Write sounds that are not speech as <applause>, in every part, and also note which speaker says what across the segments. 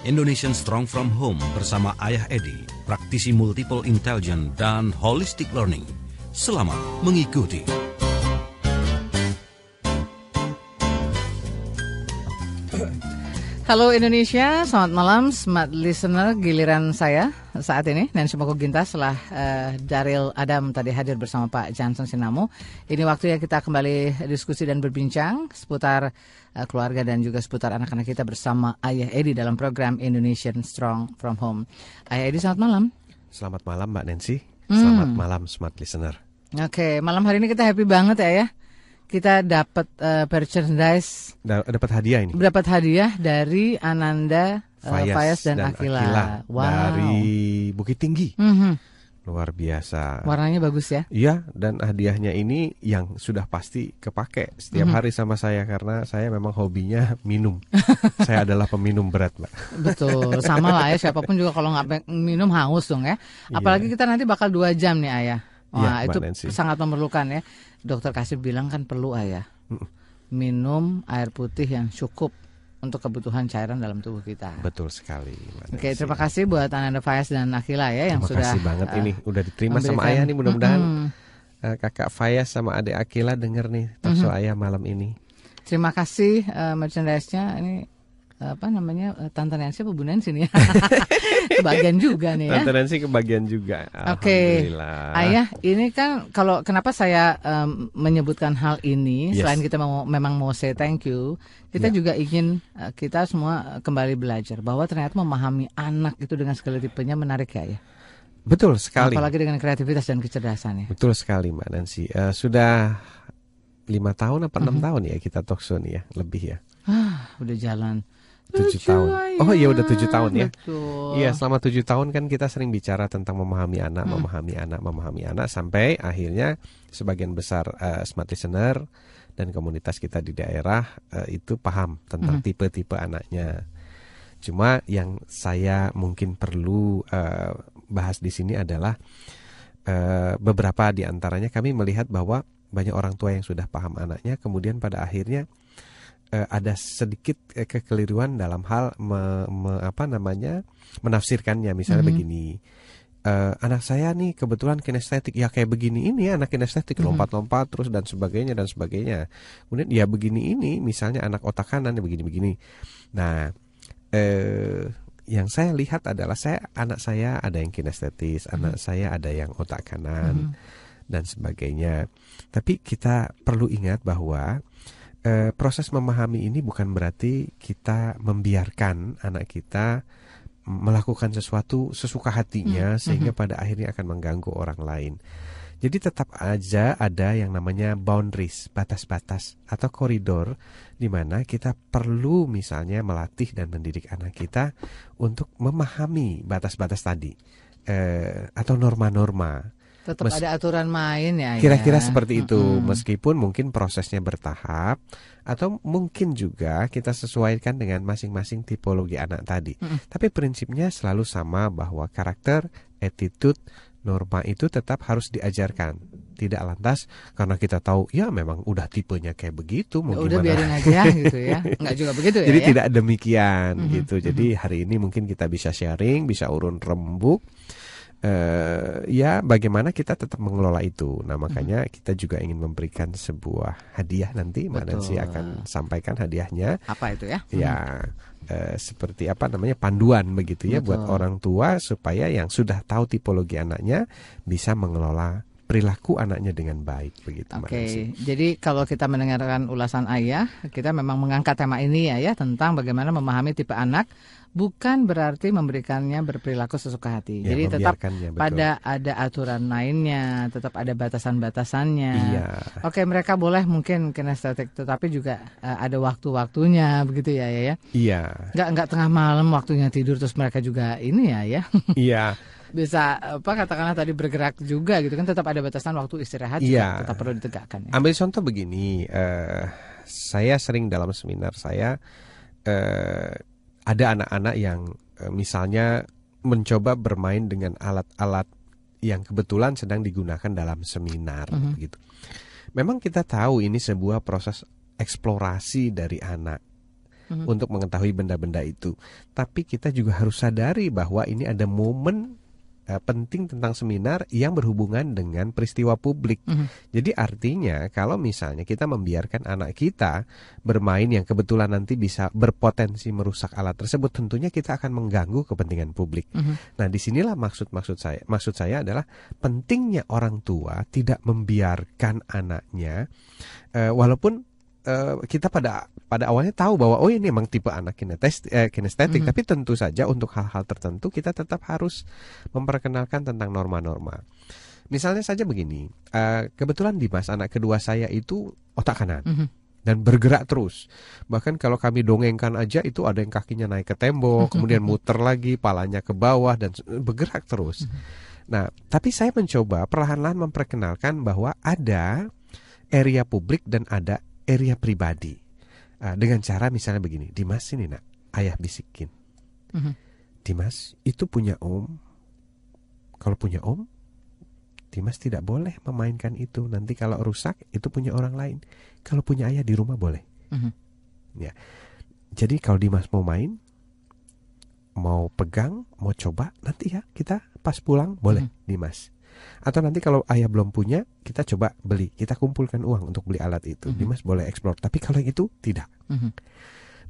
Speaker 1: Indonesian Strong From Home bersama Ayah Edi, praktisi multiple intelligence dan holistic learning. Selamat mengikuti.
Speaker 2: Halo Indonesia, selamat malam, smart listener giliran saya saat ini Nancy Moko Gintas setelah uh, Daryl Adam tadi hadir bersama Pak Johnson Sinamo. Ini waktunya kita kembali diskusi dan berbincang seputar uh, keluarga dan juga seputar anak-anak kita bersama Ayah Edi dalam program Indonesian Strong From Home. Ayah Edi, selamat malam.
Speaker 3: Selamat malam Mbak Nancy. Selamat hmm. malam smart listener.
Speaker 2: Oke, malam hari ini kita happy banget ya ya kita dapat uh, merchandise
Speaker 3: dapat hadiah ini
Speaker 2: dapat hadiah dari Ananda uh, Fayas, dan, dan Akila, Akila
Speaker 3: wow. dari Bukit Tinggi mm -hmm. luar biasa
Speaker 2: warnanya bagus ya
Speaker 3: iya dan hadiahnya ini yang sudah pasti kepake setiap mm -hmm. hari sama saya karena saya memang hobinya minum <laughs> saya adalah peminum berat mbak
Speaker 2: betul sama lah ya siapa pun juga kalau nggak minum haus dong ya iya. apalagi yeah. kita nanti bakal dua jam nih ayah Wah, ya, itu Nancy. sangat memerlukan ya. Dokter kasih bilang kan perlu ayah minum air putih yang cukup untuk kebutuhan cairan dalam tubuh kita.
Speaker 3: Betul sekali.
Speaker 2: Oke, terima kasih buat Ananda Fayas dan Akila ya yang
Speaker 3: terima
Speaker 2: sudah.
Speaker 3: Terima kasih banget uh, ini udah diterima memberikan, sama ayah nih mudah-mudahan mm -hmm. uh, kakak Fayas sama adik Akila denger nih talkshow mm -hmm. ayah malam ini.
Speaker 2: Terima kasih uh, merchandise-nya ini apa namanya eh, Tante Nancy apa Bu Nancy nih. <laughs> Kebagian juga nih ya.
Speaker 3: Tante Nancy kebagian juga.
Speaker 2: Oke. Okay. Ayah ini kan kalau kenapa saya um, menyebutkan hal ini yes. selain kita mau memang mau say thank you kita yeah. juga ingin uh, kita semua kembali belajar bahwa ternyata memahami anak itu dengan segala tipenya menarik ya ya
Speaker 3: Betul sekali.
Speaker 2: Apalagi dengan kreativitas dan kecerdasan ya
Speaker 3: Betul sekali Mbak Nancy. Uh, sudah lima tahun apa enam mm -hmm. tahun ya kita talk show nih ya lebih ya.
Speaker 2: Ah udah jalan
Speaker 3: tujuh tahun. Oh iya udah tujuh tahun ya. Iya selama tujuh tahun kan kita sering bicara tentang memahami anak, hmm. memahami anak, memahami anak sampai akhirnya sebagian besar uh, smart listener dan komunitas kita di daerah uh, itu paham tentang hmm. tipe-tipe hmm. anaknya. Cuma yang saya mungkin perlu uh, bahas di sini adalah uh, beberapa di antaranya kami melihat bahwa banyak orang tua yang sudah paham anaknya kemudian pada akhirnya uh, ada sedikit uh, kekeliruan dalam hal me, me, apa namanya menafsirkannya misalnya mm -hmm. begini uh, anak saya nih kebetulan kinestetik ya kayak begini ini anak kinestetik mm-hmm. lompat-lompat terus dan sebagainya dan sebagainya kemudian ya begini ini misalnya anak otak kanan ya begini-begini nah eh, yang saya lihat adalah saya anak saya ada yang kinestetis mm -hmm. anak saya ada yang otak kanan mm -hmm. dan sebagainya tapi kita perlu ingat bahwa e, proses memahami ini bukan berarti kita membiarkan anak kita melakukan sesuatu sesuka hatinya hmm. sehingga hmm. pada akhirnya akan mengganggu orang lain. Jadi tetap aja ada yang namanya boundaries, batas-batas atau koridor di mana kita perlu misalnya melatih dan mendidik anak kita untuk memahami batas-batas tadi eh, atau norma-norma
Speaker 2: Tetap Mes ada aturan main ya.
Speaker 3: Kira-kira ya. seperti itu, mm -hmm. meskipun mungkin prosesnya bertahap atau mungkin juga kita sesuaikan dengan masing-masing tipologi anak tadi. Mm -hmm. Tapi prinsipnya selalu sama bahwa karakter, attitude, norma itu tetap harus diajarkan. Tidak lantas karena kita tahu ya memang udah tipenya kayak begitu
Speaker 2: mau ya, Udah biarin aja <laughs> gitu ya. Enggak juga begitu ya.
Speaker 3: Jadi
Speaker 2: ya?
Speaker 3: tidak demikian mm -hmm. gitu. Jadi hari ini mungkin kita bisa sharing, bisa urun rembuk uh, ya bagaimana kita tetap mengelola itu. Nah makanya hmm. kita juga ingin memberikan sebuah hadiah nanti mana sih akan sampaikan hadiahnya.
Speaker 2: Apa itu ya?
Speaker 3: Ya uh, seperti apa namanya panduan begitu ya Betul. buat orang tua supaya yang sudah tahu tipologi anaknya bisa mengelola perilaku anaknya dengan baik begitu
Speaker 2: Oke, okay. jadi kalau kita mendengarkan ulasan ayah, kita memang mengangkat tema ini ya ya tentang bagaimana memahami tipe anak bukan berarti memberikannya berperilaku sesuka hati. Ya, Jadi tetap betul. pada ada aturan lainnya, tetap ada batasan-batasannya. Iya. Oke, mereka boleh mungkin kinestetik, tetapi juga uh, ada waktu-waktunya, begitu ya, ya, ya.
Speaker 3: Iya.
Speaker 2: Nggak nggak tengah malam waktunya tidur terus mereka juga ini ya, ya. <laughs>
Speaker 3: Iya.
Speaker 2: Bisa apa katakanlah tadi bergerak juga gitu kan tetap ada batasan waktu istirahat iya. juga tetap perlu ditegakkan. Ya.
Speaker 3: Ambil contoh begini, uh, saya sering dalam seminar saya. Uh, ada anak-anak yang e, misalnya mencoba bermain dengan alat-alat yang kebetulan sedang digunakan dalam seminar uh -huh. gitu. Memang kita tahu ini sebuah proses eksplorasi dari anak. mm-hmm. untuk mengetahui benda-benda itu. Tapi kita juga harus sadari bahwa ini ada momen uh, penting tentang seminar yang berhubungan dengan peristiwa publik. Mm -hmm. Jadi artinya kalau misalnya kita membiarkan anak kita bermain yang kebetulan nanti bisa berpotensi merusak alat tersebut, tentunya kita akan mengganggu kepentingan publik. Mm -hmm. Nah, di sinilah maksud maksud saya. Maksud saya adalah pentingnya orang tua tidak membiarkan anaknya, uh, walaupun uh, kita pada pada awalnya tahu bahwa oh ini memang tipe anak kinetes, eh, kinestetik, mm -hmm. tapi tentu saja untuk hal-hal tertentu kita tetap harus memperkenalkan tentang norma-norma. Misalnya saja begini, uh, kebetulan Dimas anak kedua saya itu otak kanan. Mm -hmm. Dan bergerak terus. Bahkan kalau kami dongengkan aja itu ada yang kakinya naik ke tembok, kemudian muter lagi, palanya ke bawah dan bergerak terus. Mm -hmm. Nah, tapi saya mencoba perlahan-lahan memperkenalkan bahwa ada area publik dan ada area pribadi. Uh, dengan cara misalnya begini Dimas ini nak ayah bisikin. Mm-hmm. Dimas itu punya om. Kalau punya om Dimas tidak boleh memainkan itu. Nanti kalau rusak itu punya orang lain. Kalau punya ayah di rumah boleh. Mm-hmm. ya. Jadi kalau Dimas mau main mau pegang mau coba nanti ya kita pas pulang boleh mm-hmm. Dimas atau nanti kalau ayah belum punya, kita coba beli, kita kumpulkan uang untuk beli alat itu. Mm -hmm. Dimas boleh eksplor, tapi kalau yang itu tidak. Mm -hmm.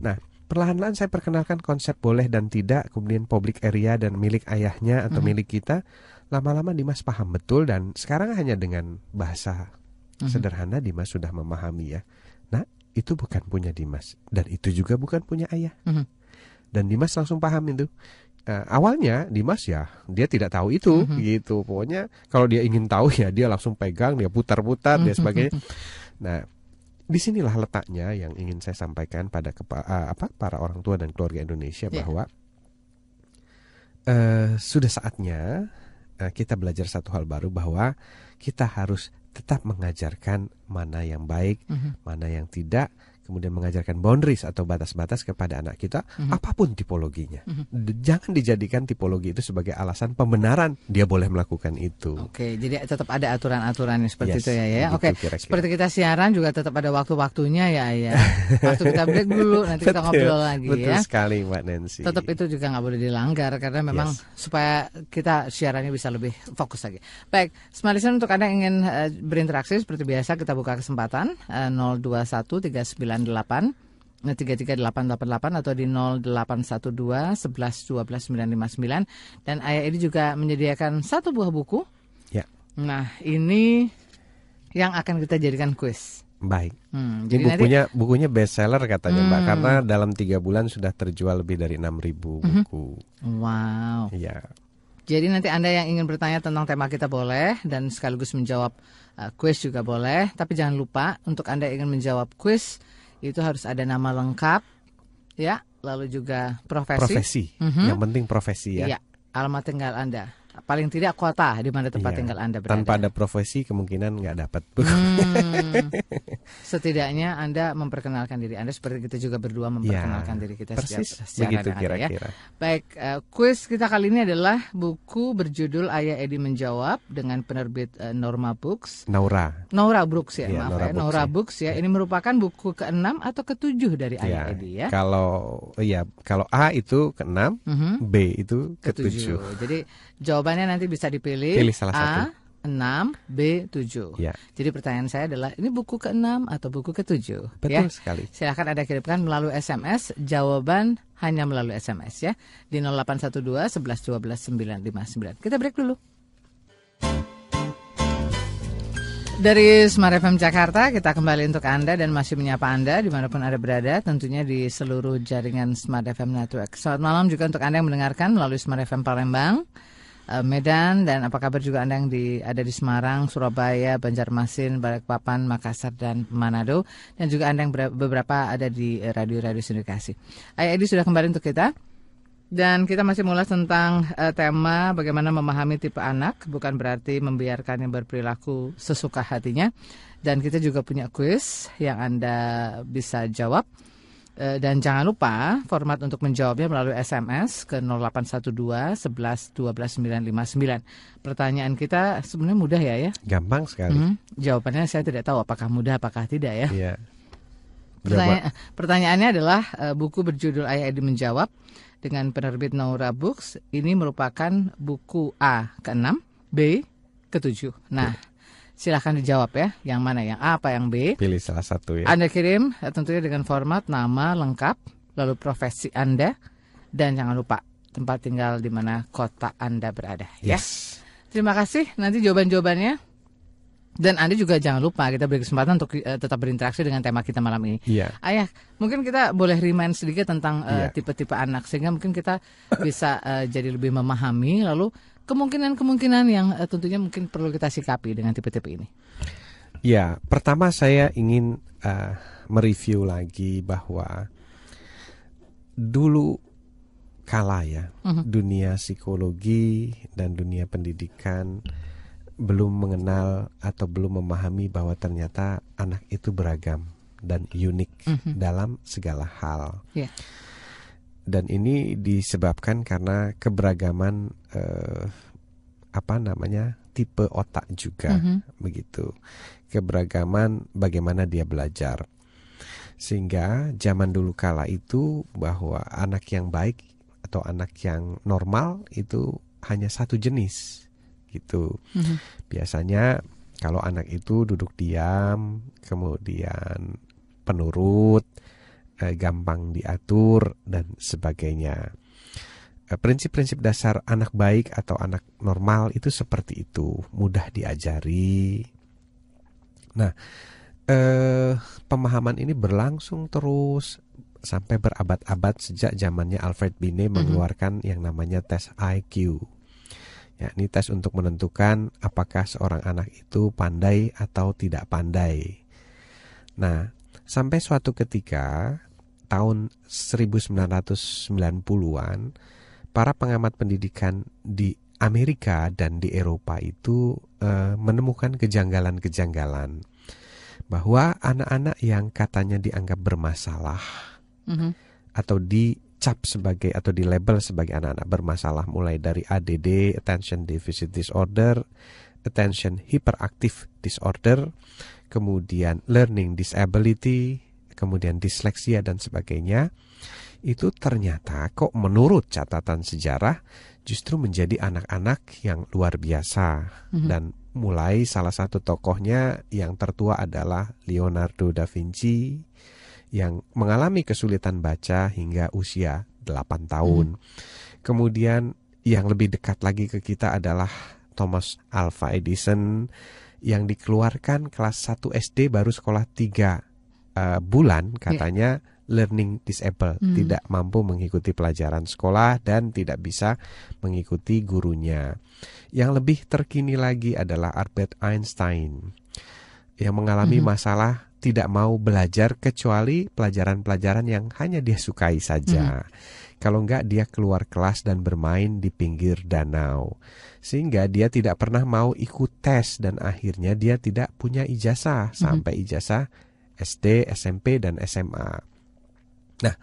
Speaker 3: Nah, perlahan-lahan saya perkenalkan konsep boleh dan tidak, kemudian public area dan milik ayahnya atau mm -hmm. milik kita. Lama-lama Dimas paham betul dan sekarang hanya dengan bahasa mm -hmm. sederhana Dimas sudah memahami ya. Nah, itu bukan punya Dimas dan itu juga bukan punya ayah. Mm -hmm. Dan Dimas langsung paham itu uh, awalnya Dimas ya dia tidak tahu itu mm-hmm. gitu pokoknya kalau dia ingin tahu <laughs> ya dia langsung pegang dia putar-putar mm-hmm. dia sebagainya nah di sinilah letaknya yang ingin saya sampaikan pada kepa, uh, apa para orang tua dan keluarga Indonesia yeah. bahwa uh, sudah saatnya uh, kita belajar satu hal baru bahwa kita harus tetap mengajarkan mana yang baik, mm-hmm. mana yang tidak, kemudian mengajarkan boundaries atau batas-batas kepada anak kita mm-hmm. apa pun tipologinya. Mm-hmm. Jangan dijadikan tipologi itu sebagai alasan pembenaran dia boleh melakukan itu.
Speaker 2: Oke, jadi tetap ada aturan-aturannya seperti yes, itu ya ya. Oke. Kira-kira. Seperti kita siaran juga tetap ada waktu-waktunya ya ya. Waktu kita break dulu <laughs> nanti kita ngobrol lagi
Speaker 3: betul
Speaker 2: ya.
Speaker 3: Betul sekali Mbak Nancy.
Speaker 2: Tetap itu juga nggak boleh dilanggar karena memang yes. supaya kita siarannya bisa lebih fokus lagi. Baik, Smart untuk Anda yang ingin uh, berinteraksi seperti biasa kita buka kesempatan uh, 021 089 33888 atau di 0812 11 12 959 dan ayah ini juga menyediakan satu buah buku.
Speaker 3: Ya.
Speaker 2: Nah, ini yang akan kita jadikan kuis.
Speaker 3: Baik. Hmm, jadi ini bukunya nanti, bukunya bestseller katanya hmm. Mbak karena dalam tiga bulan sudah terjual lebih dari 6000 mhm. buku.
Speaker 2: Wow.
Speaker 3: Iya.
Speaker 2: Jadi nanti Anda yang ingin bertanya tentang tema kita boleh dan sekaligus menjawab uh, kuis juga boleh, tapi jangan lupa untuk Anda yang ingin menjawab kuis itu harus ada nama lengkap, ya, lalu juga profesi.
Speaker 3: Profesi, mm -hmm. yang penting profesi ya.
Speaker 2: Iya, alamat tinggal Anda paling tidak kota di mana tempat iya. tinggal Anda berada.
Speaker 3: Tanpa ada profesi kemungkinan nggak dapat. Hmm,
Speaker 2: setidaknya Anda memperkenalkan diri Anda seperti kita juga berdua memperkenalkan ya, diri kita
Speaker 3: persis secara begitu ya. kira-kira. Ya.
Speaker 2: Baik, uh, kuis kita kali ini adalah buku berjudul Ayah Edi menjawab dengan penerbit uh, Norma Books.
Speaker 3: Naura.
Speaker 2: Naura Books ya, ya maaf Naura ya. Books, Naura ya. Books ya. ya. Ini merupakan buku ke-6 atau ke-7 dari ya. Ayah Edi ya.
Speaker 3: Kalau ya, kalau A itu ke-6, uh. -huh. B itu ke-7.
Speaker 2: Jadi Jawabannya nanti bisa dipilih
Speaker 3: Pilih salah A, satu.
Speaker 2: 6, B, 7. Ya. Jadi pertanyaan saya adalah ini buku ke-6 atau buku ke-7?
Speaker 3: Betul ya? sekali.
Speaker 2: Silahkan Anda kirimkan melalui SMS, jawaban hanya melalui SMS ya. Di 0812 11 12 959. Kita break dulu. Dari Smart FM Jakarta kita kembali untuk Anda dan masih menyapa Anda di mana pun Anda berada tentunya di seluruh jaringan Smart FM Network. Selamat malam juga untuk Anda yang mendengarkan melalui Smart FM Palembang Eh, Medan dan apa kabar juga Anda yang di, ada di Semarang, Surabaya, Banjarmasin, Balikpapan, Makassar dan Manado dan juga Anda yang beberapa ada di eh, radio-radio sindikasi. Ayah Edi sudah kembali untuk kita. Dan kita masih mulai tentang uh, tema bagaimana memahami tipe anak, bukan berarti membiarkannya berperilaku sesuka hatinya. Dan kita juga punya kuis yang Anda bisa jawab. Eh, dan jangan lupa format untuk menjawabnya melalui SMS ke 0812 11 12 959. Pertanyaan kita sebenarnya mudah ya ya.
Speaker 3: Gampang sekali. Hmm,
Speaker 2: jawabannya saya tidak tahu apakah mudah apakah tidak ya.
Speaker 3: Iya.
Speaker 2: Pertanya pertanyaannya adalah uh, buku berjudul Ayah Edi Menjawab dengan penerbit Naura Books. Ini merupakan buku A ke-6, B ke-7. Nah, silahkan dijawab ya, yang mana yang A apa yang B.
Speaker 3: Pilih salah satu ya.
Speaker 2: Anda kirim eh, tentunya dengan format nama lengkap, lalu profesi Anda, dan jangan lupa tempat tinggal di mana kota Anda berada. Ya. Yes. Terima kasih. Nanti jawaban-jawabannya dan Anda juga jangan lupa kita beri kesempatan untuk uh, tetap berinteraksi dengan tema kita malam ini.
Speaker 3: Iya.
Speaker 2: Ayah, mungkin kita boleh remind sedikit tentang uh, tipe-tipe anak sehingga mungkin kita bisa uh, jadi lebih memahami lalu kemungkinan-kemungkinan yang uh, tentunya mungkin perlu kita sikapi dengan tipe-tipe ini.
Speaker 3: Ya, pertama saya ingin uh, mereview lagi bahwa dulu kala ya uh mhm. -huh. dunia psikologi dan dunia pendidikan belum mengenal atau belum memahami bahwa ternyata anak itu beragam dan unik -hmm. dalam segala hal. Yeah. Dan ini disebabkan karena keberagaman eh, apa namanya tipe otak juga mm -hmm. begitu. Keberagaman bagaimana dia belajar. Sehingga zaman dulu kala itu bahwa anak yang baik atau anak yang normal itu hanya satu jenis gitu. Mm-hmm. Biasanya kalau anak itu duduk diam, kemudian penurut, eh, gampang diatur dan sebagainya. Eh, prinsip-prinsip dasar anak baik atau anak normal itu seperti itu, mudah diajari. Nah, eh, pemahaman ini berlangsung terus sampai berabad-abad sejak zamannya Alfred Binet mengeluarkan mm -hmm. yang namanya tes IQ. Ya, ini tes untuk menentukan apakah seorang anak itu pandai atau tidak pandai. Nah, sampai suatu ketika tahun 1990-an para pengamat pendidikan di Amerika dan di Eropa itu uh, menemukan kejanggalan-kejanggalan bahwa anak-anak yang katanya dianggap bermasalah mm -hmm. atau di dicap sebagai atau di label sebagai anak-anak bermasalah mulai dari ADD, attention deficit disorder, attention hyperactive disorder, kemudian learning disability, kemudian disleksia dan sebagainya. Itu ternyata kok menurut catatan sejarah justru menjadi anak-anak yang luar biasa mm-hmm. dan mulai salah satu tokohnya yang tertua adalah Leonardo da Vinci yang mengalami kesulitan baca hingga usia 8 tahun. Hmm. Kemudian yang lebih dekat lagi ke kita adalah Thomas Alva Edison yang dikeluarkan kelas 1 SD baru sekolah 3 uh, eh, bulan ya. katanya yeah. Learning disabled, hmm. tidak mampu mengikuti pelajaran sekolah dan tidak bisa mengikuti gurunya. Yang lebih terkini lagi adalah Albert Einstein yang mengalami hmm. masalah tidak mau belajar kecuali pelajaran-pelajaran yang hanya dia sukai saja. Hmm. Kalau enggak dia keluar kelas dan bermain di pinggir danau. Sehingga dia tidak pernah mau ikut tes dan akhirnya dia tidak punya ijazah hmm. sampai ijazah SD, SMP dan SMA. Nah,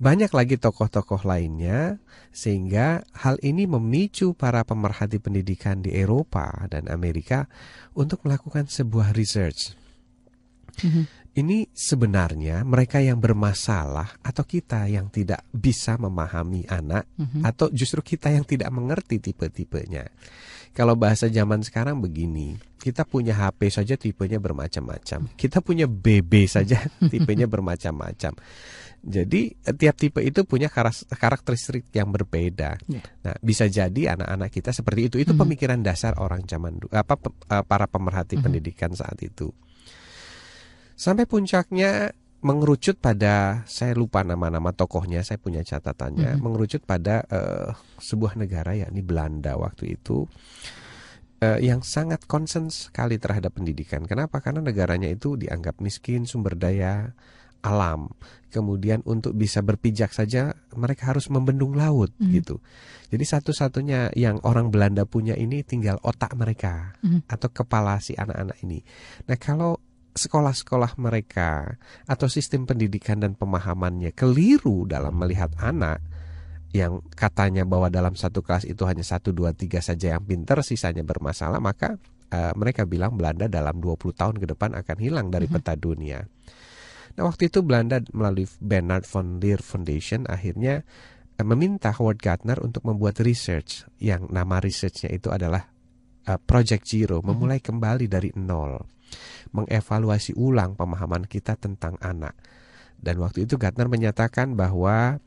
Speaker 3: banyak lagi tokoh-tokoh lainnya sehingga hal ini memicu para pemerhati pendidikan di Eropa dan Amerika untuk melakukan sebuah research Mm-hmm. Ini sebenarnya mereka yang bermasalah atau kita yang tidak bisa memahami anak mm-hmm. atau justru kita yang tidak mengerti tipe-tipenya. Kalau bahasa zaman sekarang begini, kita punya HP saja tipenya bermacam-macam. Kita punya BB saja tipenya bermacam-macam. Jadi tiap tipe itu punya karakteristik yang berbeda. Yeah. Nah, bisa jadi anak-anak kita seperti itu. Itu mm -hmm. pemikiran dasar orang zaman apa eh, para pemerhati mm -hmm. pendidikan saat itu. Sampai puncaknya mengerucut pada saya lupa nama-nama tokohnya, saya punya catatannya, mm -hmm. mengerucut pada uh, sebuah negara yakni Belanda waktu itu uh, yang sangat concern sekali terhadap pendidikan. Kenapa? Karena negaranya itu dianggap miskin sumber daya alam. Kemudian untuk bisa berpijak saja mereka harus membendung laut mm -hmm. gitu. Jadi satu-satunya yang orang Belanda punya ini tinggal otak mereka mm -hmm. atau kepala si anak-anak ini. Nah, kalau sekolah-sekolah mereka atau sistem pendidikan dan pemahamannya keliru dalam melihat anak yang katanya bahwa dalam satu kelas itu hanya satu dua tiga saja yang pinter sisanya bermasalah maka uh, mereka bilang Belanda dalam 20 tahun ke depan akan hilang dari mhm. peta dunia. Nah waktu itu Belanda melalui Bernard von Leer Foundation akhirnya uh, meminta Howard Gardner untuk membuat research yang nama researchnya itu adalah uh, Project Zero, mhm. memulai kembali dari nol, mengevaluasi ulang pemahaman kita tentang anak. Dan waktu itu Gardner menyatakan bahwa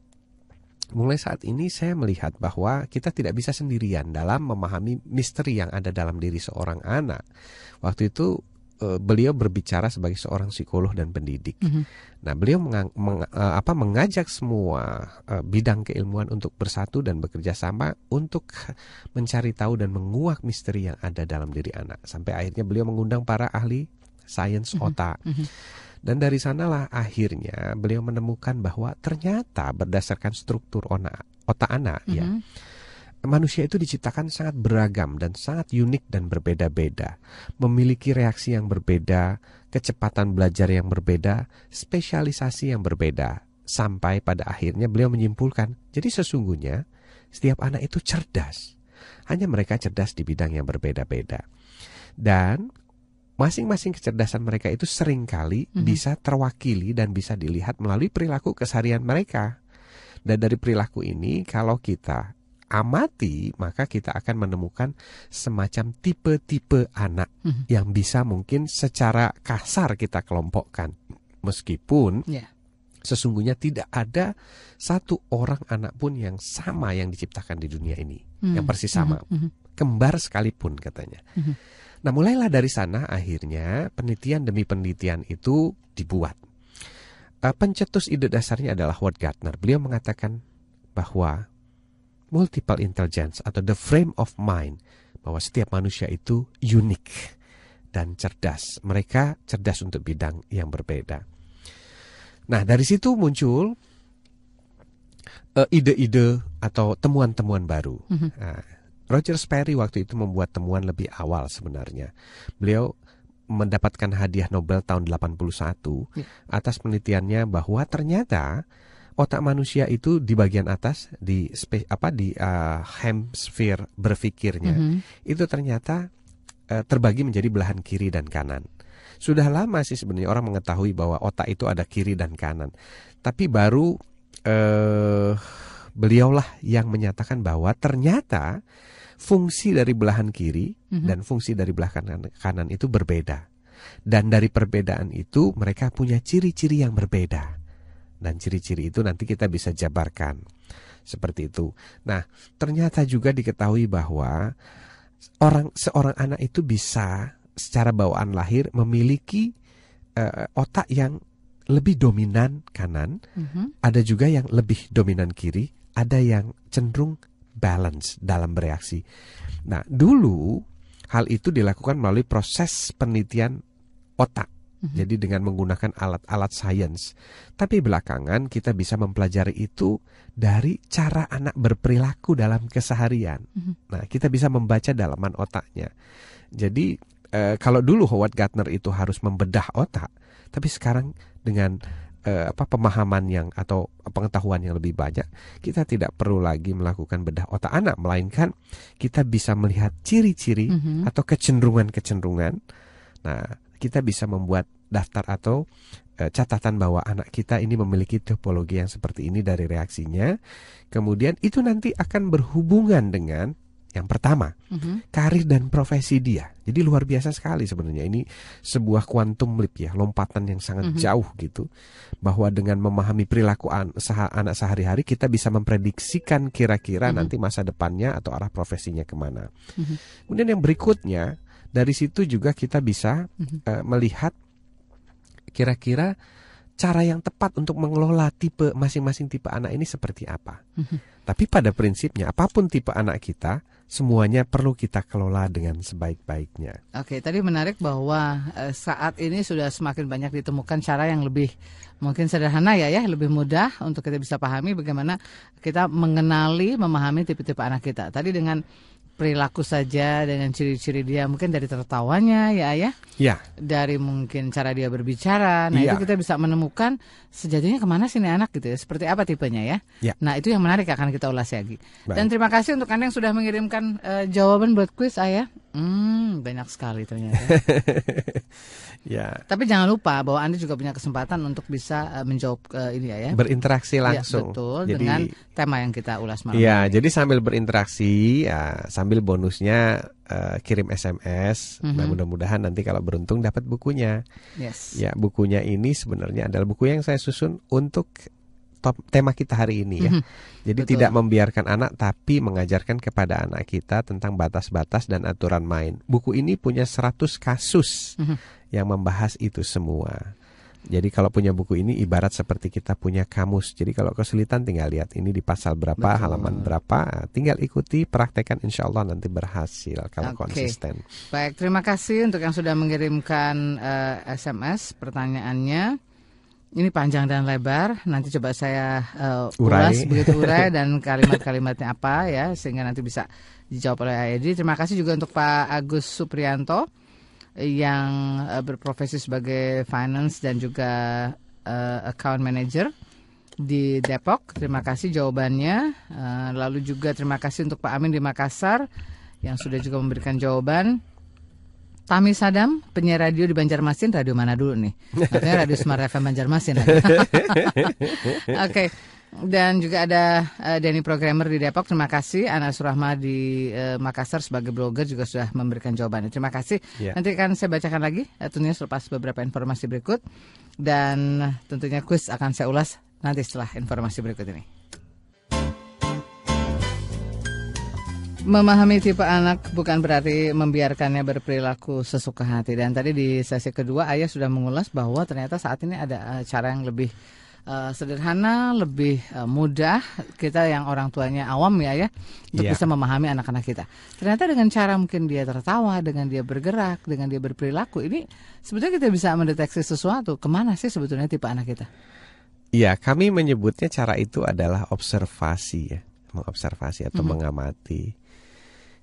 Speaker 3: mulai saat ini saya melihat bahwa kita tidak bisa sendirian dalam memahami misteri yang ada dalam diri seorang anak. Waktu itu uh, beliau berbicara sebagai seorang psikolog dan pendidik. Mm -hmm. Nah, beliau mengang, meng, uh, apa, mengajak semua uh, bidang keilmuan untuk bersatu dan bekerja sama untuk mencari tahu dan menguak misteri yang ada dalam diri anak. Sampai akhirnya beliau mengundang para ahli sains mm -hmm. otak. Mm -hmm. Dan dari sanalah akhirnya beliau menemukan bahwa ternyata berdasarkan struktur otak, otak anak mm -hmm. ya mhm. Manusia itu diciptakan sangat beragam dan sangat unik dan berbeda-beda, memiliki reaksi yang berbeda, kecepatan belajar yang berbeda, spesialisasi yang berbeda, sampai pada akhirnya beliau menyimpulkan, jadi sesungguhnya setiap anak itu cerdas, hanya mereka cerdas di bidang yang berbeda-beda. Dan masing-masing kecerdasan mereka itu sering kali mm-hmm. bisa terwakili dan bisa dilihat melalui perilaku keseharian mereka. Dan dari perilaku ini kalau kita amati maka kita akan menemukan semacam tipe-tipe anak mm-hmm. yang bisa mungkin secara kasar kita kelompokkan. Meskipun yeah. sesungguhnya tidak ada satu orang anak pun yang sama yang diciptakan di dunia ini, mm-hmm. yang persis sama. Mm-hmm. Kembar sekalipun katanya. Mm-hmm. Nah mulailah dari sana akhirnya penelitian demi penelitian itu dibuat. Uh, pencetus ide dasarnya adalah Howard Gardner. Beliau mengatakan bahwa multiple intelligence atau the frame of mind bahwa setiap manusia itu unik dan cerdas. Mereka cerdas untuk bidang yang berbeda. Nah dari situ muncul uh, ide-ide atau temuan-temuan baru. Mm -hmm. nah, Roger Sperry waktu itu membuat temuan lebih awal sebenarnya. Beliau mendapatkan hadiah Nobel tahun 81 ya. atas penelitiannya bahwa ternyata otak manusia itu di bagian atas di spe, apa di uh, hemisfer berpikirnya mm -hmm. itu ternyata uh, terbagi menjadi belahan kiri dan kanan. Sudah lama sih sebenarnya orang mengetahui bahwa otak itu ada kiri dan kanan. Tapi baru uh, beliaulah yang menyatakan bahwa ternyata fungsi dari belahan kiri mm-hmm. dan fungsi dari belahan kanan, itu berbeda. Dan dari perbedaan itu mereka punya ciri-ciri yang berbeda. Dan ciri-ciri itu nanti kita bisa jabarkan. Seperti itu. Nah, ternyata juga diketahui bahwa orang seorang anak itu bisa secara bawaan lahir memiliki uh, otak yang lebih dominan kanan, mm-hmm. ada juga yang lebih dominan kiri, ada yang cenderung balance dalam bereaksi. Nah, dulu hal itu dilakukan melalui proses penelitian otak. Mm-hmm. Jadi dengan menggunakan alat-alat sains. Tapi belakangan kita bisa mempelajari itu dari cara anak berperilaku dalam keseharian. Mm-hmm. Nah, kita bisa membaca dalaman otaknya. Jadi eh, kalau dulu Howard Gardner itu harus membedah otak, tapi sekarang dengan eh, apa pemahaman yang atau pengetahuan yang lebih banyak, kita tidak perlu lagi melakukan bedah otak anak, melainkan kita bisa melihat ciri-ciri mm -hmm. atau kecenderungan-kecenderungan. Nah, kita bisa membuat daftar atau eh, catatan bahwa anak kita ini memiliki topologi yang seperti ini dari reaksinya. Kemudian itu nanti akan berhubungan dengan yang pertama, mm-hmm. karir dan profesi dia. Jadi luar biasa sekali sebenarnya ini sebuah quantum leap ya, lompatan yang sangat mm-hmm. jauh gitu. Bahwa dengan memahami perilaku an- sah- anak sehari-hari kita bisa memprediksikan kira-kira mm-hmm. nanti masa depannya atau arah profesinya ke mana. Mm-hmm. Kemudian yang berikutnya dari situ juga kita bisa mm-hmm. uh, melihat kira-kira cara yang tepat untuk mengelola tipe masing-masing tipe anak ini seperti apa. Mm-hmm. Tapi pada prinsipnya apa pun tipe anak kita semuanya perlu kita kelola dengan sebaik-baiknya.
Speaker 2: Oke, tadi menarik bahwa eh, saat ini sudah semakin banyak ditemukan cara yang lebih mungkin sederhana ya ya, lebih mudah untuk kita bisa pahami bagaimana kita mengenali, memahami tipe-tipe anak kita. Tadi dengan perilaku saja dengan ciri-ciri dia. Mungkin dari tertawanya ya ya.
Speaker 3: Ya.
Speaker 2: Dari mungkin cara dia berbicara. Nah ya. itu kita bisa menemukan sejatinya ke mana sih ini anak gitu ya? Seperti apa tipenya ya, ya. nah itu yang menarik akan kita ulas lagi. Baik. dan terima kasih untuk anda yang sudah mengirimkan uh, jawaban buat kuis ayah Hmm, banyak sekali ternyata. <laughs>
Speaker 3: ya.
Speaker 2: Tapi jangan lupa bahwa Anda juga punya kesempatan untuk bisa uh, menjawab uh, ini ya, ya.
Speaker 3: Berinteraksi iya, langsung.
Speaker 2: Ya, betul, jadi, dengan tema yang kita ulas malam
Speaker 3: Ya, ini. jadi sambil berinteraksi, ya, sambil bonusnya uh, kirim SMS. Mm -hmm. Nah, mudah-mudahan nanti kalau beruntung dapat bukunya.
Speaker 2: Yes.
Speaker 3: Ya, bukunya ini sebenarnya adalah buku yang saya susun untuk tema kita hari ini ya. Mm -hmm. Jadi Betul. tidak membiarkan anak tapi mengajarkan kepada anak kita tentang batas-batas dan aturan main. Buku ini punya 100 kasus mm -hmm. yang membahas itu semua. Jadi kalau punya buku ini ibarat seperti kita punya kamus. Jadi kalau kesulitan tinggal lihat ini di pasal berapa, Betul. halaman berapa, tinggal ikuti, praktekkan insya Allah nanti berhasil kalau okay. konsisten.
Speaker 2: Baik, terima kasih untuk yang sudah mengirimkan uh, eh, SMS pertanyaannya. Ini panjang dan lebar. Nanti coba saya uh, ulas begitu <laughs> urai dan kalimat-kalimatnya apa ya sehingga nanti bisa dijawab oleh Aedi. Terima kasih juga untuk Pak Agus Suprianto yang uh, berprofesi sebagai finance dan juga uh, account manager di Depok. Terima kasih jawabannya. Uh, lalu juga terima kasih untuk Pak Amin di Makassar yang sudah juga memberikan jawaban. Tami Sadam, penyiar radio di Banjarmasin, radio mana dulu nih? Maksudnya radio Smart FM Banjarmasin. <laughs> Oke. Okay. Dan juga ada uh, Denny Programmer di Depok. Terima kasih. Ana Surahma di uh, Makassar sebagai blogger juga sudah memberikan jawabannya. Terima kasih. Yeah. Nanti akan saya bacakan lagi uh, tentunya selepas beberapa informasi berikut. Dan tentunya kuis akan saya ulas nanti setelah informasi berikut ini. Memahami tipe anak bukan berarti membiarkannya berperilaku sesuka hati. Dan tadi di sesi kedua ayah sudah mengulas bahwa ternyata saat ini ada uh, cara yang lebih uh, sederhana, lebih uh, mudah kita yang orang tuanya awam ya ya untuk yeah. bisa memahami anak-anak kita. Ternyata dengan cara mungkin dia tertawa, dengan dia bergerak, dengan dia berperilaku ini sebetulnya kita bisa mendeteksi sesuatu. Ke mana sih sebetulnya tipe anak kita?
Speaker 3: Iya, kami menyebutnya cara itu adalah observasi ya, mengobservasi atau mm -hmm. mengamati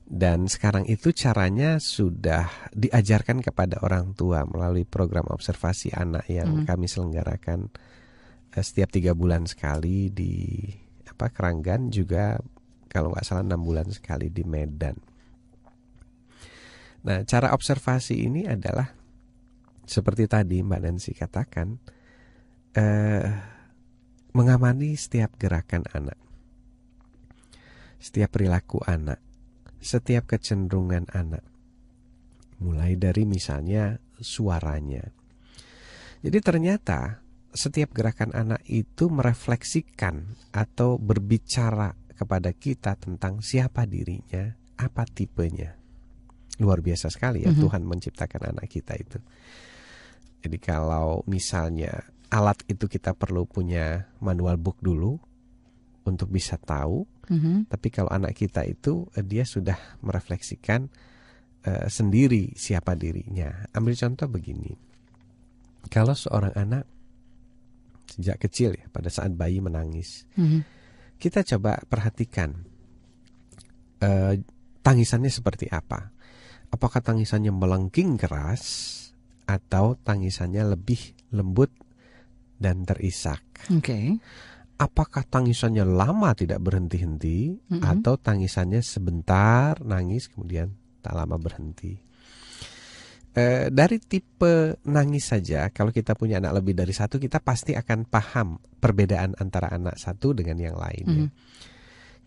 Speaker 3: dan sekarang itu caranya sudah diajarkan kepada orang tua melalui program observasi anak yang mm -hmm. kami selenggarakan uh, setiap tiga bulan sekali di apa Keranggan juga kalau nggak salah enam bulan sekali di Medan. Nah cara observasi ini adalah seperti tadi Mbak Nancy katakan uh, mengamati setiap gerakan anak, setiap perilaku anak setiap kecenderungan anak. Mulai dari misalnya suaranya. Jadi ternyata setiap gerakan anak itu merefleksikan atau berbicara kepada kita tentang siapa dirinya, apa tipenya. Luar biasa sekali ya mm -hmm. Tuhan menciptakan anak kita itu. Jadi kalau misalnya alat itu kita perlu punya manual book dulu untuk bisa tahu Mm-hmm. Tapi kalau anak kita itu uh, dia sudah merefleksikan uh, sendiri siapa dirinya. Ambil contoh begini. Kalau seorang anak sejak kecil ya pada saat bayi menangis, mm-hmm. kita coba perhatikan uh, tangisannya seperti apa. Apakah tangisannya melengking keras atau tangisannya lebih lembut dan terisak?
Speaker 2: Oke. Okay
Speaker 3: apakah tangisannya lama tidak berhenti-henti mm -hmm. atau tangisannya sebentar nangis kemudian tak lama berhenti. E, dari tipe nangis saja, kalau kita punya anak lebih dari satu, kita pasti akan paham perbedaan antara anak satu dengan yang lainnya. Mm -hmm.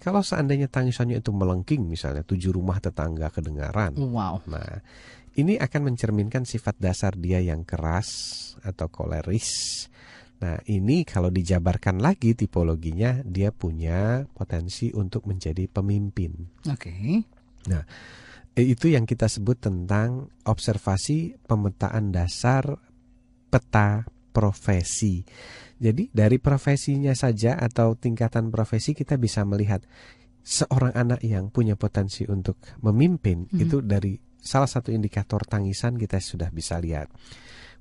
Speaker 3: Kalau seandainya tangisannya itu melengking, misalnya tujuh rumah tetangga kedengaran,
Speaker 2: wow.
Speaker 3: nah ini akan mencerminkan sifat dasar dia yang keras atau koleris Nah, ini kalau dijabarkan lagi tipologinya, dia punya potensi untuk menjadi pemimpin.
Speaker 2: Oke. Okay.
Speaker 3: Nah, itu yang kita sebut tentang observasi pemetaan dasar peta profesi. Jadi dari profesinya saja atau tingkatan profesi kita bisa melihat seorang anak yang punya potensi untuk memimpin -hmm. itu dari salah satu indikator tangisan kita sudah bisa lihat.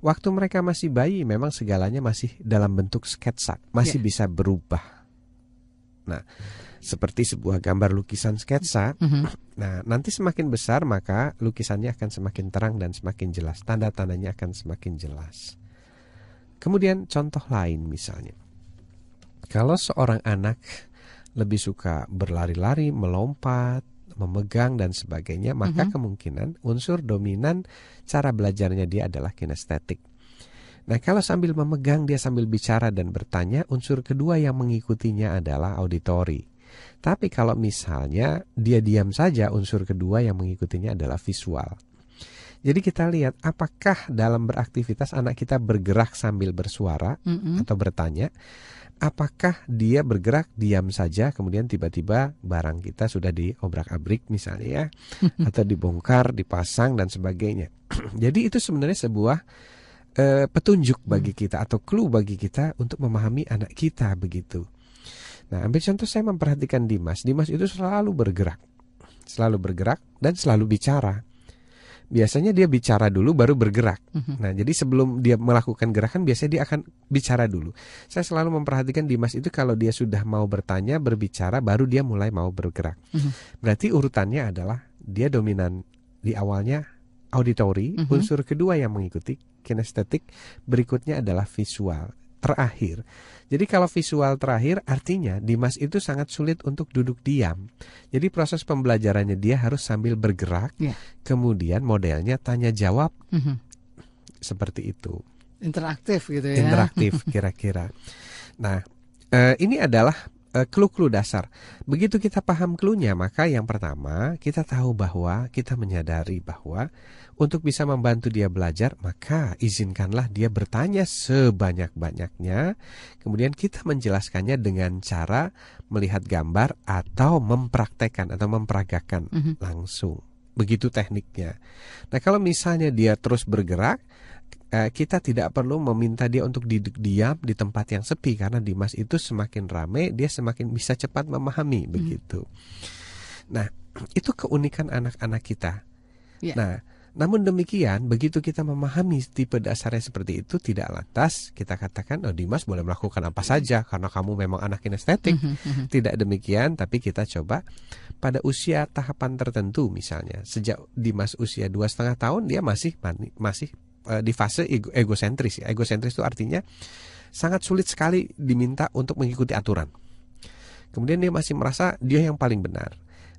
Speaker 3: Waktu mereka masih bayi memang segalanya masih dalam bentuk sketsa, masih yeah. bisa berubah. Nah, seperti sebuah gambar lukisan sketsa. Mm -hmm. Nah, nanti semakin besar maka lukisannya akan semakin terang dan semakin jelas. Tanda-tandanya akan semakin jelas. Kemudian contoh lain misalnya. Kalau seorang anak lebih suka berlari-lari, melompat, memegang dan sebagainya, maka mm -hmm. kemungkinan unsur dominan cara belajarnya dia adalah kinestetik. Nah, kalau sambil memegang dia sambil bicara dan bertanya, unsur kedua yang mengikutinya adalah auditori. Tapi kalau misalnya dia diam saja, unsur kedua yang mengikutinya adalah visual. Jadi kita lihat apakah dalam beraktivitas anak kita bergerak sambil bersuara mm -hmm. atau bertanya apakah dia bergerak diam saja kemudian tiba-tiba barang kita sudah diobrak-abrik misalnya ya <laughs> atau dibongkar, dipasang dan sebagainya. <clears throat> Jadi itu sebenarnya sebuah uh, petunjuk bagi hmm. kita atau clue bagi kita untuk memahami anak kita begitu. Nah, ambil contoh saya memperhatikan Dimas. Dimas itu selalu bergerak. Selalu bergerak dan selalu bicara biasanya dia bicara dulu baru bergerak. Mm-hmm. Nah, jadi sebelum dia melakukan gerakan biasanya dia akan bicara dulu. Saya selalu memperhatikan Dimas itu kalau dia sudah mau bertanya, berbicara baru dia mulai mau bergerak. Mm-hmm. Berarti urutannya adalah dia dominan di awalnya auditory, mm-hmm. unsur kedua yang mengikuti kinestetik, berikutnya adalah visual terakhir. Jadi kalau visual terakhir artinya Dimas itu sangat sulit untuk duduk diam. Jadi proses pembelajarannya dia harus sambil bergerak. Yeah. Kemudian modelnya tanya jawab. Mm -hmm. Seperti itu.
Speaker 2: Interaktif gitu ya.
Speaker 3: Interaktif kira-kira. Nah, eh, ini adalah clue-clue dasar. Begitu kita paham clue-nya, maka yang pertama kita tahu bahwa kita menyadari bahwa untuk bisa membantu dia belajar, maka izinkanlah dia bertanya sebanyak-banyaknya. Kemudian kita menjelaskannya dengan cara melihat gambar atau mempraktekkan atau memperagakan mm -hmm. langsung. Begitu tekniknya. Nah, kalau misalnya dia terus bergerak, eh, kita tidak perlu meminta dia untuk duduk diam di tempat yang sepi karena Dimas itu semakin ramai dia semakin bisa cepat memahami mm. begitu. Nah, <clears throat> itu keunikan anak-anak kita. Yeah. Nah, namun demikian, begitu kita memahami tipe dasarnya seperti itu, tidak lantas kita katakan, oh Dimas boleh melakukan apa saja karena kamu memang anak kinestetik. Mhm. Tidak demikian, tapi kita coba pada usia tahapan tertentu misalnya, sejak Dimas usia dua setengah tahun dia masih masih uh, di fase ego, egosentris. Egosentris itu artinya sangat sulit sekali diminta untuk mengikuti aturan. Kemudian dia masih merasa dia yang paling benar.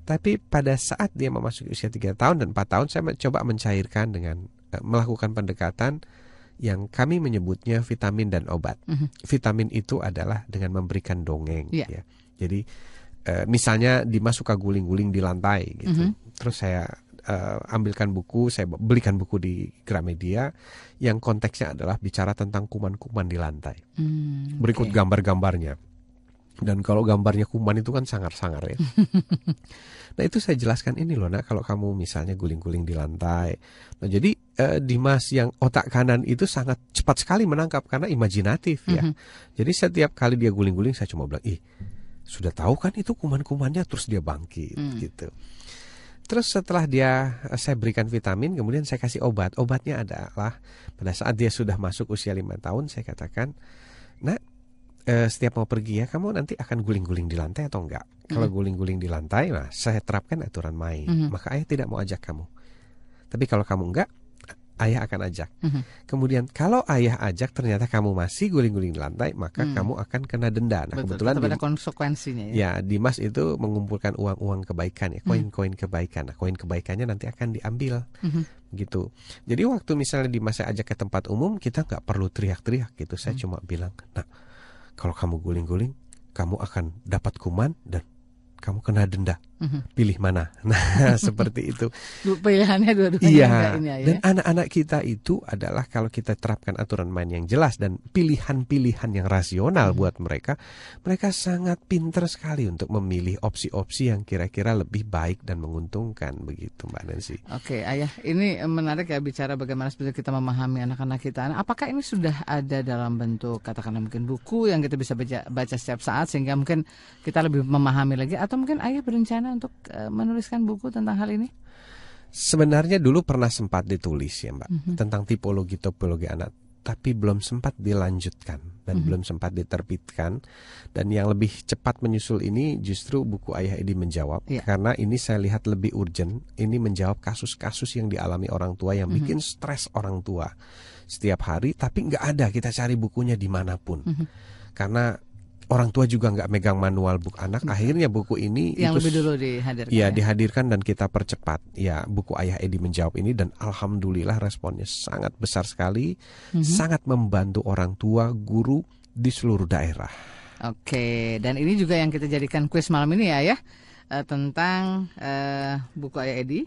Speaker 3: Tapi pada saat dia memasuki usia 3 tahun dan 4 tahun saya coba mencairkan dengan uh, melakukan pendekatan yang kami menyebutnya vitamin dan obat. Mm -hmm. Vitamin itu adalah dengan memberikan dongeng yeah. ya. Jadi uh, misalnya Dimas suka guling-guling di lantai gitu. Mm -hmm. Terus saya uh, ambilkan buku, saya belikan buku di Gramedia yang konteksnya adalah bicara tentang kuman-kuman di lantai. Mm, Berikut okay. gambar-gambarnya. Dan kalau gambarnya kuman itu kan sangar-sangar ya. <laughs> nah itu saya jelaskan ini loh nak kalau kamu misalnya guling-guling di lantai. Nah jadi eh, Dimas yang otak kanan itu sangat cepat sekali menangkap karena imajinatif ya. Mm -hmm. Jadi setiap kali dia guling-guling saya cuma bilang ih sudah tahu kan itu kuman-kumannya terus dia bangkit mm. gitu. Terus setelah dia eh, saya berikan vitamin, kemudian saya kasih obat. Obatnya adalah pada saat dia sudah masuk usia lima tahun, saya katakan, nak eh, setiap mau pergi ya kamu nanti akan guling-guling di lantai atau enggak? Mm. Kalau guling-guling di lantai, nah saya terapkan aturan main. Mm. Maka ayah tidak mau ajak kamu. Tapi kalau kamu enggak, ayah akan ajak. Mm -hmm. Kemudian kalau ayah ajak ternyata kamu masih guling-guling di lantai, maka mm. kamu akan kena denda. Nah,
Speaker 2: Betul, kebetulan ada konsekuensinya ya.
Speaker 3: Ya, Dimas itu mengumpulkan uang-uang kebaikan ya, koin-koin mm. kebaikan. Nah, koin kebaikannya nanti akan diambil. Mm -hmm. gitu. Jadi waktu misalnya Dimas saya ajak ke tempat umum, kita nggak perlu teriak-teriak gitu. Saya mm. cuma bilang, "Nah, kalau kamu guling-guling, kamu akan dapat kuman dan kamu kena denda. Mm-hmm. Pilih mana? <laughs> Nah, <laughs> seperti itu.
Speaker 2: Pilihannya dua-duanya
Speaker 3: iya. ini ya. Dan anak-anak kita itu adalah kalau kita terapkan aturan main yang jelas dan pilihan-pilihan yang rasional mm-hmm. buat mereka, mereka sangat pinter sekali untuk memilih opsi-opsi yang kira-kira lebih baik dan menguntungkan begitu, Mbak Nancy.
Speaker 2: Oke, Ayah, ini menarik ya bicara bagaimana sebetulnya kita memahami anak-anak kita. Nah, apakah ini sudah ada dalam bentuk katakanlah mungkin buku yang kita bisa baca, baca setiap saat sehingga mungkin kita lebih memahami lagi atau mungkin ayah berencana untuk uh, menuliskan buku tentang hal ini?
Speaker 3: Sebenarnya dulu pernah sempat ditulis ya Mbak mm -hmm. tentang tipologi topologi anak, tapi belum sempat dilanjutkan dan mm -hmm. belum sempat diterbitkan. Dan yang lebih cepat menyusul ini justru buku Ayah Edi menjawab yeah. karena ini saya lihat lebih urgent. Ini menjawab kasus-kasus yang dialami orang tua yang mm -hmm. bikin stres orang tua setiap hari, tapi nggak ada kita cari bukunya di mana pun mm -hmm. karena orang tua juga nggak megang manual buku anak, akhirnya buku ini
Speaker 2: yang itu, lebih dulu dihadirkan.
Speaker 3: Iya, ya, dihadirkan dan kita percepat. Ya, buku Ayah Edi menjawab ini dan alhamdulillah responnya sangat besar sekali, mm -hmm. sangat membantu orang tua, guru di seluruh daerah.
Speaker 2: Oke, dan ini juga yang kita jadikan kuis malam ini ya, ya uh, tentang uh, buku Ayah Edi,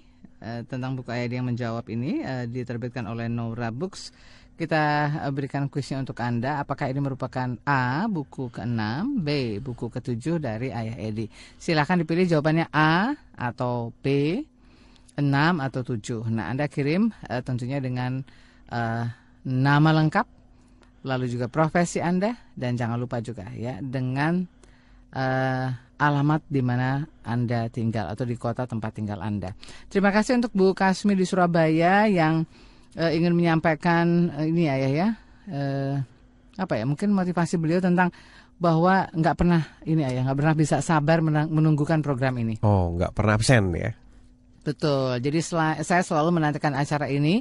Speaker 2: uh, tentang buku Ayah Edi yang menjawab ini uh, diterbitkan oleh Nora Books. Kita berikan kuisnya untuk Anda. Apakah ini merupakan A, buku ke-6, B, buku ke-7 dari Ayah Edi? Silahkan dipilih jawabannya A atau B, 6 atau 7. Nah, Anda kirim uh, tentunya dengan uh, nama lengkap, lalu juga profesi Anda, dan jangan lupa juga ya dengan uh, alamat di mana Anda tinggal atau di kota tempat tinggal Anda. Terima kasih untuk Bu Kasmi di Surabaya yang uh, ingin menyampaikan uh, ini ya ya ya uh, apa ya mungkin motivasi beliau tentang bahwa nggak pernah ini ya nggak pernah bisa sabar menunggukan program ini.
Speaker 3: Oh nggak pernah absen ya?
Speaker 2: Betul. Jadi sel saya selalu menantikan acara ini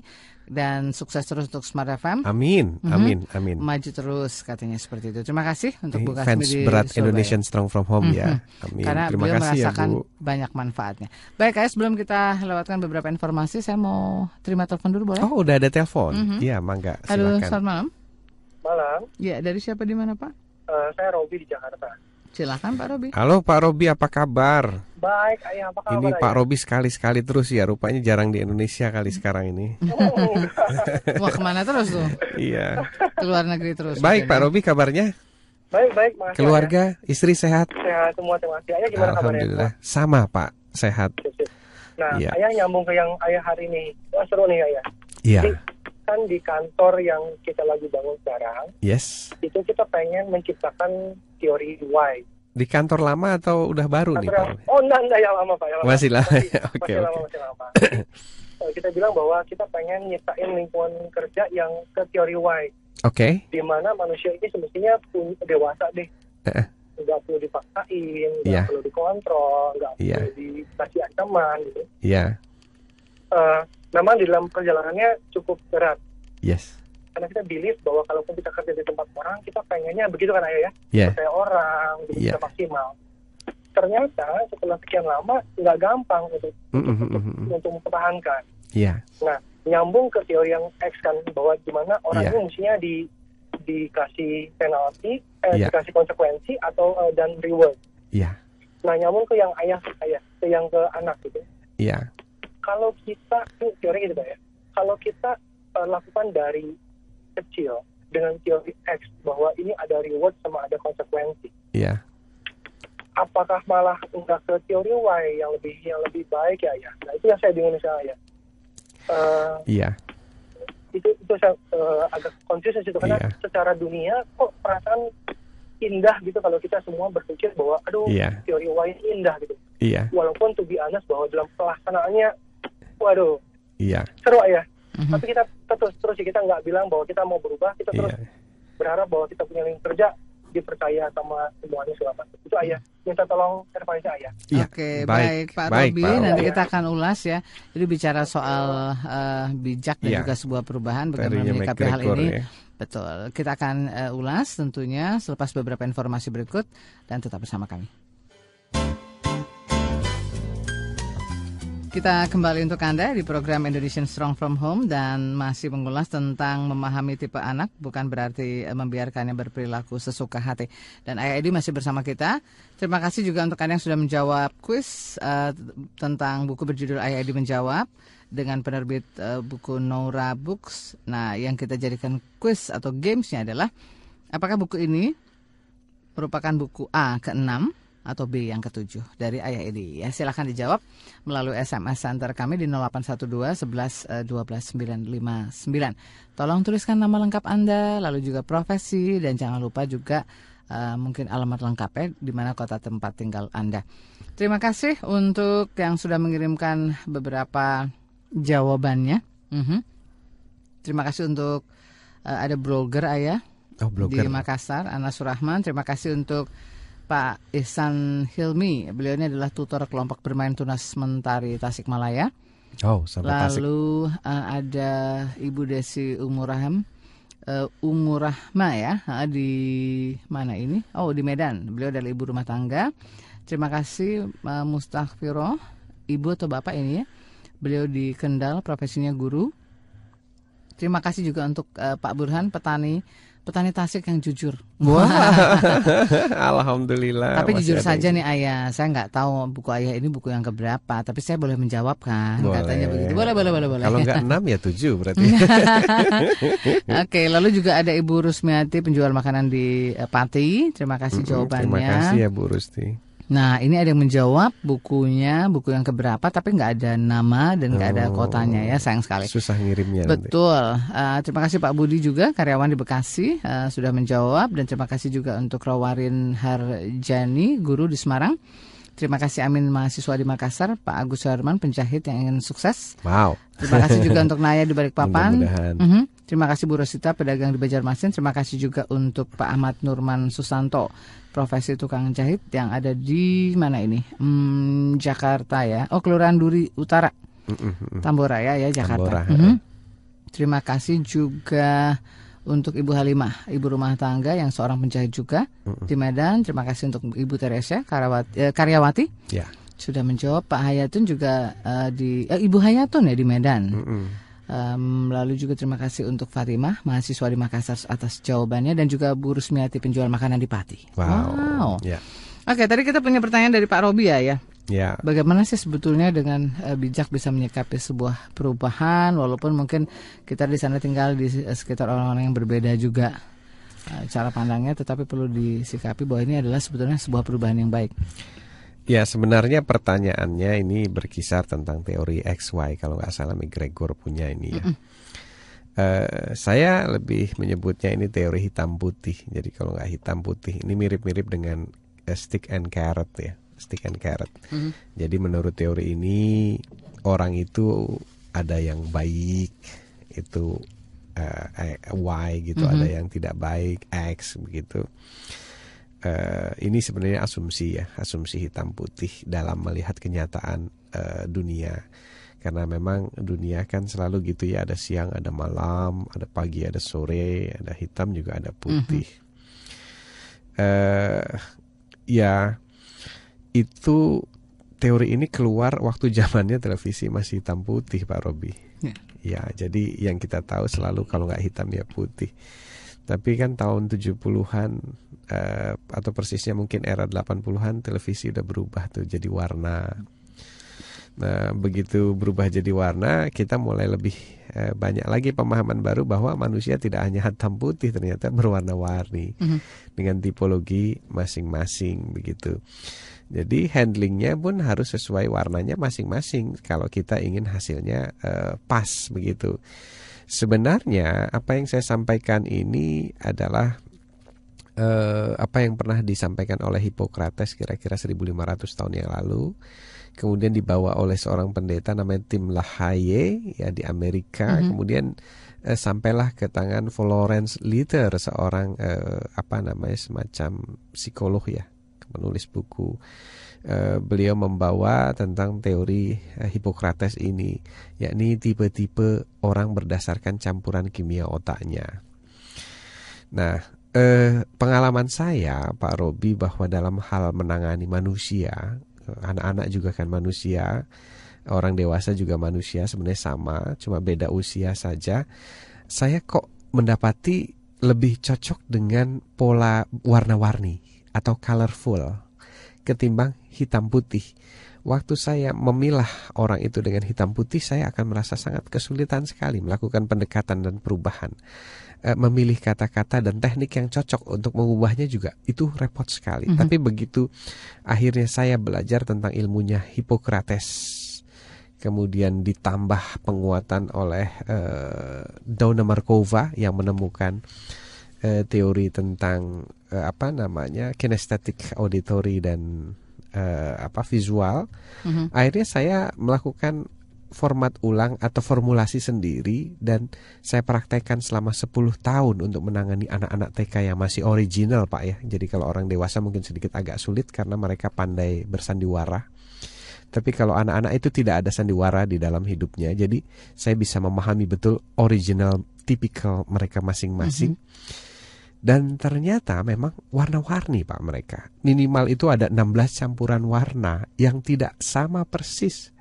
Speaker 2: dan sukses terus untuk Smart FM.
Speaker 3: Amin, mhm. amin, mm-hmm. amin.
Speaker 2: Maju terus katanya seperti itu. Terima kasih untuk Bu
Speaker 3: Kasmi
Speaker 2: Fans
Speaker 3: berat Indonesian Strong from Home mm-hmm. ya. Mhm. Amin.
Speaker 2: Karena Terima beliau kasih ya, merasakan ya, Bu. banyak manfaatnya. Baik, guys, sebelum kita lewatkan beberapa informasi, saya mau terima telepon dulu boleh?
Speaker 3: Oh, udah ada telepon. Mm-hmm. Iya, mangga. Silakan.
Speaker 2: Halo, selamat malam.
Speaker 4: Malam.
Speaker 2: Ya, dari siapa di mana, Pak?
Speaker 4: Uh, saya Robi di Jakarta.
Speaker 2: Silakan Pak Robi.
Speaker 3: Halo Pak Robi, apa kabar?
Speaker 4: Baik, ayah apa kabar?
Speaker 3: Ini Pak Robi sekali-sekali terus ya, rupanya jarang di Indonesia kali sekarang ini. <laughs> Oh.
Speaker 2: Wah ke mana terus tuh?
Speaker 3: iya.
Speaker 2: Keluar negeri terus.
Speaker 3: Baik Pak Robi, kabarnya?
Speaker 4: Baik, baik, makasih.
Speaker 3: Keluarga, ayah. istri sehat?
Speaker 4: Sehat semua, terima kasih. Ayah gimana
Speaker 3: Alhamdulillah. kabarnya? Sama Pak, sehat.
Speaker 4: Nah, ya. ayah nyambung ke yang ayah hari ini. Wah seru nih ayah.
Speaker 3: Iya
Speaker 4: kan di kantor yang kita lagi bangun sekarang,
Speaker 3: yes,
Speaker 4: itu kita pengen menciptakan teori why.
Speaker 3: Di kantor lama atau udah baru
Speaker 4: kantor
Speaker 3: nih
Speaker 4: Pak? Oh enggak, enggak yang lama Pak. Yang lama.
Speaker 3: Masih lama,
Speaker 4: masih, <laughs>
Speaker 3: oke okay,
Speaker 4: lama, masih lama. <coughs> kita bilang bahwa kita pengen nyiptain lingkungan kerja yang ke teori why.
Speaker 3: Oke. Okay.
Speaker 4: Di mana manusia ini semestinya punya dewasa deh. Uh. Nggak perlu dipaksain, nggak yeah. perlu dikontrol, nggak yeah. perlu dikasih ancaman gitu.
Speaker 3: Iya. Yeah.
Speaker 4: Uh, memang di dalam perjalanannya cukup berat.
Speaker 3: Yes.
Speaker 4: Karena kita believe bahwa kalaupun kita kerja di tempat orang, kita pengennya begitu kan ayah ya,
Speaker 3: yeah.
Speaker 4: percaya orang, yeah. bisa maksimal. Ternyata setelah sekian lama nggak gampang untuk mm -hmm. untuk, untuk mempertahankan.
Speaker 3: Yeah.
Speaker 4: Nah, nyambung ke teori yang X kan bahwa gimana orang yeah. ini mestinya di dikasih penalti, eh, yeah. dikasih konsekuensi atau uh, dan reward.
Speaker 3: Iya. Yeah.
Speaker 4: Nah, nyambung ke yang ayah ayah, ke yang ke anak gitu.
Speaker 3: Iya. Yeah
Speaker 4: kalau kita teori gitu ya kalau kita uh, lakukan dari kecil dengan teori X bahwa ini ada reward sama ada konsekuensi
Speaker 3: iya yeah.
Speaker 4: apakah malah enggak ke teori Y yang lebih yang lebih baik ya ya nah itu yang saya bingung misalnya
Speaker 3: uh, iya
Speaker 4: itu itu saya uh, agak konfusi itu karena yeah. secara dunia kok perasaan indah gitu kalau kita semua berpikir bahwa aduh yeah. teori Y indah gitu.
Speaker 3: Iya.
Speaker 4: Walaupun to be honest bahwa dalam pelaksanaannya waduh
Speaker 3: iya
Speaker 4: seru ya mm-hmm. tapi kita terus terus kita nggak bilang bahwa kita mau berubah kita terus iya. berharap bahwa kita punya link kerja dipercaya sama semuanya selama itu ayah minta tolong advice ayah.
Speaker 2: Ya, Oke baik, baik Pak baik, Robi Pak nanti kita akan ulas ya. Jadi bicara soal uh, bijak dan ya. juga sebuah perubahan bagaimana menyikapi hal ini. Ya. Betul. Kita akan uh, ulas tentunya selepas beberapa informasi berikut dan tetap bersama kami. Kita kembali untuk Anda di program Indonesian Strong From Home dan masih mengulas tentang memahami tipe anak bukan berarti eh, membiarkannya berperilaku sesuka hati. Dan Ayah Edi masih bersama kita. Terima kasih juga untuk Anda yang sudah menjawab kuis uh, tentang buku berjudul Ayah Edi Menjawab dengan penerbit uh, buku Nora Books. Nah, yang kita jadikan kuis atau gamesnya adalah apakah buku ini merupakan buku A ke-6 atau B yang ketujuh dari Ayah Edi. Ya, silahkan dijawab melalui SMS center kami di 0812 11 12 959. Tolong tuliskan nama lengkap Anda, lalu juga profesi dan jangan lupa juga uh, mungkin alamat lengkapnya di mana kota tempat tinggal Anda. Terima kasih untuk yang sudah mengirimkan beberapa jawabannya. Mm -hmm. Terima kasih untuk uh, ada blogger ayah oh, blogger. di Makassar, Anas Surahman. Terima kasih untuk Pak Ihsan Hilmi. Beliau ini adalah tutor kelompok bermain tunas mentari Tasikmalaya.
Speaker 3: Oh, sampai
Speaker 2: Lalu Tasik. Uh, ada Ibu Desi Umuraham uh, Ungu Rahma ya di mana ini? Oh di Medan. Beliau adalah ibu rumah tangga. Terima kasih uh, Mustafiro, ibu atau bapak ini ya. Beliau di Kendal, profesinya guru. Terima kasih juga untuk uh, Pak Burhan, petani petani Tasik yang jujur.
Speaker 3: Wah, <laughs> alhamdulillah.
Speaker 2: Tapi jujur saja nih ayah, saya nggak tahu buku ayah ini buku yang keberapa, tapi saya boleh menjawab kan? Boleh. Katanya begitu. Boleh, boleh, boleh, boleh.
Speaker 3: Kalau nggak enam ya tujuh berarti. <laughs>
Speaker 2: Oke, lalu juga ada Ibu Rusmiati penjual makanan di eh, Pati. Terima kasih jawabannya.
Speaker 3: Terima kasih ya Bu Rusti.
Speaker 2: Nah, ini ada yang menjawab bukunya, buku yang keberapa, tapi nggak ada nama dan nggak oh, ada kotanya ya, sayang sekali.
Speaker 3: Susah ngirimnya.
Speaker 2: Betul. Uh, terima kasih Pak Budi juga, karyawan di Bekasi uh, sudah menjawab dan terima kasih juga untuk Rawarin Harjani, guru di Semarang. Terima kasih Amin mahasiswa di Makassar, Pak Agus Herman penjahit yang ingin sukses.
Speaker 3: Wow.
Speaker 2: Terima kasih juga untuk Naya di Balikpapan. <laughs> Uh -huh. Terima kasih Bu Rosita pedagang di Banjarmasin. Terima kasih juga untuk Pak Ahmad Nurman Susanto profesi tukang jahit yang ada di mana ini? Hmm, Jakarta ya. Oh, Kelurahan Duri Utara. Tambora ya ya Jakarta. Tambora, mm -hmm. Terima kasih juga untuk Ibu Halimah, ibu rumah tangga yang seorang penjahit juga mm -hmm. di Medan. Terima kasih untuk Ibu Teresa Karawati, eh, Karyawati.
Speaker 3: Ya.
Speaker 2: Sudah menjawab Pak Hayatun juga uh, di eh, Ibu Hayatun ya di Medan. Mm -hmm. Um, lalu juga terima kasih untuk Fatimah, mahasiswa di Makassar atas jawabannya dan juga Bu Rusmiati penjual makanan di Pati.
Speaker 3: Wow. wow. Yeah.
Speaker 2: Oke, tadi kita punya pertanyaan dari Pak Robi ya ya.
Speaker 3: Ya.
Speaker 2: Bagaimana sih sebetulnya dengan uh, bijak bisa menyikapi sebuah perubahan walaupun mungkin kita di sana tinggal di sekitar orang-orang yang berbeda juga uh, cara pandangnya tetapi perlu disikapi bahwa ini adalah sebetulnya sebuah perubahan yang baik.
Speaker 3: Ya sebenarnya pertanyaannya ini berkisar tentang teori XY kalau nggak salah McGregor punya ini ya. Mm -mm. Uh, saya lebih menyebutnya ini teori hitam putih. Jadi kalau nggak hitam putih ini mirip-mirip dengan uh, stick and carrot ya, stick and carrot. Mm -hmm. Jadi menurut teori ini orang itu ada yang baik itu uh, Y gitu, mm -hmm. ada yang tidak baik X begitu uh, ini sebenarnya asumsi ya, asumsi hitam putih dalam melihat kenyataan uh, dunia. Karena memang dunia kan selalu gitu ya, ada siang, ada malam, ada pagi, ada sore, ada hitam juga ada putih. Mm -hmm. uh, ya itu teori ini keluar waktu zamannya televisi masih hitam putih Pak Robi. Yeah. Ya, jadi yang kita tahu selalu kalau nggak hitam ya putih. Tapi kan tahun 70-an uh, atau persisnya mungkin era 80-an televisi udah berubah tuh jadi warna. Nah, begitu berubah jadi warna, kita mulai lebih uh, banyak lagi pemahaman baru bahwa manusia tidak hanya hitam putih, ternyata berwarna-warni mm -hmm. dengan tipologi masing-masing begitu. Jadi handlingnya pun harus sesuai warnanya masing-masing kalau kita ingin hasilnya uh, pas begitu. Sebenarnya apa yang saya sampaikan ini adalah eh, apa yang pernah disampaikan oleh Hippocrates kira-kira 1500 tahun yang lalu kemudian dibawa oleh seorang pendeta namanya Tim LaHaye ya di Amerika mm -hmm. kemudian eh, sampailah ke tangan Florence Litter seorang eh, apa namanya semacam psikolog ya menulis buku. Eh, beliau membawa tentang teori eh, Hippocrates ini yakni tipe-tipe orang berdasarkan campuran kimia otaknya. Nah eh, pengalaman saya Pak Robi bahwa dalam hal menangani manusia, anak-anak juga kan manusia, orang dewasa juga manusia sebenarnya sama, cuma beda usia saja. Saya kok mendapati lebih cocok dengan pola warna-warni atau colorful ketimbang hitam putih. Waktu saya memilah orang itu dengan hitam putih, saya akan merasa sangat kesulitan sekali melakukan pendekatan dan perubahan. Eh, memilih kata-kata dan teknik yang cocok untuk mengubahnya juga itu repot sekali. Mm -hmm. Tapi begitu akhirnya saya belajar tentang ilmunya Hippocrates, kemudian ditambah penguatan oleh uh, Donna Markova yang menemukan uh, teori tentang uh, apa namanya kinesthetic auditory dan uh, apa visual. Mm -hmm. Akhirnya saya melakukan format ulang atau formulasi sendiri dan saya praktekkan selama 10 tahun untuk menangani anak-anak TK yang masih original Pak ya. Jadi kalau orang dewasa mungkin sedikit agak sulit karena mereka pandai bersandiwara. Tapi kalau anak-anak itu tidak ada sandiwara di dalam hidupnya, jadi saya bisa memahami betul original tipikal mereka masing-masing. Mm -hmm. Dan ternyata memang warna-warni Pak mereka. Minimal itu ada 16 campuran warna yang tidak sama persis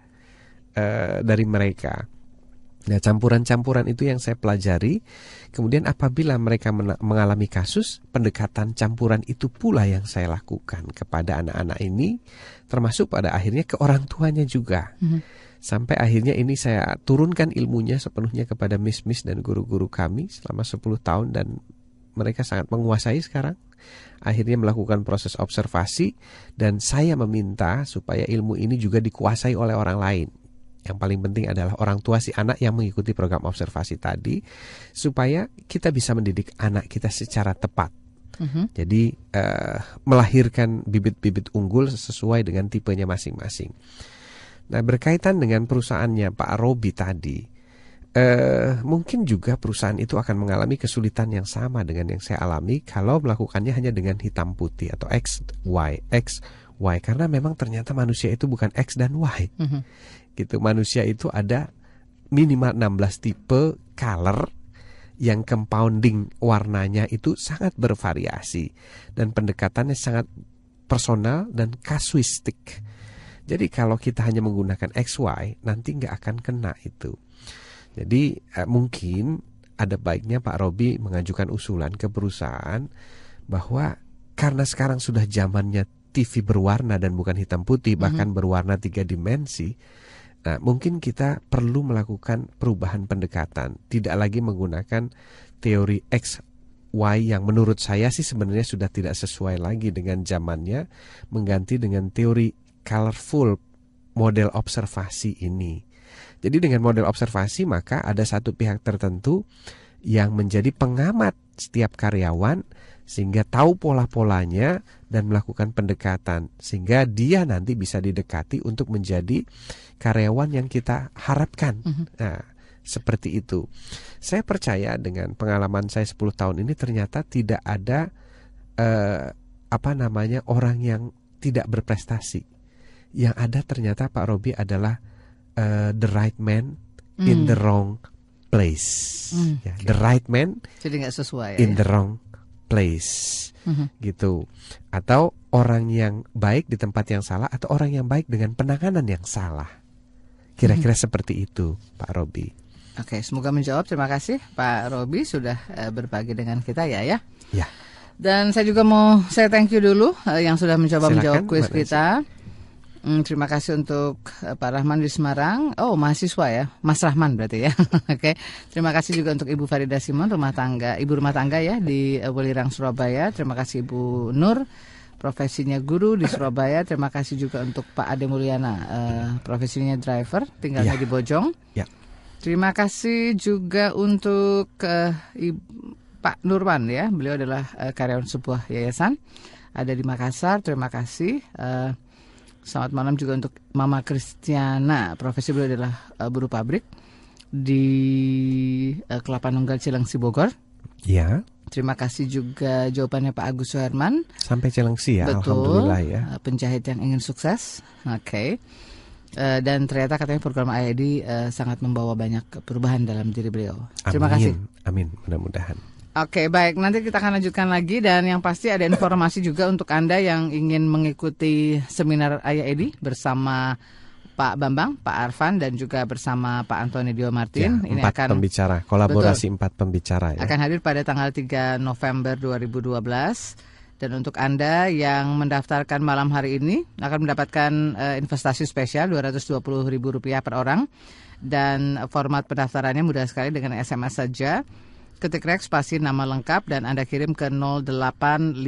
Speaker 3: uh, dari mereka. Nah, campuran-campuran itu yang saya pelajari. Kemudian apabila mereka mengalami kasus, pendekatan campuran itu pula yang saya lakukan kepada anak-anak ini, termasuk pada akhirnya ke orang tuanya juga. Mm -hmm. Sampai akhirnya ini saya turunkan ilmunya sepenuhnya kepada miss-miss dan guru-guru kami selama 10 tahun dan mereka sangat menguasai sekarang. Akhirnya melakukan proses observasi dan saya meminta supaya ilmu ini juga dikuasai oleh orang lain yang paling penting adalah orang tua si anak yang mengikuti program observasi tadi supaya kita bisa mendidik anak kita secara tepat. -huh. Jadi uh, melahirkan bibit-bibit unggul sesuai dengan tipenya masing-masing. Nah berkaitan dengan perusahaannya Pak Robi tadi, uh, mungkin juga perusahaan itu akan mengalami kesulitan yang sama dengan yang saya alami kalau melakukannya hanya dengan hitam putih atau X Y X Y karena memang ternyata manusia itu bukan X dan Y. Uh -huh gitu manusia itu ada minimal 16 tipe color yang compounding warnanya itu sangat bervariasi dan pendekatannya sangat personal dan kasuistik. Jadi kalau kita hanya menggunakan XY nanti nggak akan kena itu. Jadi eh, mungkin ada baiknya Pak Robi mengajukan usulan ke perusahaan bahwa karena sekarang sudah zamannya TV berwarna dan bukan hitam putih bahkan mm -hmm. berwarna tiga dimensi Nah, mungkin kita perlu melakukan perubahan pendekatan, tidak lagi menggunakan teori X Y yang menurut saya sih sebenarnya sudah tidak sesuai lagi dengan zamannya, mengganti dengan teori colorful model observasi ini. Jadi dengan model observasi maka ada satu pihak tertentu yang menjadi pengamat setiap karyawan sehingga tahu pola-polanya dan melakukan pendekatan sehingga dia nanti bisa didekati untuk menjadi karyawan yang kita harapkan. Mm -hmm. Nah, seperti itu. Saya percaya dengan pengalaman saya 10 tahun ini ternyata tidak ada uh, apa namanya orang yang tidak berprestasi. Yang ada ternyata Pak Robi adalah uh, the right man mm. in the wrong place. Mm. Ya, the right man
Speaker 2: Jadi gak sesuai
Speaker 3: in ya? the wrong place. Mm -hmm. Gitu. Atau orang yang baik di tempat yang salah atau orang yang baik dengan penanganan yang salah. Kira-kira hmm. seperti itu, Pak Robi.
Speaker 2: Oke, semoga menjawab. Terima kasih Pak Robi sudah uh, berbagi dengan kita ya ya.
Speaker 3: Ya.
Speaker 2: Dan saya juga mau saya thank you dulu uh, yang sudah mencoba Silakan, menjawab kuis kita. Hmm, terima kasih untuk uh, Pak Rahman di Semarang. Oh, mahasiswa ya, Mas Rahman berarti ya. <laughs> Oke, terima kasih juga untuk Ibu Farida Simon, rumah tangga, ibu rumah tangga ya di uh, Welirang Surabaya. Terima kasih Ibu Nur profesinya guru di Surabaya. Terima kasih juga untuk Pak Ade Mulyana, uh, profesinya driver, tinggalnya ya. di Bojong.
Speaker 3: Ya.
Speaker 2: Terima kasih juga untuk uh, Pak Nurwan ya, beliau adalah uh, karyawan sebuah yayasan ada di Makassar. Terima kasih. Uh, selamat malam juga untuk Mama Kristiana, profesi beliau adalah uh, buruh pabrik di uh, Kelapa Nunggal Cilengsi Bogor.
Speaker 3: Ya.
Speaker 2: Terima kasih juga jawabannya Pak Agus Suherman.
Speaker 3: Sampai Cilengsi ya,
Speaker 2: Betul,
Speaker 3: Alhamdulillah ya.
Speaker 2: Eh, penjahit yang ingin sukses. Oke. Okay. Uh, eh, dan ternyata katanya program IID uh, eh, sangat membawa banyak perubahan dalam diri beliau.
Speaker 3: Amin,
Speaker 2: Terima kasih.
Speaker 3: Amin, mudah-mudahan.
Speaker 2: Oke, okay, baik. Nanti kita akan lanjutkan lagi dan yang pasti ada informasi juga untuk Anda yang ingin mengikuti seminar IID bersama Pak Bambang, Pak Arfan dan juga bersama Pak Antoni Dio Martin.
Speaker 3: Ya, Ini empat akan pembicara, kolaborasi betul, empat pembicara
Speaker 2: ya. Akan hadir pada tanggal 3 November 2012. Dan untuk Anda yang mendaftarkan malam hari ini akan mendapatkan uh, investasi spesial Rp220.000 per orang. Dan format pendaftarannya mudah sekali dengan SMS saja ketik rek spasi nama lengkap dan Anda kirim ke 0855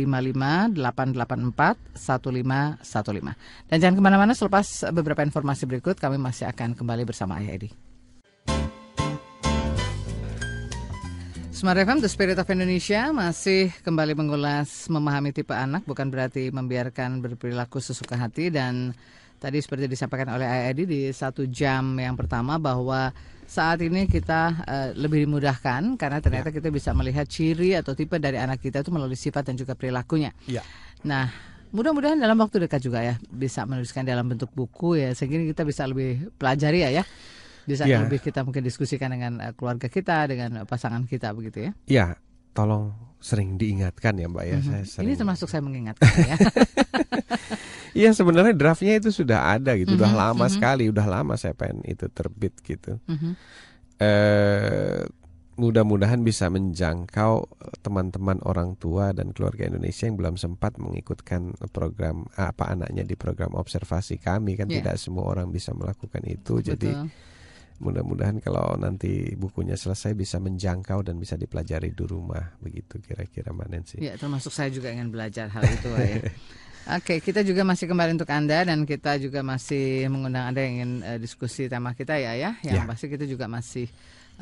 Speaker 2: 884 1515. Dan jangan ke mana-mana selepas beberapa informasi berikut kami masih akan kembali bersama Ayah Edi. Smart FM, The Spirit of Indonesia masih kembali mengulas memahami tipe anak bukan berarti membiarkan berperilaku sesuka hati dan tadi seperti disampaikan oleh Edi di satu jam yang pertama bahwa saat ini kita uh, lebih dimudahkan karena ternyata ya. kita bisa melihat ciri atau tipe dari anak kita itu melalui sifat dan juga perilakunya.
Speaker 3: Ya.
Speaker 2: Nah, mudah-mudahan dalam waktu dekat juga ya bisa menuliskan dalam bentuk buku ya sehingga kita bisa lebih pelajari ya ya bisa ya. lebih kita mungkin diskusikan dengan uh, keluarga kita, dengan pasangan kita begitu ya.
Speaker 3: Iya, tolong sering diingatkan ya Mbak ya. Mm -hmm.
Speaker 2: saya sering... Ini termasuk saya mengingatkan ya. <laughs> <laughs>
Speaker 3: Iya sebenarnya draftnya itu sudah ada gitu, mm -hmm. udah lama mm -hmm. sekali, udah lama saya pengen itu terbit gitu. Mm -hmm. eh, mudah-mudahan bisa menjangkau teman-teman orang tua dan keluarga Indonesia yang belum sempat mengikutkan program apa anaknya di program observasi kami kan yeah. tidak semua orang bisa melakukan itu Betul. jadi mudah-mudahan kalau nanti bukunya selesai bisa menjangkau dan bisa dipelajari di rumah begitu kira-kira Mbak Nancy.
Speaker 2: Ya termasuk saya juga ingin belajar hal itu ya. <laughs> Oke, kita juga masih kembali untuk Anda dan kita juga masih mengundang Anda yang ingin uh, diskusi tema kita ya ya. Yang ya. pasti kita juga masih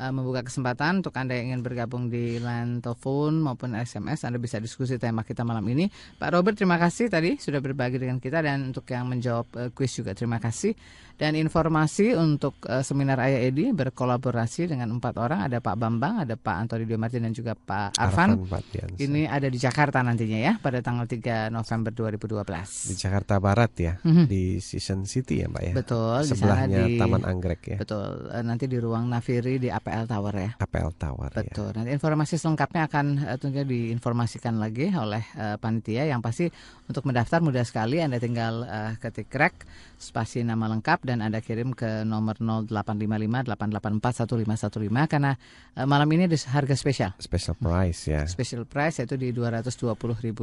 Speaker 2: uh, membuka kesempatan untuk Anda yang ingin bergabung di line telepon maupun SMS. Anda bisa diskusi tema kita malam ini. Pak Robert, terima kasih tadi sudah berbagi dengan kita dan untuk yang menjawab uh, kuis juga terima kasih. Dan informasi untuk uh, seminar Ayah Edi berkolaborasi dengan empat orang. Ada Pak Bambang, ada Pak Antoni Martin dan juga Pak Arfan. Arfan Ini ada di Jakarta nantinya ya pada tanggal 3 November 2012.
Speaker 3: Di Jakarta Barat ya, mm -hmm. di Season City ya Mbak ya.
Speaker 2: Betul.
Speaker 3: Sebelahnya di, Taman Anggrek ya.
Speaker 2: Betul. Nanti di ruang Naviri di APL Tower ya.
Speaker 3: APL Tower.
Speaker 2: Ya. Betul. Ya. Nanti informasi selengkapnya akan uh, tentunya diinformasikan lagi oleh uh, panitia yang pasti untuk mendaftar mudah sekali. Anda tinggal uh, ketik rek spasi nama lengkap dan Anda kirim ke nomor 0855 884 1515 karena uh, malam ini ada harga spesial.
Speaker 3: Special price ya.
Speaker 2: Special price yaitu di Rp220.000.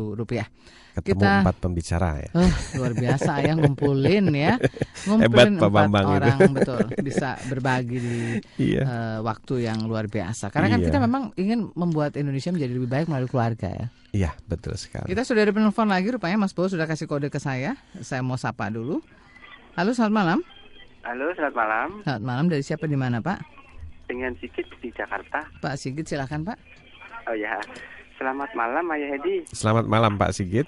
Speaker 3: Ketemu Kita, empat pembicara ya.
Speaker 2: Uh, luar biasa ayah <laughs> ngumpulin ya. Ngumpulin Hebat, empat orang itu. betul bisa berbagi di <laughs> iya. uh, waktu yang luar biasa. Karena kan iya. kan kita memang ingin membuat Indonesia menjadi lebih baik melalui keluarga ya.
Speaker 3: Iya, betul sekali.
Speaker 2: Kita sudah ada penelpon lagi rupanya Mas Bo sudah kasih kode ke saya. Saya mau sapa dulu. Halo, selamat malam.
Speaker 5: Halo, selamat malam.
Speaker 2: Selamat malam. Dari siapa di mana, Pak?
Speaker 5: Dengan Sigit di Jakarta.
Speaker 2: Pak Sigit, silakan, Pak.
Speaker 5: Oh ya. Selamat malam, Ayah Hedi.
Speaker 3: Selamat malam, Pak Sigit.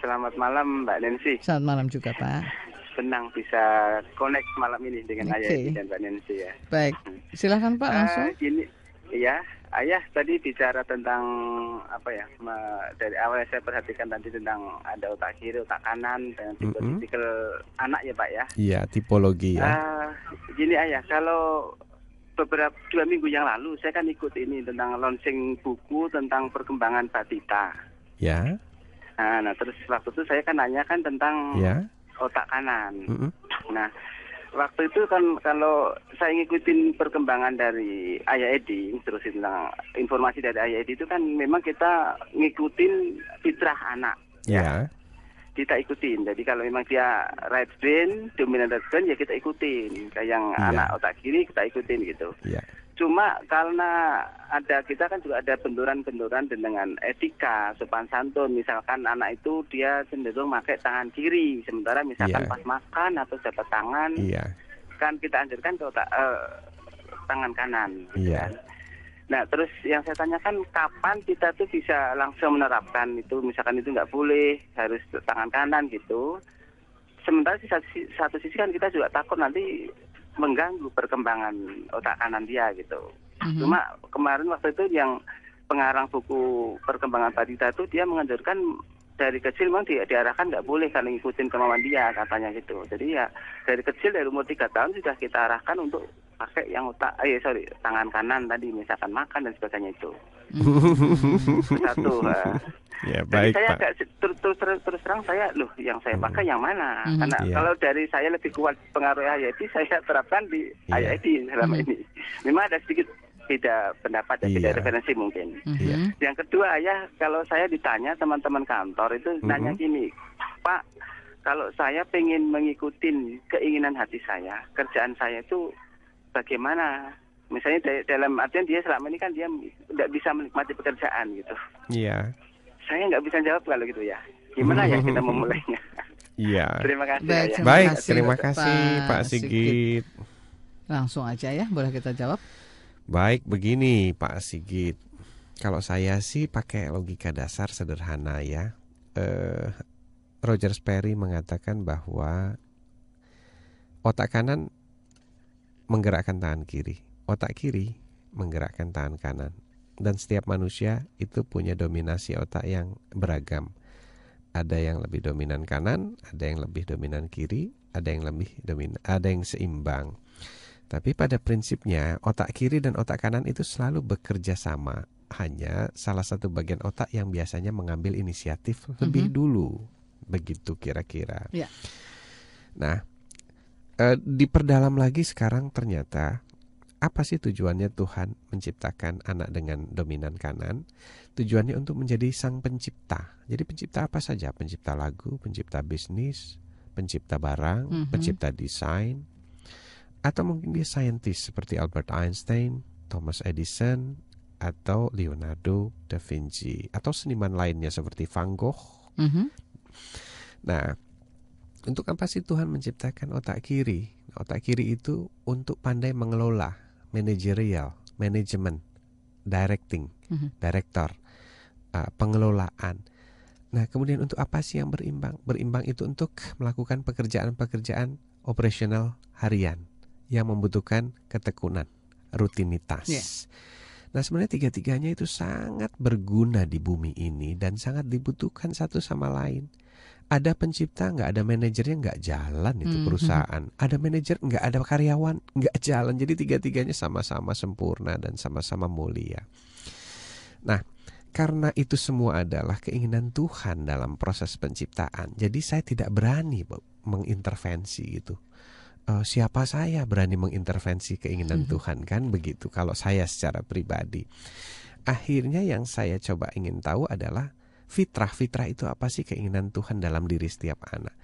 Speaker 5: Selamat malam, Mbak Nancy.
Speaker 2: Selamat malam juga, Pak.
Speaker 5: Senang bisa connect malam ini dengan okay. Ayah Hedi dan Mbak Nancy ya.
Speaker 2: Baik, silakan Pak langsung. Uh,
Speaker 5: ini, ya, Ayah tadi bicara tentang apa ya? Dari awal saya perhatikan tadi tentang ada otak kiri, otak kanan dengan tipe mm -hmm. anak ya Pak ya.
Speaker 3: Iya tipologi ya.
Speaker 5: Uh, gini Ayah, kalau beberapa dua minggu yang lalu saya kan ikut ini tentang launching buku tentang perkembangan batita.
Speaker 3: Ya.
Speaker 5: Nah, nah terus waktu itu saya kan nanya kan tentang ya. otak kanan. Mm -hmm. Nah waktu itu kan kalau saya ngikutin perkembangan dari Ayah Edi terus tentang informasi dari Ayah Edi itu kan memang kita ngikutin fitrah anak
Speaker 3: ya. ya.
Speaker 5: Kita ikutin. Jadi kalau memang dia right brain, dominant right brain ya kita ikutin. Kayak yang ya. anak otak kiri kita ikutin gitu.
Speaker 3: Ya.
Speaker 5: Cuma karena ada kita kan juga ada benturan-benturan dengan etika, sopan santun. Misalkan anak itu dia cenderung pakai tangan kiri, sementara misalkan yeah. pas makan atau jabat tangan,
Speaker 3: yeah.
Speaker 5: kan kita anjurkan ke uh, tangan kanan.
Speaker 3: Gitu yeah. kan.
Speaker 5: Nah terus yang saya tanyakan kapan kita tuh bisa langsung menerapkan itu, misalkan itu nggak boleh harus tangan kanan gitu. Sementara di satu, satu sisi kan kita juga takut nanti mengganggu perkembangan otak kanan dia gitu. Mm-hmm. Cuma kemarin waktu itu yang pengarang buku perkembangan balita itu dia menganjurkan dari kecil memang dia diarahkan nggak boleh kalau ngikutin kemauan dia katanya gitu. Jadi ya dari kecil dari umur tiga tahun sudah kita arahkan untuk pakai yang otak, eh sorry tangan kanan tadi misalkan makan dan sebagainya itu. Mm-hmm. Satu. <laughs> Uh,
Speaker 3: Ya, baik,
Speaker 5: saya
Speaker 3: Pak. agak
Speaker 5: terus, terus, terus, terus terang saya loh yang saya pakai hmm. yang mana? Hmm. Karena yeah. kalau dari saya lebih kuat pengaruh Hayati saya <laughs> terapkan di yeah. Hayati selama hmm. ini. Memang ada sedikit beda pendapat dan yeah. beda referensi mungkin.
Speaker 3: Mm-hmm.
Speaker 5: Yang kedua ya kalau saya ditanya teman-teman kantor itu mm-hmm. nanya gini, Pak, kalau saya pengen mengikuti keinginan hati saya, kerjaan saya itu bagaimana? Misalnya dalam artian dia selama ini kan dia tidak bisa menikmati pekerjaan gitu.
Speaker 3: Iya. Yeah
Speaker 5: saya nggak bisa jawab kalau gitu ya. Gimana ya kita <laughs> memulainya?
Speaker 3: Iya. <laughs>
Speaker 5: terima kasih.
Speaker 2: Baik,
Speaker 5: ya.
Speaker 3: Baik terima kasih Pak, Sigit.
Speaker 2: Langsung aja ya, boleh kita jawab.
Speaker 3: Baik, begini Pak Sigit. Kalau saya sih pakai logika dasar sederhana ya. Eh, Roger Sperry mengatakan bahwa otak kanan menggerakkan tangan kiri, otak kiri menggerakkan tangan kanan dan setiap manusia itu punya dominasi otak yang beragam. Ada yang lebih dominan kanan, ada yang lebih dominan kiri, ada yang lebih dominan, ada yang seimbang. Tapi pada prinsipnya otak kiri dan otak kanan itu selalu bekerja sama. Hanya salah satu bagian otak yang biasanya mengambil inisiatif lebih mm -hmm. dulu. Begitu kira-kira. Yeah. Nah, eh, diperdalam lagi sekarang ternyata apa sih tujuannya Tuhan menciptakan anak dengan dominan kanan? Tujuannya untuk menjadi sang pencipta. Jadi pencipta apa saja? Pencipta lagu, pencipta bisnis, pencipta barang, mm -hmm. pencipta desain, atau mungkin dia saintis seperti Albert Einstein, Thomas Edison, atau Leonardo da Vinci, atau seniman lainnya seperti Van Gogh. Mm -hmm. Nah, untuk apa sih Tuhan menciptakan otak kiri? Otak kiri itu untuk pandai mengelola manajerial, manajemen, directing, mm-hmm. director, uh, pengelolaan. Nah, kemudian untuk apa sih yang berimbang? Berimbang itu untuk melakukan pekerjaan-pekerjaan operasional harian yang membutuhkan ketekunan, rutinitas. Yeah. Nah, sebenarnya tiga-tiganya itu sangat berguna di bumi ini dan sangat dibutuhkan satu sama lain ada pencipta nggak ada manajernya nggak jalan itu hmm, perusahaan. Ada manajer nggak ada karyawan nggak jalan. Jadi tiga tiganya sama-sama sempurna dan sama-sama mulia. Nah karena itu semua adalah keinginan Tuhan dalam proses penciptaan. Jadi saya tidak berani mengintervensi itu uh, siapa saya berani mengintervensi keinginan hmm. Tuhan? Kan begitu kalau saya secara pribadi. Akhirnya yang saya coba ingin tahu adalah fitrah. Fitrah itu apa sih keinginan Tuhan dalam diri setiap anak.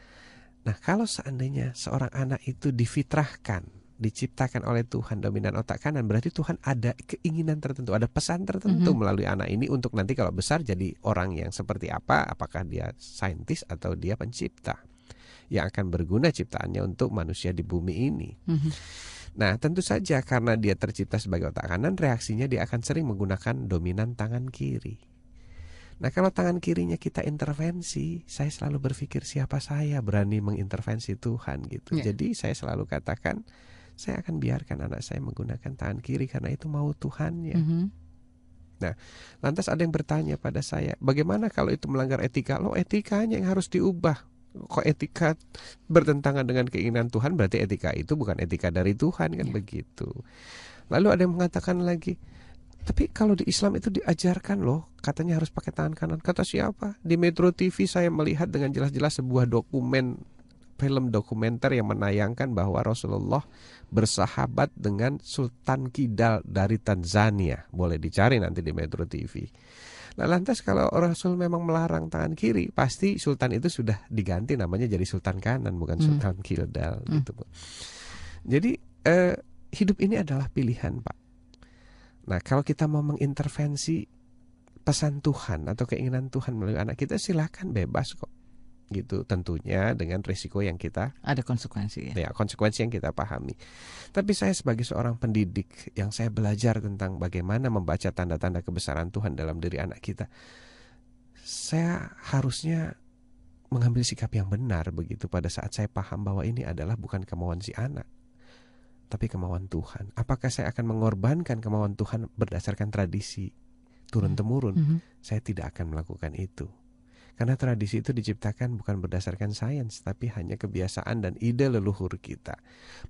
Speaker 3: Nah, kalau seandainya seorang anak itu difitrahkan, diciptakan oleh Tuhan dominan otak kanan, berarti Tuhan ada keinginan tertentu, ada pesan tertentu mm -hmm. melalui anak ini untuk nanti kalau besar jadi orang yang seperti apa, apakah dia saintis atau dia pencipta yang akan berguna ciptaannya untuk manusia di bumi ini. Mm -hmm. Nah, tentu saja karena dia tercipta sebagai otak kanan, reaksinya dia akan sering menggunakan dominan tangan kiri. Nah kalau tangan kirinya kita intervensi, saya selalu berpikir siapa saya berani mengintervensi Tuhan gitu. Yeah. Jadi saya selalu katakan saya akan biarkan anak saya menggunakan tangan kiri karena itu mau Tuhan ya. Mm -hmm. Nah, lantas ada yang bertanya pada saya, bagaimana kalau itu melanggar etika? Lo etikanya yang harus diubah. Kok etika bertentangan dengan keinginan Tuhan? Berarti etika itu bukan etika dari Tuhan kan yeah. begitu. Lalu ada yang mengatakan lagi, tapi kalau di Islam itu diajarkan loh, katanya harus pakai tangan kanan. Kata siapa? Di Metro TV saya melihat dengan jelas-jelas sebuah dokumen film dokumenter yang menayangkan bahwa Rasulullah bersahabat dengan Sultan Kidal dari Tanzania. Boleh dicari nanti di Metro TV. Nah lantas kalau Rasul memang melarang tangan kiri, pasti Sultan itu sudah diganti namanya jadi Sultan kanan bukan hmm. Sultan Kidal hmm. gitu. Jadi eh, hidup ini adalah pilihan Pak. Nah, kalau kita mau mengintervensi pesan Tuhan atau keinginan Tuhan melalui anak kita silahkan bebas kok. Gitu tentunya dengan risiko yang kita
Speaker 2: ada konsekuensi
Speaker 3: ya. ya konsekuensi yang kita pahami. Tapi saya sebagai seorang pendidik yang saya belajar tentang bagaimana membaca tanda-tanda kebesaran Tuhan dalam diri anak kita saya harusnya mengambil sikap yang benar begitu pada saat saya paham bahwa ini adalah bukan kemauan si anak tapi kemauan Tuhan. Apakah saya akan mengorbankan kemauan Tuhan berdasarkan tradisi turun temurun? Mm -hmm. Saya tidak akan melakukan itu. Karena tradisi itu diciptakan bukan berdasarkan sains, tapi hanya kebiasaan dan ide leluhur kita.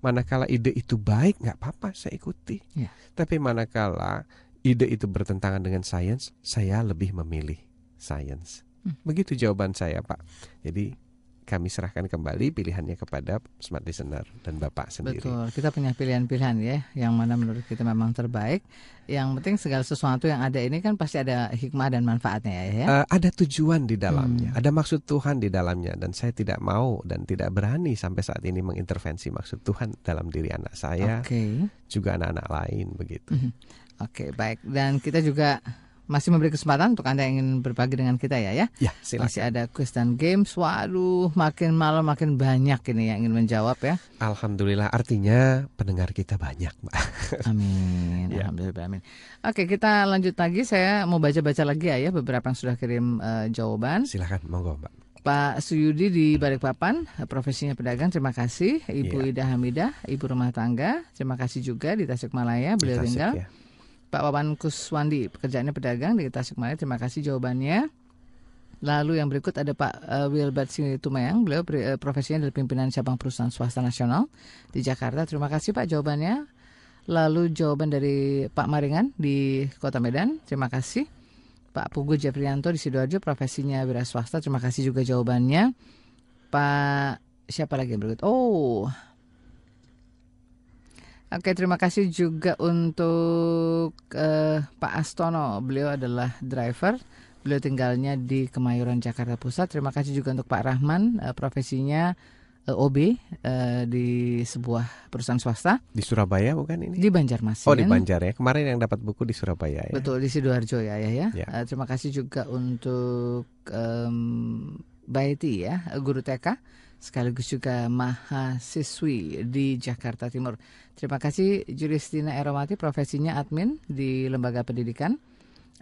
Speaker 3: Manakala ide itu baik, nggak apa-apa, saya ikuti. Yeah. Tapi manakala ide itu bertentangan dengan sains, saya lebih memilih sains. Hmm. Begitu jawaban saya, Pak. Jadi kami serahkan kembali pilihannya kepada smart listener dan Bapak sendiri.
Speaker 2: Betul, kita punya pilihan-pilihan ya, yang mana menurut kita memang terbaik. Yang penting segala sesuatu yang ada ini kan pasti ada hikmah dan manfaatnya ya.
Speaker 3: Uh, ada tujuan di dalamnya, hmm. ada maksud Tuhan di dalamnya, dan saya tidak mau dan tidak berani sampai saat ini mengintervensi maksud Tuhan dalam diri anak saya, okay. juga anak-anak lain begitu.
Speaker 2: Hmm. Oke, okay, baik. Dan kita juga masih memberi kesempatan untuk Anda yang ingin berbagi dengan kita ya ya.
Speaker 3: Ya, silakan.
Speaker 2: Masih ada quiz dan games. Waduh, makin malam makin banyak ini yang ingin menjawab ya.
Speaker 3: Alhamdulillah, artinya pendengar kita banyak, Mbak. <laughs>
Speaker 2: Amin. ya. Alhamdulillah, amin. Oke, kita lanjut lagi. Saya mau baca-baca lagi ya, ya beberapa yang sudah kirim uh, jawaban.
Speaker 3: Silakan, monggo, Mbak.
Speaker 2: Pak Suyudi di Balikpapan, profesinya pedagang. Terima kasih. Ibu ya. Ida Hamidah, ibu rumah tangga. Terima kasih juga di Tasikmalaya. Beliau tinggal. Ya. Pak Wawan Kuswandi, pekerjaannya pedagang di Tasikmalaya. Terima kasih jawabannya. Lalu yang berikut ada Pak uh, Wilbert Situmeyang, beliau uh, profesinya dari pimpinan cabang perusahaan swasta nasional di Jakarta. Terima kasih Pak jawabannya. Lalu jawaban dari Pak Maringan di Kota Medan, terima kasih. Pak Pugu Jeprianto di Sidoarjo, profesinya wira swasta, terima kasih juga jawabannya. Pak siapa lagi yang berikut? Oh, Oke, terima kasih juga untuk uh, Pak Astono. Beliau adalah driver. Beliau tinggalnya di Kemayoran, Jakarta Pusat. Terima kasih juga untuk Pak Rahman, uh, profesinya uh, eh, OB uh, di sebuah perusahaan swasta.
Speaker 3: Di Surabaya bukan ini?
Speaker 2: Di Banjarmasin.
Speaker 3: Oh, di Banjar ya. Kemarin yang dapat buku di Surabaya ya.
Speaker 2: Betul, di Sidoarjo ya, ya ya. ya. Uh, terima kasih juga untuk um, Baiti ya, guru TK sekaligus juga mahasiswi di Jakarta Timur. Terima kasih Juristina Eromati, profesinya admin di lembaga pendidikan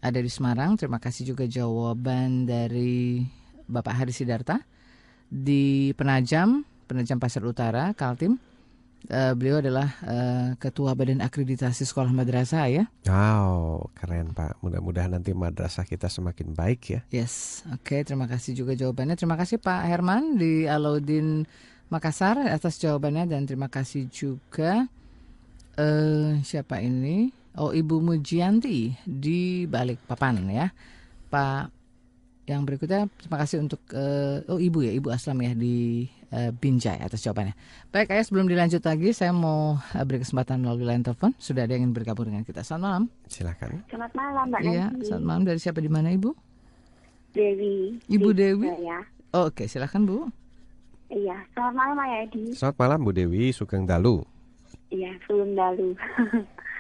Speaker 2: ada di Semarang. Terima kasih juga jawaban dari Bapak Hari Sidarta di Penajam, Penajam Pasar Utara, Kaltim. Uh, beliau adalah uh, ketua badan akreditasi sekolah madrasah ya.
Speaker 3: Wow, keren Pak. Mudah-mudahan nanti madrasah kita semakin baik ya.
Speaker 2: Yes, oke. Okay, terima kasih juga jawabannya. Terima kasih Pak Herman di Alaudin Makassar atas jawabannya dan terima kasih juga uh, siapa ini? Oh, Ibu Mujianti di balik papan ya. Pak yang berikutnya terima kasih untuk uh, oh Ibu ya, Ibu Aslam ya di uh, Binjai atas jawabannya. Baik, ayah sebelum dilanjut lagi, saya mau uh, beri kesempatan melalui line telepon. Sudah ada yang ingin bergabung dengan kita. Selamat malam.
Speaker 3: Silakan.
Speaker 6: Selamat malam, Mbak
Speaker 2: Iya, selamat malam. Dari siapa di mana, Ibu?
Speaker 6: Dewi.
Speaker 2: Ibu Dewi. Ya. Oh, Oke, okay. silakan Bu.
Speaker 6: Iya, selamat malam Ayah Edi.
Speaker 3: Selamat malam Bu Dewi, Sugeng Dalu.
Speaker 6: Iya, Sugeng Dalu. <laughs>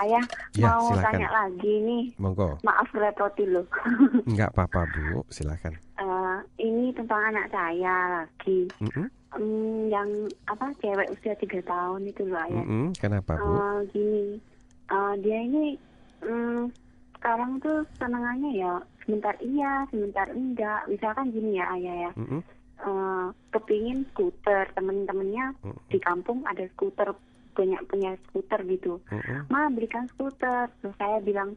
Speaker 6: Ayah ya, mau silakan. tanya lagi nih.
Speaker 3: Monggo.
Speaker 6: Maaf repoti loh. <laughs>
Speaker 3: Enggak apa-apa Bu, silakan.
Speaker 6: Uh, ini tentang anak saya lagi. Mm -hmm. um, yang apa cewek usia tiga tahun itu loh ayah. Mm
Speaker 3: -hmm. Kenapa Bu? Uh,
Speaker 6: gini, uh, dia ini um, sekarang tuh senangannya ya sebentar iya, sebentar enggak. Misalkan gini ya ayah ya. Mm -hmm. uh, kepingin skuter temen-temennya mm -hmm. di kampung ada skuter punya punya skuter gitu uh-uh. ma belikan skuter terus saya bilang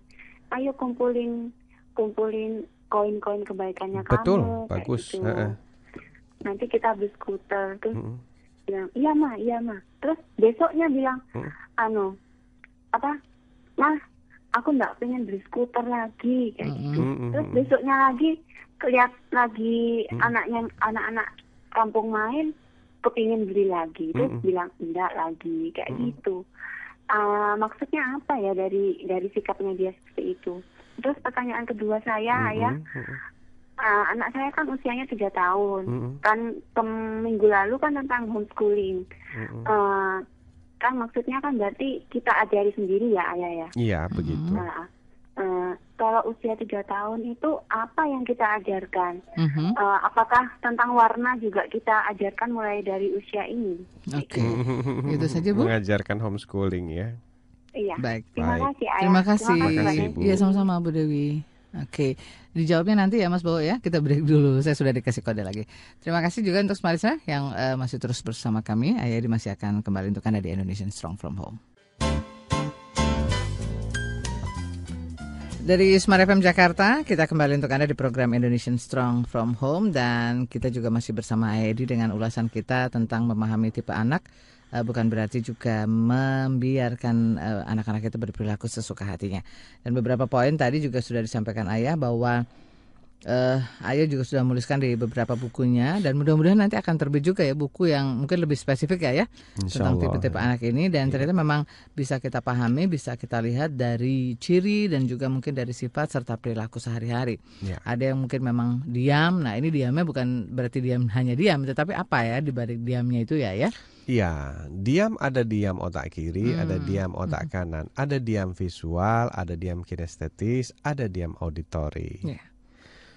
Speaker 6: ayo kumpulin kumpulin koin-koin kebaikannya
Speaker 3: betul
Speaker 6: kamu
Speaker 3: bagus gitu. uh-uh.
Speaker 6: nanti kita beli skuter terus uh-uh. bilang iya ma iya ma terus besoknya bilang uh-uh. anu apa mah aku nggak pengen beli skuter lagi kayak gitu uh-uh. terus besoknya lagi kelihat lagi anaknya anak-anak kampung main kepingin beli lagi terus mm -hmm. bilang enggak lagi kayak mm -hmm. gitu uh, maksudnya apa ya dari dari sikapnya dia seperti itu terus pertanyaan kedua saya mm -hmm. ya uh, anak saya kan usianya tiga tahun mm -hmm. kan minggu lalu kan tentang homeschooling mm -hmm. uh, kan maksudnya kan berarti kita ajari sendiri ya ayah ya
Speaker 3: iya begitu uh,
Speaker 6: uh, kalau usia tiga tahun itu apa yang kita ajarkan? Uh-huh. Uh, apakah tentang warna juga kita ajarkan mulai dari usia ini?
Speaker 2: Oke, okay. itu saja bu.
Speaker 3: Mengajarkan homeschooling ya.
Speaker 6: Iya.
Speaker 2: Baik.
Speaker 6: Terima
Speaker 2: Baik.
Speaker 6: kasih. Ayah.
Speaker 2: Terima kasih.
Speaker 3: Terima kasih Bu.
Speaker 2: Iya sama-sama Bu Dewi. Oke, dijawabnya nanti ya Mas Bowo ya. Kita break dulu. Saya sudah dikasih kode lagi. Terima kasih juga untuk Marisa yang uh, masih terus bersama kami. Ayah masih akan kembali untuk Anda di Indonesian Strong From Home. Dari Smart FM Jakarta, kita kembali untuk Anda di program Indonesian Strong From Home dan kita juga masih bersama Edi dengan ulasan kita tentang memahami tipe anak uh, bukan berarti juga membiarkan uh, anak-anak kita berperilaku sesuka hatinya. Dan beberapa poin tadi juga sudah disampaikan Ayah bahwa uh, Ayo juga sudah menuliskan di beberapa bukunya dan mudah-mudahan nanti akan terbit juga ya buku yang mungkin lebih spesifik ya ya Insya tentang tipe-tipe ya. anak ini dan yeah. ternyata memang bisa kita pahami, bisa kita lihat dari ciri dan juga mungkin dari sifat serta perilaku sehari-hari. Yeah. Ada yang mungkin memang diam. Nah, ini diamnya bukan berarti diam hanya diam, tetapi apa ya di balik diamnya itu ya ya?
Speaker 3: Iya, diam ada diam otak kiri, hmm. ada diam otak hmm. kanan, ada diam visual, ada diam kinestetis, ada diam auditori. Yeah.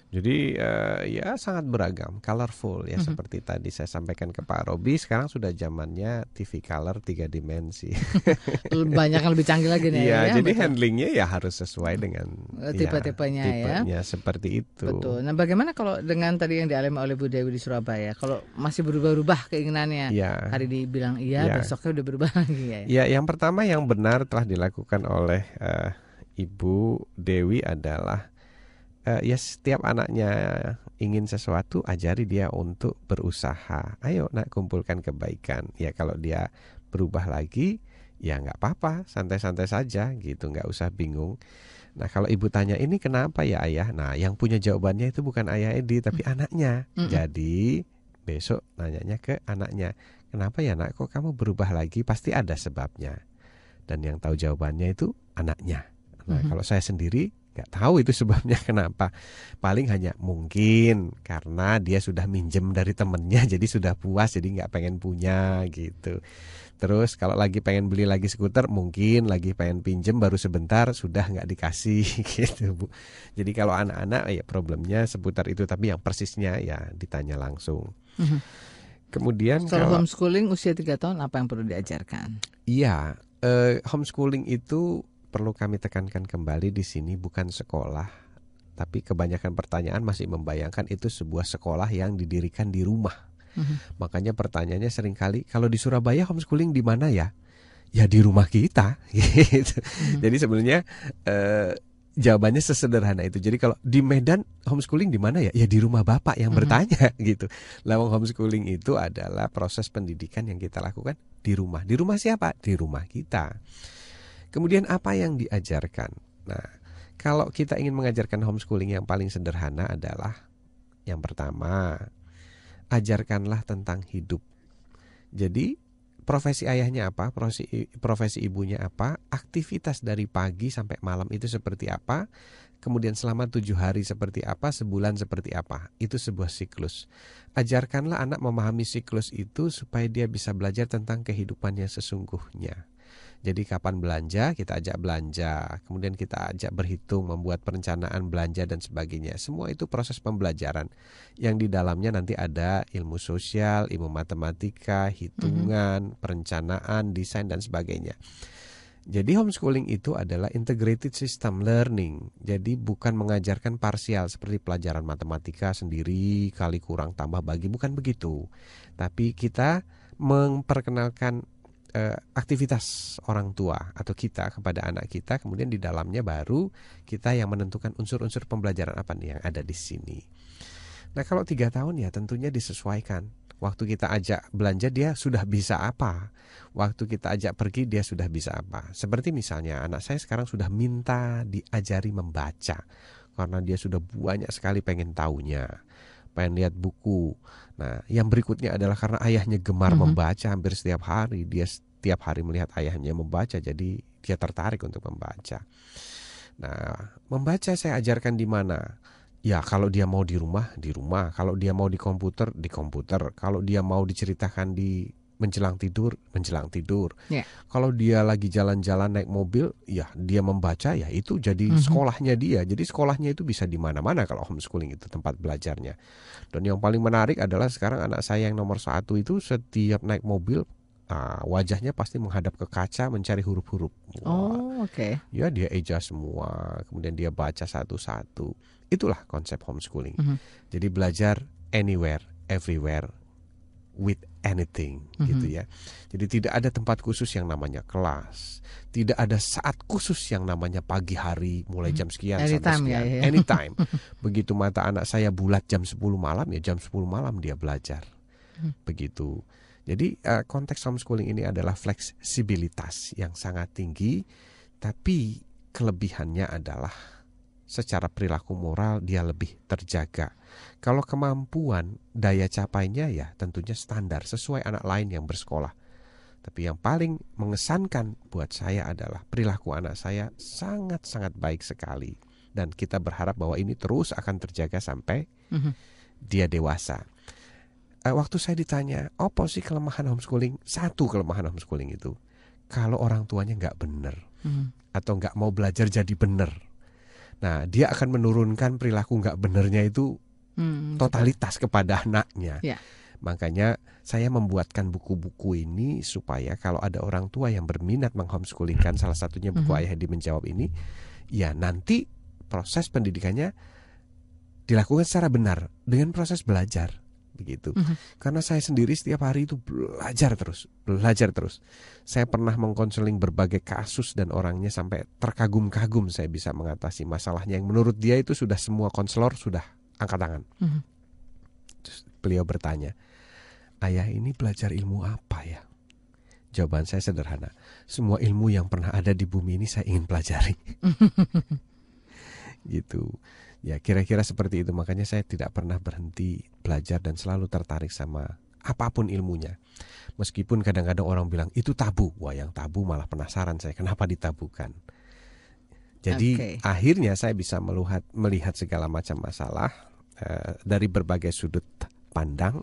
Speaker 3: Jadi uh, ya sangat beragam, colorful ya mm -hmm. seperti tadi saya sampaikan ke Pak Robi. Sekarang sudah zamannya TV color tiga dimensi. <laughs>
Speaker 2: Banyak yang lebih canggih lagi nih.
Speaker 3: ya, ya jadi betul. handlingnya ya harus sesuai dengan
Speaker 2: eh, tipe-tipenya ya,
Speaker 3: tipenya seperti itu.
Speaker 2: Betul. Nah bagaimana kalau dengan tadi yang dialami oleh Bu Dewi di Surabaya, kalau masih berubah-ubah keinginannya, ya. hari dibilang iya, ya. besoknya udah berubah <laughs> lagi ya.
Speaker 3: Ya, yang pertama yang benar telah dilakukan oleh uh, Ibu Dewi adalah uh, ya setiap anaknya ingin sesuatu ajari dia untuk berusaha. Ayo nak kumpulkan kebaikan. Ya kalau dia berubah lagi ya nggak apa-apa santai-santai saja gitu nggak usah bingung. Nah kalau ibu tanya ini kenapa ya ayah? Nah yang punya jawabannya itu bukan ayah Edi tapi mm. anaknya. Mm jadi besok nanyanya ke anaknya kenapa ya nak? Kok kamu berubah lagi? Pasti ada sebabnya. Dan yang tahu jawabannya itu anaknya. Nah mm -hmm. kalau saya sendiri nggak tahu itu sebabnya <laughs> kenapa. Paling hanya mungkin karena dia sudah minjem dari temennya <laughs> jadi sudah puas jadi nggak pengen punya gitu. Terus kalau lagi pengen beli lagi skuter mungkin lagi pengen pinjem baru sebentar sudah nggak dikasih <laughs> gitu bu. Jadi kalau anak-anak ya problemnya seputar itu tapi yang persisnya ya ditanya langsung. Mm-hmm. kemudian
Speaker 2: kalau, kalau homeschooling usia tiga tahun apa yang perlu diajarkan?
Speaker 3: Iya eh, homeschooling itu perlu kami tekankan kembali di sini bukan sekolah, tapi kebanyakan pertanyaan masih membayangkan itu sebuah sekolah yang didirikan di rumah. Mm-hmm. Makanya pertanyaannya sering kali kalau di Surabaya homeschooling di mana ya? Ya di rumah kita. <laughs> Gitu. Mm-hmm. Jadi sebenarnya eh, jawabannya sesederhana itu. Jadi kalau di Medan homeschooling di mana ya? Ya di rumah bapak yang mm-hmm. bertanya <laughs> gitu. Lawang homeschooling itu adalah proses pendidikan yang kita lakukan di rumah. Di rumah siapa? Di rumah kita. Kemudian apa yang diajarkan? Nah, kalau kita ingin mengajarkan homeschooling yang paling sederhana adalah yang pertama, ajarkanlah tentang hidup. Jadi, profesi ayahnya apa, profesi, profesi ibunya apa, aktivitas dari pagi sampai malam itu seperti apa, kemudian selama tujuh hari seperti apa, sebulan seperti apa. Itu sebuah siklus. Ajarkanlah anak memahami siklus itu supaya dia bisa belajar tentang kehidupannya sesungguhnya. Jadi kapan belanja, kita ajak belanja. Kemudian kita ajak berhitung, membuat perencanaan belanja dan sebagainya. Semua itu proses pembelajaran yang di dalamnya nanti ada ilmu sosial, ilmu matematika, hitungan, mm -hmm. perencanaan, desain dan sebagainya. Jadi homeschooling itu adalah integrated system learning. Jadi bukan mengajarkan parsial seperti pelajaran matematika sendiri kali kurang tambah bagi bukan begitu. Tapi kita memperkenalkan eh, aktivitas orang tua atau kita kepada anak kita, kemudian di dalamnya baru kita yang menentukan unsur-unsur pembelajaran apa nih yang ada di sini. Nah kalau tiga tahun ya tentunya disesuaikan. Waktu kita ajak belanja dia sudah bisa apa? Waktu kita ajak pergi dia sudah bisa apa? Seperti misalnya anak saya sekarang sudah minta diajari membaca karena dia sudah banyak sekali pengen tahunya pengen lihat buku. Nah, yang berikutnya adalah karena ayahnya gemar mm -hmm. membaca hampir setiap hari, dia setiap hari melihat ayahnya membaca, jadi dia tertarik untuk membaca. Nah, membaca saya ajarkan di mana? Ya, kalau dia mau di rumah, di rumah. Kalau dia mau di komputer, di komputer. Kalau dia mau diceritakan di menjelang tidur, menjelang tidur. Yeah. Kalau dia lagi jalan-jalan naik mobil, ya dia membaca ya itu jadi mm -hmm. sekolahnya dia. Jadi sekolahnya itu bisa di mana-mana kalau homeschooling itu tempat belajarnya. Dan yang paling menarik adalah sekarang anak saya yang nomor satu itu setiap naik mobil Nah, wajahnya pasti menghadap ke kaca mencari huruf-huruf.
Speaker 2: Oh, oke. Okay.
Speaker 3: Ya, dia eja semua, kemudian dia baca satu-satu. Itulah konsep homeschooling. Mm -hmm. Jadi belajar anywhere, everywhere, with anything, mm -hmm. gitu ya. Jadi tidak ada tempat khusus yang namanya kelas, tidak ada saat khusus yang namanya pagi hari mulai mhm. jam sekian
Speaker 2: Anytime
Speaker 3: sampai sekian. Ya, ya. Anytime. <laughs> Begitu mata anak saya bulat jam 10 malam ya jam 10 malam dia belajar. Mm. Begitu. Jadi uh, konteks homeschooling ini adalah fleksibilitas yang sangat tinggi, tapi kelebihannya adalah secara perilaku moral dia lebih terjaga. Kalau kemampuan daya capainya ya tentunya standar sesuai anak lain yang bersekolah. Tapi yang paling mengesankan buat saya adalah perilaku anak saya sangat-sangat baik sekali. Dan kita berharap bahwa ini terus akan terjaga sampai mm -hmm. dia dewasa waktu saya ditanya, apa sih kelemahan homeschooling? Satu kelemahan homeschooling itu, kalau orang tuanya nggak bener hmm. atau nggak mau belajar jadi bener, nah dia akan menurunkan perilaku nggak benernya itu hmm, totalitas betul. kepada anaknya. Yeah. Makanya saya membuatkan buku-buku ini supaya kalau ada orang tua yang berminat menghomeschoolingkan salah satunya buku -hmm. Ayah Hedi menjawab ini, ya nanti proses pendidikannya dilakukan secara benar dengan proses belajar begitu. Mm -hmm. Karena saya sendiri setiap hari itu belajar terus, belajar terus. Saya pernah mengkonseling berbagai kasus dan orangnya sampai terkagum-kagum saya bisa mengatasi masalahnya yang menurut dia itu sudah semua konselor sudah angkat tangan. Mm -hmm. Terus beliau bertanya, "Ayah ini belajar ilmu apa ya?" Jawaban saya sederhana, semua ilmu yang pernah ada di bumi ini saya ingin pelajari. <laughs> gitu. Ya kira-kira seperti itu makanya saya tidak pernah berhenti belajar dan selalu tertarik sama apa pun ilmunya. Meskipun kadang-kadang orang bilang itu tabu, wah yang tabu malah penasaran saya kenapa ditabukan. Jadi okay. akhirnya saya bisa melihat melihat segala macam masalah uh, dari berbagai sudut pandang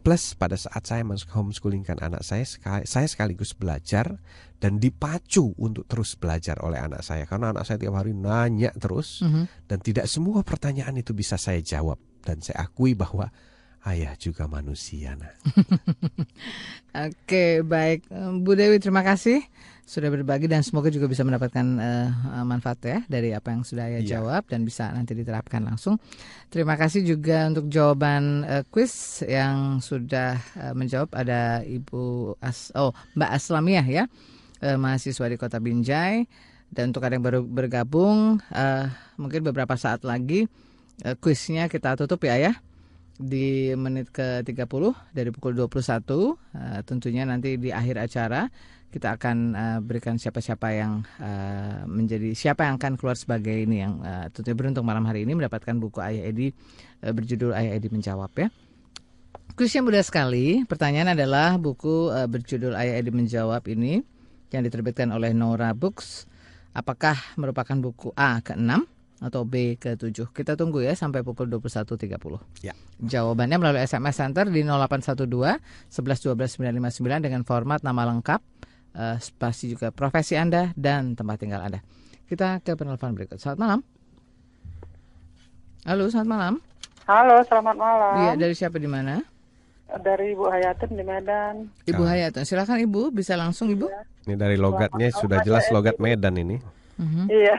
Speaker 3: Plus pada saat saya homeschoolingkan anak saya, saya sekaligus belajar dan dipacu untuk terus belajar oleh anak saya karena anak saya tiap hari nanya terus mm -hmm. dan tidak semua pertanyaan itu bisa saya jawab dan saya akui bahwa ayah juga manusia. Nah. <laughs>
Speaker 2: Oke, baik Bu Dewi terima kasih sudah berbagi dan semoga juga bisa mendapatkan uh, manfaat ya dari apa yang sudah yeah. jawab dan bisa nanti diterapkan langsung. Terima kasih juga untuk jawaban uh, quiz yang sudah uh, menjawab ada Ibu As oh Mbak Aslamiah ya uh, mahasiswa di Kota Binjai dan untuk ada yang baru bergabung uh, mungkin beberapa saat lagi uh, quiznya kita tutup ya ya di menit ke-30 dari pukul 21 uh, tentunya nanti di akhir acara kita akan uh, berikan siapa-siapa yang uh, menjadi siapa yang akan keluar sebagai ini yang uh, tentunya beruntung malam hari ini mendapatkan buku Ayah Edi uh, berjudul Ayah Edi menjawab ya. Kuisnya mudah sekali. Pertanyaan adalah buku uh, berjudul Ayah Edi menjawab ini yang diterbitkan oleh Nora Books. Apakah merupakan buku A ke-6 atau B ke-7? Kita tunggu ya sampai pukul 21.30. Ya. Jawabannya melalui SMS Center di 0812 11 12 959 dengan format nama lengkap uh, spasi juga profesi Anda dan tempat tinggal Anda. Kita ke penelpon berikut. Selamat malam. Halo, selamat malam.
Speaker 7: Halo, selamat malam.
Speaker 2: Iya, dari siapa di mana?
Speaker 7: Dari Ibu Hayatun di Medan.
Speaker 2: Ibu Hayatun, silakan Ibu, bisa langsung Ibu. Iya.
Speaker 3: Ini dari logatnya selamat sudah jelas logat Medan ini.
Speaker 7: Uh-huh. Iya.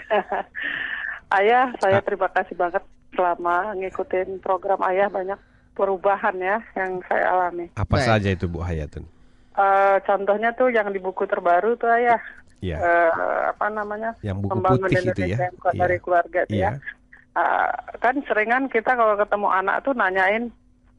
Speaker 7: <laughs> Ayah, saya ah. terima kasih banget selama ngikutin program Ayah banyak perubahan ya yang saya alami.
Speaker 3: Apa Baik. saja itu Bu Hayatun?
Speaker 7: Uh, contohnya tuh yang di buku terbaru tuh ayah. Yeah. Uh, apa namanya?
Speaker 3: Yang buku putih itu ya.
Speaker 7: Yang dari yeah. keluarga yeah. ya. Uh, kan seringan kita kalau ketemu anak tuh nanyain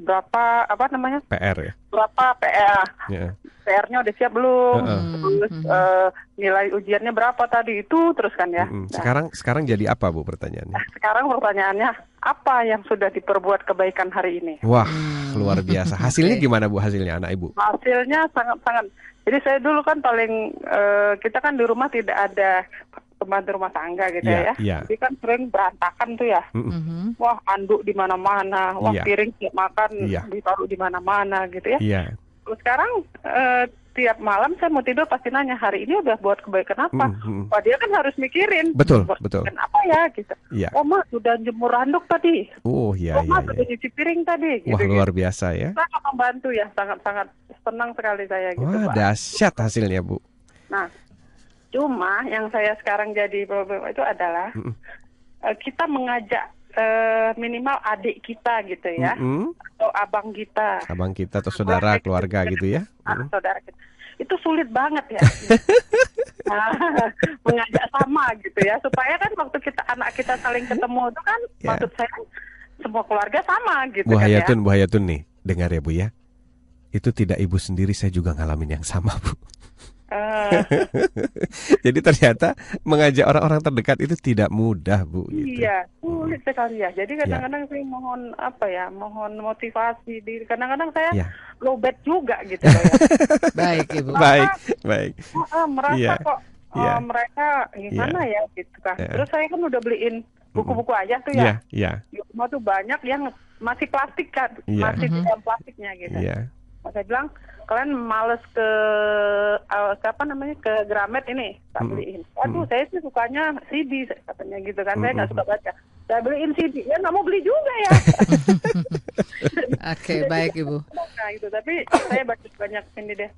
Speaker 7: berapa apa namanya?
Speaker 3: PR ya?
Speaker 7: Berapa PR yeah. PR-nya udah siap belum? Uh -uh. terus uh, nilai ujiannya berapa tadi? Itu terus kan ya?
Speaker 3: Uh -uh. sekarang nah. sekarang jadi apa bu pertanyaannya? <laughs>
Speaker 7: Sekarang pertanyaannya apa yang sudah diperbuat kebaikan hari ini?
Speaker 3: Wah hmm. luar biasa. Hasilnya gimana bu hasilnya anak ibu?
Speaker 7: Hasilnya sangat sangat jadi saya dulu kan paling uh, kita kan di rumah tidak ada pembantu rumah tangga gitu yeah, ya. Yeah. Jadi kan sering berantakan tuh ya. Mm-hmm. Wah anduk di mana-mana, wah yeah. piring siap makan yeah. ditaruh di mana-mana gitu ya. Yeah. Terus sekarang uh, tiap malam saya mau tidur pasti nanya hari ini udah buat kebaikan apa? Mm-hmm. Wah dia kan harus mikirin.
Speaker 3: Betul buat betul.
Speaker 7: apa ya gitu. Yeah. Oh mak sudah jemur anduk tadi.
Speaker 3: Oh iya oh, iya.
Speaker 7: sudah cuci piring tadi.
Speaker 3: Gitu, wah luar gitu. biasa ya.
Speaker 7: Sangat membantu ya, sangat-sangat senang sekali saya gitu.
Speaker 3: Wah dahsyat hasilnya bu.
Speaker 7: Nah Cuma yang saya sekarang jadi problem itu adalah mm -mm. Uh, kita mengajak uh, minimal adik kita gitu ya, mm -mm. atau abang kita,
Speaker 3: abang kita atau saudara keluarga, keluarga gitu ya,
Speaker 7: mm saudara kita. Itu sulit banget ya, <laughs> nah, <laughs> mengajak sama gitu ya, supaya kan waktu kita anak kita saling ketemu itu kan, yeah. maksud saya semua keluarga sama gitu
Speaker 3: Bu kan Hayatun, ya. Bu Hayatun nih, dengar ya Bu ya, itu tidak ibu sendiri saya juga ngalamin yang sama Bu. Uh. <laughs> Jadi ternyata mengajak orang-orang terdekat itu tidak mudah, Bu.
Speaker 7: Gitu. Iya, sulit hmm. sekali ya. Jadi kadang-kadang ya. saya mohon apa ya, mohon motivasi. Di kadang-kadang saya ya. lowbat juga gitu ya. <laughs>
Speaker 2: baik, Ibu.
Speaker 3: baik, baik.
Speaker 7: Uh, merasa ya. kok uh, ya. mereka gimana ya, ya gitu kan. Ya. Terus saya kan udah beliin buku-buku aja tuh ya. Iya, iya. Semua tuh banyak yang masih plastik kan, ya. masih mm -hmm. plastiknya gitu. Iya. Saya bilang kalian males ke uh, apa namanya ke Gramet ini tak beliin. Aduh, saya sih sukanya CD katanya gitu kan. Saya nggak suka baca. Saya beliin CD. Ya nggak mau beli juga ya. <laughs>
Speaker 2: Oke, okay, baik Ibu.
Speaker 7: Nah, itu tapi saya baca banyak ini deh.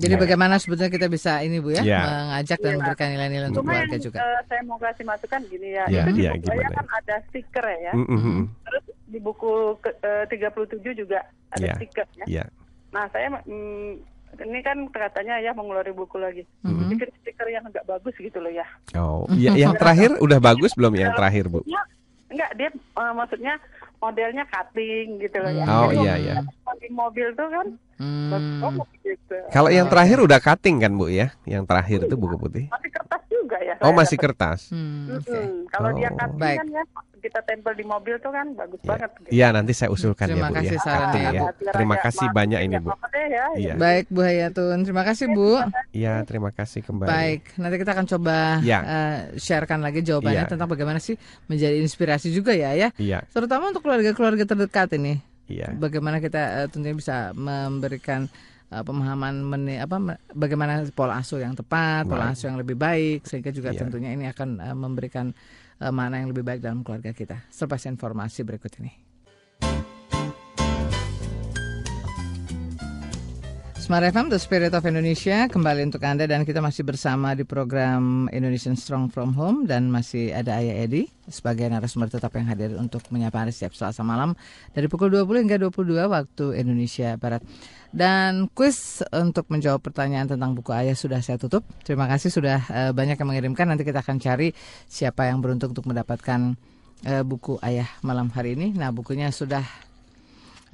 Speaker 2: Jadi ya. bagaimana sebetulnya kita bisa ini Bu ya, ya. mengajak dan ya. memberikan nilai-nilai untuk keluarga juga.
Speaker 7: Uh, saya mau kasih masukan gini ya. ya itu ya, di ya, saya kan ada stiker ya. Mm -hmm. Terus di buku ke, uh, 37 juga ada yeah. stiker ya.
Speaker 3: Yeah.
Speaker 7: Nah, saya mm, ini kan katanya ya mengeluarkan buku lagi. Mm-hmm. Bikin stiker yang agak bagus gitu loh ya.
Speaker 3: Oh, iya yang terakhir udah bagus belum yang terakhir, Bu?
Speaker 7: Enggak, dia uh, maksudnya modelnya cutting gitu loh ya.
Speaker 3: Oh Jadi iya iya.
Speaker 7: Cutting mobil tuh kan. Hmm.
Speaker 3: Oh, gitu. Kalau yang terakhir udah cutting kan Bu ya? Yang terakhir itu buku putih.
Speaker 7: Masih kertas ya.
Speaker 3: Oh masih dapat. kertas.
Speaker 7: Hmm, okay. hmm, Kalau oh. dia cutting Baik. kan ya kita tempel di mobil tuh kan bagus
Speaker 3: ya.
Speaker 7: banget.
Speaker 3: Gitu. Iya nanti saya usulkan
Speaker 2: Terima
Speaker 3: ya Bu
Speaker 2: kasih
Speaker 3: ya.
Speaker 2: Sarannya,
Speaker 3: ya. Terima kasih banyak ini Bu.
Speaker 7: Ya,
Speaker 3: ya.
Speaker 2: Baik Bu Hayatun, terima kasih Bu.
Speaker 3: Iya terima kasih kembali.
Speaker 2: Baik, nanti kita akan coba ya. uh, sharekan lagi jawabannya ya. tentang bagaimana sih menjadi inspirasi juga ya ya.
Speaker 3: Iya.
Speaker 2: Terutama untuk keluarga-keluarga terdekat ini.
Speaker 3: Iya.
Speaker 2: Bagaimana kita uh, tentunya bisa memberikan uh, pemahaman meni, apa bagaimana pola asuh yang tepat, pola asuh yang lebih baik sehingga juga yeah. tentunya ini akan uh, memberikan uh, mana yang lebih baik dalam keluarga kita. Selepas informasi berikut ini. Smart FM, The Spirit of Indonesia, kembali untuk Anda dan kita masih bersama di program Indonesian Strong From Home dan masih ada Ayah Edi sebagai narasumber tetap yang hadir untuk menyapa Anda setiap Selasa malam dari pukul 20 hingga 22 waktu Indonesia Barat. Dan kuis untuk menjawab pertanyaan tentang buku Ayah sudah saya tutup. Terima kasih sudah uh, banyak yang mengirimkan. Nanti kita akan cari siapa yang beruntung untuk mendapatkan uh, buku Ayah malam hari ini. Nah, bukunya sudah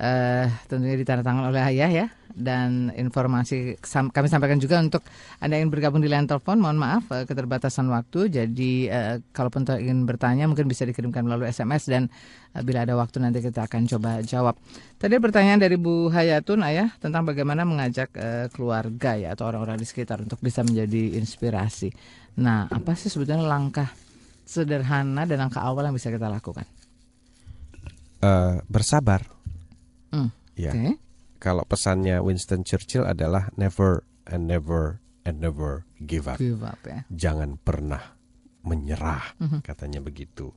Speaker 2: uh, tentunya ditandatangan oleh ayah ya. Dan informasi kami sampaikan juga untuk anda yang bergabung di line telepon mohon maaf uh, keterbatasan waktu. Jadi uh, kalau pun ingin bertanya mungkin bisa dikirimkan melalui SMS dan bila ada waktu nanti kita akan coba jawab. Tadi pertanyaan dari Bu Hayatun ayah tentang bagaimana mengajak keluarga ya atau orang-orang di sekitar untuk bisa menjadi inspirasi. Nah apa sih sebetulnya langkah sederhana dan langkah awal yang bisa kita lakukan?
Speaker 3: Uh, bersabar
Speaker 2: Hmm.
Speaker 3: Ya. Okay. Kalau pesannya Winston Churchill adalah never and never and never give up.
Speaker 2: Give up ya.
Speaker 3: Jangan pernah menyerah, mm -hmm. katanya begitu.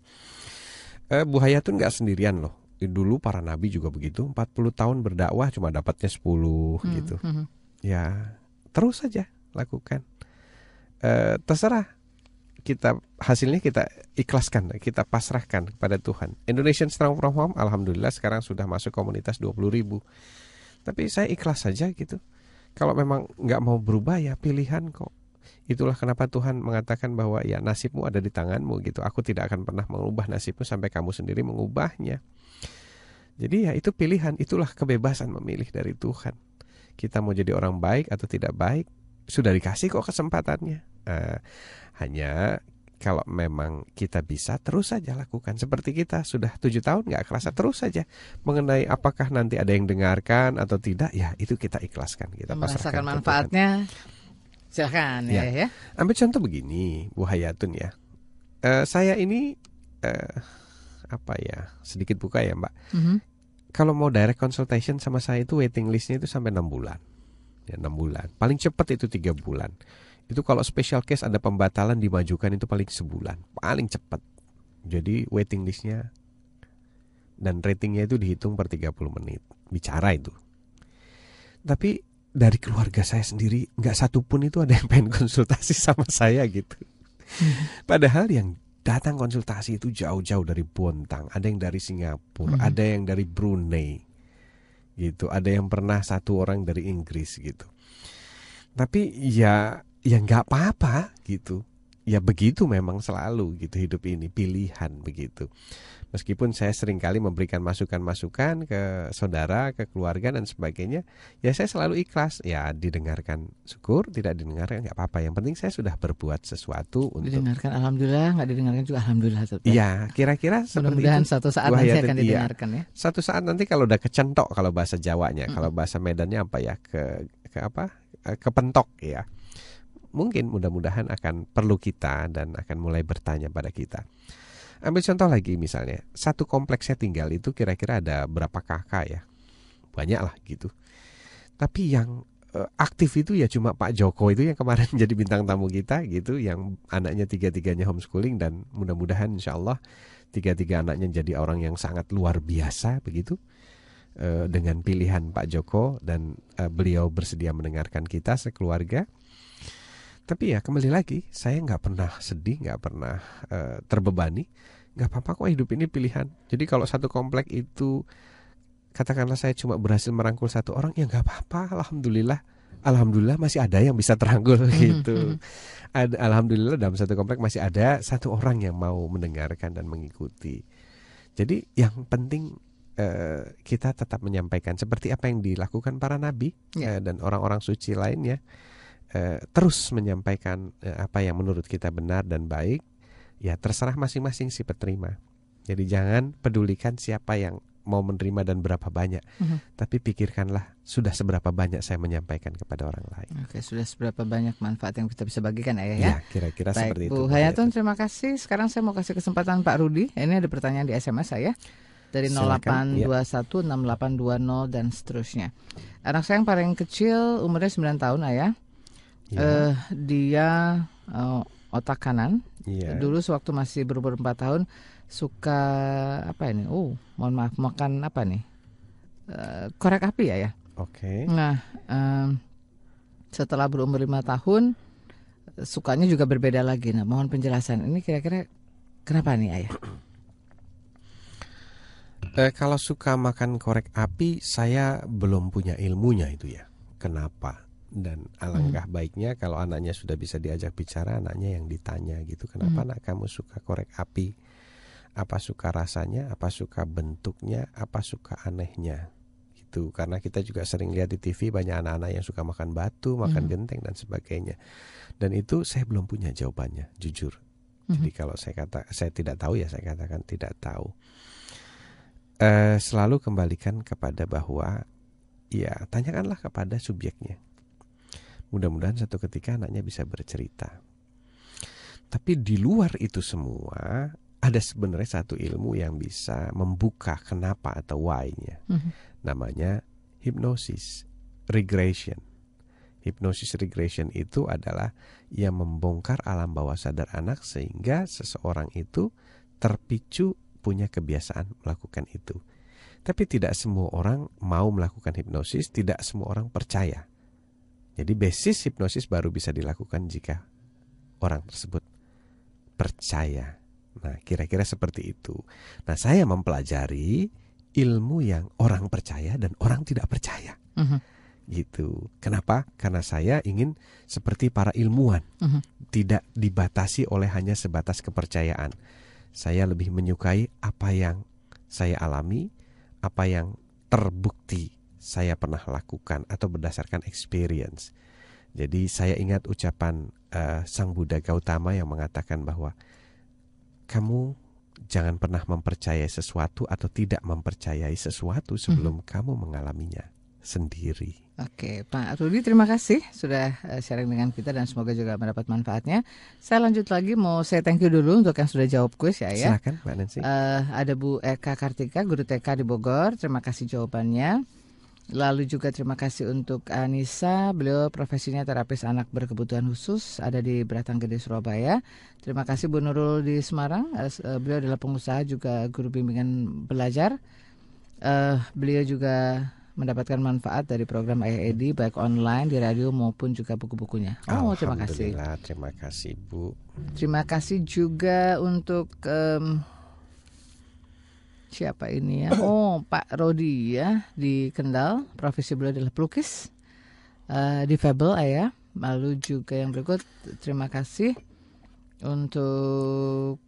Speaker 3: Eh, Bu Hayatun nggak sendirian loh. Dulu para nabi juga begitu. 40 tahun berdakwah cuma dapatnya 10 hmm, gitu. Hmm. Ya, terus saja lakukan. Eh, terserah kita hasilnya kita ikhlaskan, kita pasrahkan kepada Tuhan. Indonesian Strong From Home, alhamdulillah sekarang sudah masuk komunitas 20 ribu. Tapi saya ikhlas saja gitu. Kalau memang nggak mau berubah ya pilihan kok. Itulah kenapa Tuhan mengatakan bahwa ya nasibmu ada di tanganmu gitu. Aku tidak akan pernah mengubah nasibmu sampai kamu sendiri mengubahnya. Jadi ya itu pilihan, itulah kebebasan memilih dari Tuhan. Kita mau jadi orang baik atau tidak baik, sudah dikasih kok kesempatannya. Uh, hanya kalau memang kita bisa terus saja lakukan. Seperti kita sudah tujuh tahun nggak kerasa terus saja. Mengenai apakah nanti ada yang dengarkan atau tidak ya itu kita ikhlaskan kita
Speaker 2: merasakan manfaatnya. Silakan ya. ya. ya.
Speaker 3: Ambil contoh begini Bu Hayatun ya. Uh, saya ini uh, apa ya sedikit buka ya Mbak. Mm -hmm. kalau mau direct consultation sama saya itu waiting listnya itu sampai enam bulan. Ya enam bulan. Paling cepat itu tiga bulan itu kalau special case ada pembatalan dimajukan itu paling sebulan paling cepat. Jadi waiting listnya dan ratingnya itu dihitung per 30 menit. Bicara itu. Tapi dari keluarga saya sendiri nggak satupun itu ada yang pengen konsultasi sama saya gitu. Padahal yang datang konsultasi itu jauh-jauh dari Bontang. Ada yang dari Singapura hmm. ada yang dari Brunei gitu. Ada yang pernah satu orang dari Inggris gitu. Tapi ya ya nggak apa-apa gitu. Ya begitu memang selalu gitu hidup ini pilihan begitu. Meskipun saya sering kali memberikan masukan-masukan ke saudara ke keluarga dan sebagainya ya saya selalu ikhlas. Ya didengarkan syukur tidak didengarkan nggak apa-apa. Yang penting saya sudah berbuat sesuatu
Speaker 2: untuk didengarkan alhamdulillah. Nggak didengarkan juga alhamdulillah
Speaker 3: iya kira-kira
Speaker 2: mudah-mudahan satu saat nanti akan iya. didengarkan ya.
Speaker 3: Satu saat nanti kalau udah kecentok kalau bahasa Jawanya hmm. kalau bahasa Medannya apa ya ke ke apa? Kepentok ya mungkin mudah-mudahan akan perlu kita dan akan mulai bertanya pada kita. Ambil contoh lagi misalnya, satu kompleks saya tinggal itu kira-kira ada berapa kakak ya? Banyak lah gitu. Tapi yang uh, aktif itu ya cuma Pak Joko itu yang kemarin <laughs> jadi bintang tamu kita gitu, yang anaknya tiga-tiganya homeschooling dan mudah-mudahan insya Allah tiga-tiga anaknya jadi orang yang sangat luar biasa begitu uh, dengan pilihan Pak Joko dan uh, beliau bersedia mendengarkan kita sekeluarga tapi ya kembali lagi, saya nggak pernah sedih, nggak pernah uh, terbebani nggak apa-apa kok hidup ini pilihan. Jadi kalau satu komplek itu katakanlah saya cuma berhasil merangkul satu orang ya nggak apa-apa, alhamdulillah. Alhamdulillah masih ada yang bisa terangkul hmm, gitu. Hmm. Alhamdulillah dalam satu komplek masih ada satu orang yang mau mendengarkan dan mengikuti. Jadi yang penting uh, kita tetap menyampaikan seperti apa yang dilakukan para nabi yeah. Ya. uh, dan orang-orang suci lainnya. Uh, terus menyampaikan uh, apa yang menurut kita benar dan baik ya terserah masing-masing si penerima. Jadi jangan pedulikan siapa yang mau menerima dan berapa banyak, uh mhm. -huh. tapi pikirkanlah sudah seberapa banyak saya menyampaikan kepada orang lain.
Speaker 2: Oke, sudah seberapa banyak manfaat yang kita bisa bagikan ayah ya? Ya,
Speaker 3: kira-kira seperti
Speaker 2: Bu
Speaker 3: itu.
Speaker 2: Bu Hayatun, terima kasih. Sekarang saya mau kasih kesempatan Pak Rudi. Ini ada pertanyaan di SMS saya dari 0821 6820 dan seterusnya. Anak saya yang paling kecil umurnya 9 tahun ayah. Ya. Uh, dia uh, otak kanan. Yeah. Dulu sewaktu masih berumur 4 tahun suka apa ini? Oh, mohon maaf makan apa nih? Uh, korek api ya ya.
Speaker 3: Oke. Okay.
Speaker 2: Nah, um, setelah berumur 5 tahun sukanya juga berbeda lagi. Nah, mohon penjelasan. Ini kira-kira kenapa nih ayah? <clears throat>
Speaker 3: Eh, kalau suka makan korek api, saya belum punya ilmunya itu ya. Kenapa? Dan alangkah hmm. baiknya kalau anaknya sudah bisa diajak bicara anaknya yang ditanya gitu. Kenapa hmm. anak kamu suka korek api? Apa suka rasanya? Apa suka bentuknya? Apa suka anehnya? Gitu. Karena kita juga sering lihat di TV banyak anak-anak yang suka makan batu makan hmm. genteng dan sebagainya. Dan itu saya belum punya jawabannya jujur. Hmm. jadi kalau saya kata saya tidak tahu ya saya katakan tidak tahu. Uh, selalu kembalikan kepada bahwa ya tanyakanlah kepada subjeknya Mudah-mudahan satu ketika anaknya bisa bercerita. Tapi di luar itu semua ada sebenarnya satu ilmu yang bisa membuka kenapa atau why-nya. Mm-hmm. Namanya hipnosis regression. Hipnosis regression itu adalah yang membongkar alam bawah sadar anak sehingga seseorang itu terpicu punya kebiasaan melakukan itu. Tapi tidak semua orang mau melakukan hipnosis, tidak semua orang percaya. Jadi basis hipnosis baru bisa dilakukan jika orang tersebut percaya. Nah, kira-kira seperti itu. Nah, saya mempelajari ilmu yang orang percaya dan orang tidak percaya. Uh mhm. -huh. Gitu. Kenapa? Karena saya ingin seperti para ilmuwan, uh mhm. -huh. tidak dibatasi oleh hanya sebatas kepercayaan. Saya lebih menyukai apa yang saya alami, apa yang terbukti saya pernah lakukan atau berdasarkan experience. Jadi saya ingat ucapan uh, Sang Buddha Gautama yang mengatakan bahwa kamu jangan pernah mempercayai sesuatu atau tidak mempercayai sesuatu sebelum hmm. kamu mengalaminya sendiri.
Speaker 2: Oke, Pak Rudi terima kasih sudah eh, sharing dengan kita dan semoga juga mendapat manfaatnya. Saya lanjut lagi mau saya thank you dulu untuk yang sudah jawab kuis ya ya.
Speaker 3: Silakan Mbak Nancy.
Speaker 2: Uh, ada Bu Eka Kartika, guru TK di Bogor. Terima kasih jawabannya. Lalu juga terima kasih untuk Anissa, beliau profesinya terapis anak berkebutuhan khusus, ada di Beratang Gede Surabaya. Terima kasih Bu Nurul di Semarang, eh, beliau adalah pengusaha juga guru bimbingan belajar. Uh, beliau juga mendapatkan manfaat dari program Ayah Edi baik online di radio maupun juga buku-bukunya.
Speaker 3: Oh, terima kasih. Terima kasih Bu.
Speaker 2: Terima kasih juga untuk um, siapa ini ya? <coughs> Oh, Pak Rodi ya di Kendal. Profesi beliau adalah pelukis. Uh, di Fable ayah. Lalu juga yang berikut terima kasih untuk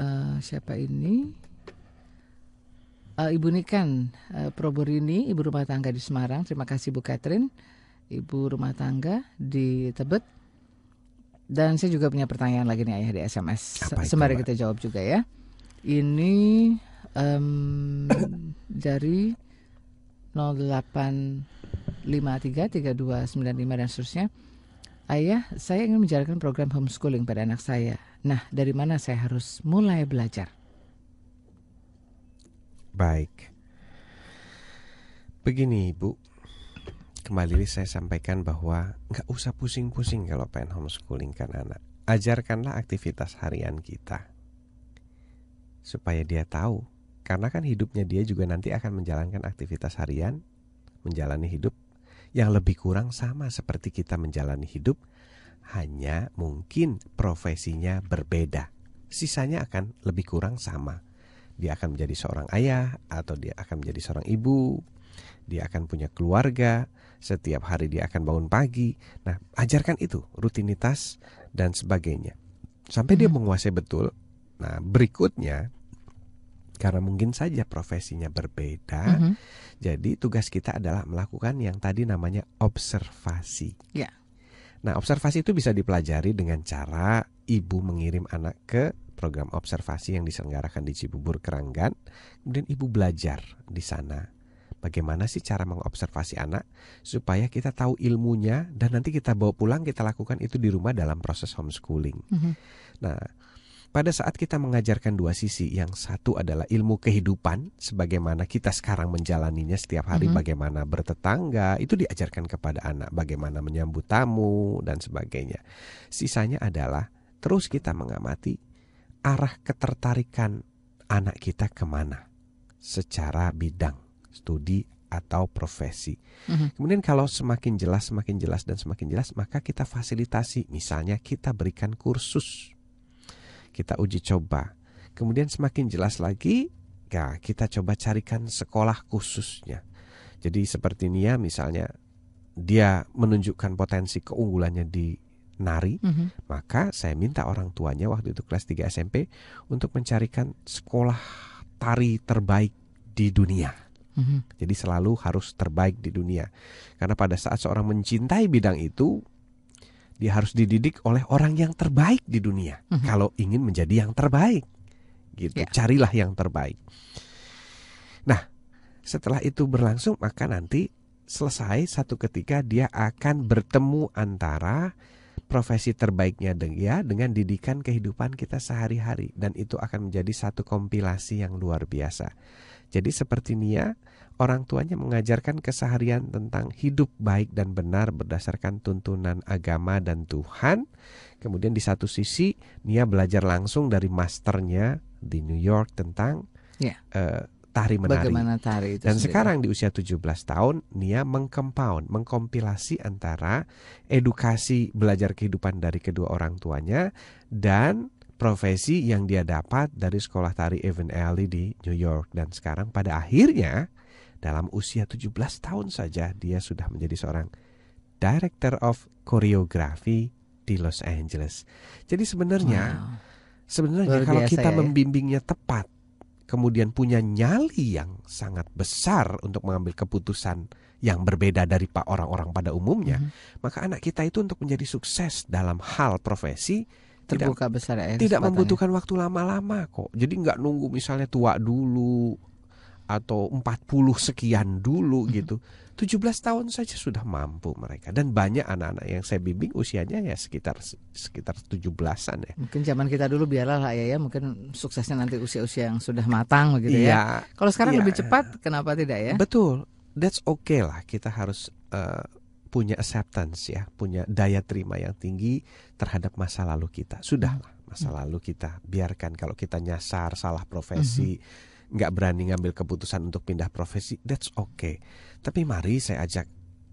Speaker 2: uh, siapa ini? Uh, Ibu Nikan uh, Proborini, Ibu rumah tangga di Semarang. Terima kasih Bu Catherine, Ibu rumah tangga di Tebet. Dan saya juga punya pertanyaan lagi nih ayah di SMS. Sembari kita jawab juga ya. Ini um, <coughs> dari 08533295 dan seterusnya. Ayah, saya ingin menjalankan program homeschooling pada anak saya. Nah, dari mana saya harus mulai belajar?
Speaker 3: Baik. Begini, Ibu. Kembali saya sampaikan bahwa nggak usah pusing-pusing kalau pengen homeschooling kan anak. Ajarkanlah aktivitas harian kita. Supaya dia tahu karena kan hidupnya dia juga nanti akan menjalankan aktivitas harian, menjalani hidup yang lebih kurang sama seperti kita menjalani hidup, hanya mungkin profesinya berbeda. sisanya akan lebih kurang sama. Dia akan menjadi seorang ayah atau dia akan menjadi seorang ibu. Dia akan punya keluarga, setiap hari dia akan bangun pagi. Nah, ajarkan itu, rutinitas dan sebagainya. Sampai hmm. dia menguasai betul. Nah, berikutnya karena mungkin saja profesinya berbeda, mm -hmm. jadi tugas kita adalah melakukan yang tadi namanya observasi.
Speaker 2: Yeah.
Speaker 3: Nah, observasi itu bisa dipelajari dengan cara ibu mengirim anak ke program observasi yang diselenggarakan di Cibubur Keranggan, kemudian ibu belajar di sana. Bagaimana sih cara mengobservasi anak supaya kita tahu ilmunya dan nanti kita bawa pulang kita lakukan itu di rumah dalam proses homeschooling. Mm -hmm. Nah, pada saat kita mengajarkan dua sisi, yang satu adalah ilmu kehidupan, sebagaimana kita sekarang menjalaninya setiap hari, mm -hmm. bagaimana bertetangga, itu diajarkan kepada anak, bagaimana menyambut tamu dan sebagainya. Sisanya adalah terus kita mengamati arah ketertarikan anak kita ke mana, secara bidang studi atau profesi. Mm -hmm. Kemudian kalau semakin jelas, semakin jelas dan semakin jelas, maka kita fasilitasi. Misalnya kita berikan kursus kita uji coba. Kemudian semakin jelas lagi, ya kita coba carikan sekolah khususnya. Jadi seperti Nia misalnya, dia menunjukkan potensi keunggulannya di nari, mm -hmm. maka saya minta orang tuanya waktu itu kelas 3 SMP untuk mencarikan sekolah tari terbaik di dunia. Mm -hmm. Jadi selalu harus terbaik di dunia. Karena pada saat seorang mencintai bidang itu, dia harus dididik oleh orang yang terbaik di dunia. Mm -hmm. Kalau ingin menjadi yang terbaik, gitu. Yeah. Carilah yang terbaik. Nah, setelah itu berlangsung maka nanti selesai satu ketika dia akan bertemu antara profesi terbaiknya dia dengan didikan kehidupan kita sehari-hari dan itu akan menjadi satu kompilasi yang luar biasa. Jadi seperti Nia orang tuanya mengajarkan keseharian tentang hidup baik dan benar berdasarkan tuntunan agama dan Tuhan. Kemudian di satu sisi Nia belajar langsung dari masternya di New York tentang yeah. Ya. uh, tari menari.
Speaker 2: Bagaimana tari itu
Speaker 3: Dan sendiri. sekarang di usia 17 tahun Nia mengcompound, mengkompilasi antara edukasi belajar kehidupan dari kedua orang tuanya dan profesi yang dia dapat dari sekolah tari Evan Alley di New York dan sekarang pada akhirnya dalam usia 17 tahun saja dia sudah menjadi seorang Director of Choreography di Los Angeles. Jadi sebenarnya wow. sebenarnya kalau kita ya. membimbingnya tepat kemudian punya nyali yang sangat besar untuk mengambil keputusan yang berbeda dari pak orang-orang pada umumnya, mm -hmm. maka anak kita itu untuk menjadi sukses dalam hal profesi
Speaker 2: terbuka tidak, besar ya,
Speaker 3: tidak membutuhkan waktu lama-lama kok. Jadi nggak nunggu misalnya tua dulu atau 40 sekian dulu hmm. gitu. 17 tahun saja sudah mampu mereka dan banyak anak-anak yang saya bimbing usianya ya sekitar sekitar 17-an ya.
Speaker 2: Mungkin zaman kita dulu biarlah lah ya ya mungkin suksesnya nanti usia-usia yang sudah matang begitu ya. ya. Kalau sekarang ya, lebih cepat kenapa tidak ya?
Speaker 3: Betul. That's okay lah. Kita harus uh, punya acceptance ya, punya daya terima yang tinggi terhadap masa lalu kita. Sudahlah hmm. masa lalu kita biarkan kalau kita nyasar salah profesi. Hmm nggak berani ngambil keputusan untuk pindah profesi, that's okay. Tapi mari saya ajak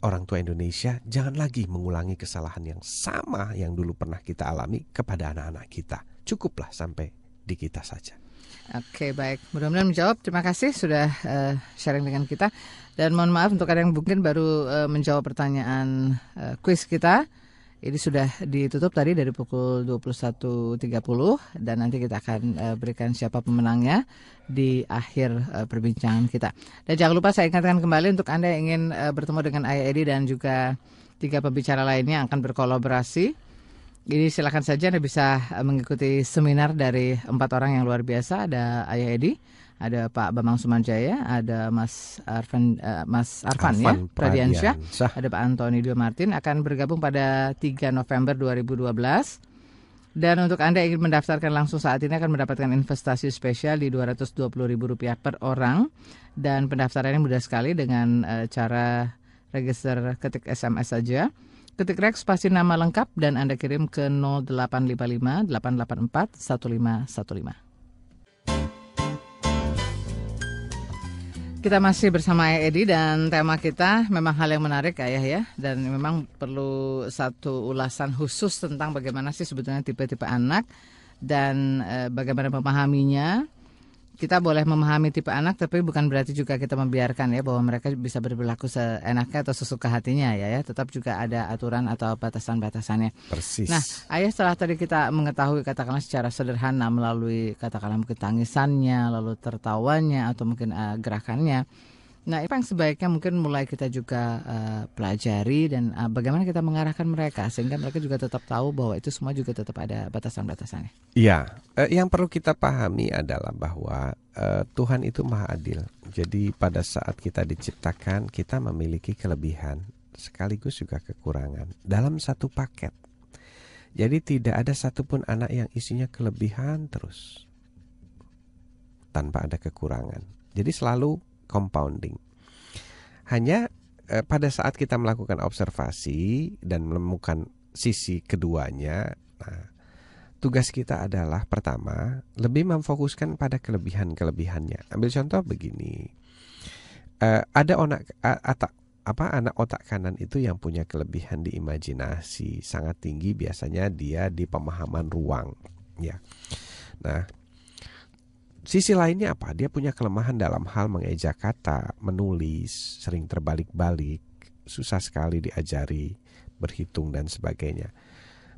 Speaker 3: orang tua Indonesia jangan lagi mengulangi kesalahan yang sama yang dulu pernah kita alami kepada anak-anak kita. Cukuplah sampai di kita saja.
Speaker 2: Oke baik, mudah-mudahan menjawab. Terima kasih sudah uh, sharing dengan kita. Dan mohon maaf untuk ada yang mungkin baru uh, menjawab pertanyaan uh, quiz kita. Ini sudah ditutup tadi dari pukul 21.30 dan nanti kita akan uh, berikan siapa pemenangnya di akhir uh, perbincangan kita. Dan jangan lupa saya ingatkan kembali untuk Anda yang ingin uh, bertemu dengan Ayah Edi dan juga tiga pembicara lainnya yang akan berkolaborasi. Ini silakan saja Anda bisa mengikuti seminar dari empat orang yang luar biasa. Ada Ayah Edi, ada Pak Bambang Sumanjaya, ada Mas Arfan, uh, Mas Arfan, ya, Arfan ya, Pradiansyah, ada Pak Antoni Dio Martin akan bergabung pada 3 November 2012. Dan untuk Anda yang ingin mendaftarkan langsung saat ini akan mendapatkan investasi spesial di Rp220.000 per orang dan pendaftarannya mudah sekali dengan uh, cara register ketik SMS saja. Ketik rek spasi nama lengkap dan Anda kirim ke 0855 884 1515. Kita masih bersama Ayah Edi dan tema kita memang hal yang menarik Ayah ya. Dan memang perlu satu ulasan khusus tentang bagaimana sih sebetulnya tipe-tipe anak dan uh, bagaimana memahaminya kita boleh memahami tipe anak tapi bukan berarti juga kita membiarkan ya bahwa mereka bisa berperilaku seenaknya atau sesuka hatinya ya ya tetap juga ada aturan atau batasan-batasannya.
Speaker 3: Persis.
Speaker 2: Nah, ayah setelah tadi kita mengetahui katakanlah secara sederhana melalui katakanlah mungkin tangisannya, lalu tertawanya atau mungkin uh, gerakannya Nah, itu yang sebaiknya mungkin mulai kita juga uh, pelajari dan uh, bagaimana kita mengarahkan mereka sehingga mereka juga tetap tahu bahwa itu semua juga tetap ada batasan-batasannya.
Speaker 3: Iya, uh, yang perlu kita pahami adalah bahwa uh, Tuhan itu maha adil. Jadi pada saat kita diciptakan, kita memiliki kelebihan sekaligus juga kekurangan dalam satu paket. Jadi tidak ada satupun anak yang isinya kelebihan terus tanpa ada kekurangan. Jadi selalu compounding. Hanya eh, pada saat kita melakukan observasi dan menemukan sisi keduanya, nah, tugas kita adalah pertama lebih memfokuskan pada kelebihan-kelebihannya. Ambil contoh begini, eh, ada onak apa anak otak kanan itu yang punya kelebihan di imajinasi sangat tinggi biasanya dia di pemahaman ruang ya. Nah, Sisi lainnya apa? Dia punya kelemahan dalam hal mengeja kata, menulis, sering terbalik-balik, susah sekali diajari, berhitung dan sebagainya.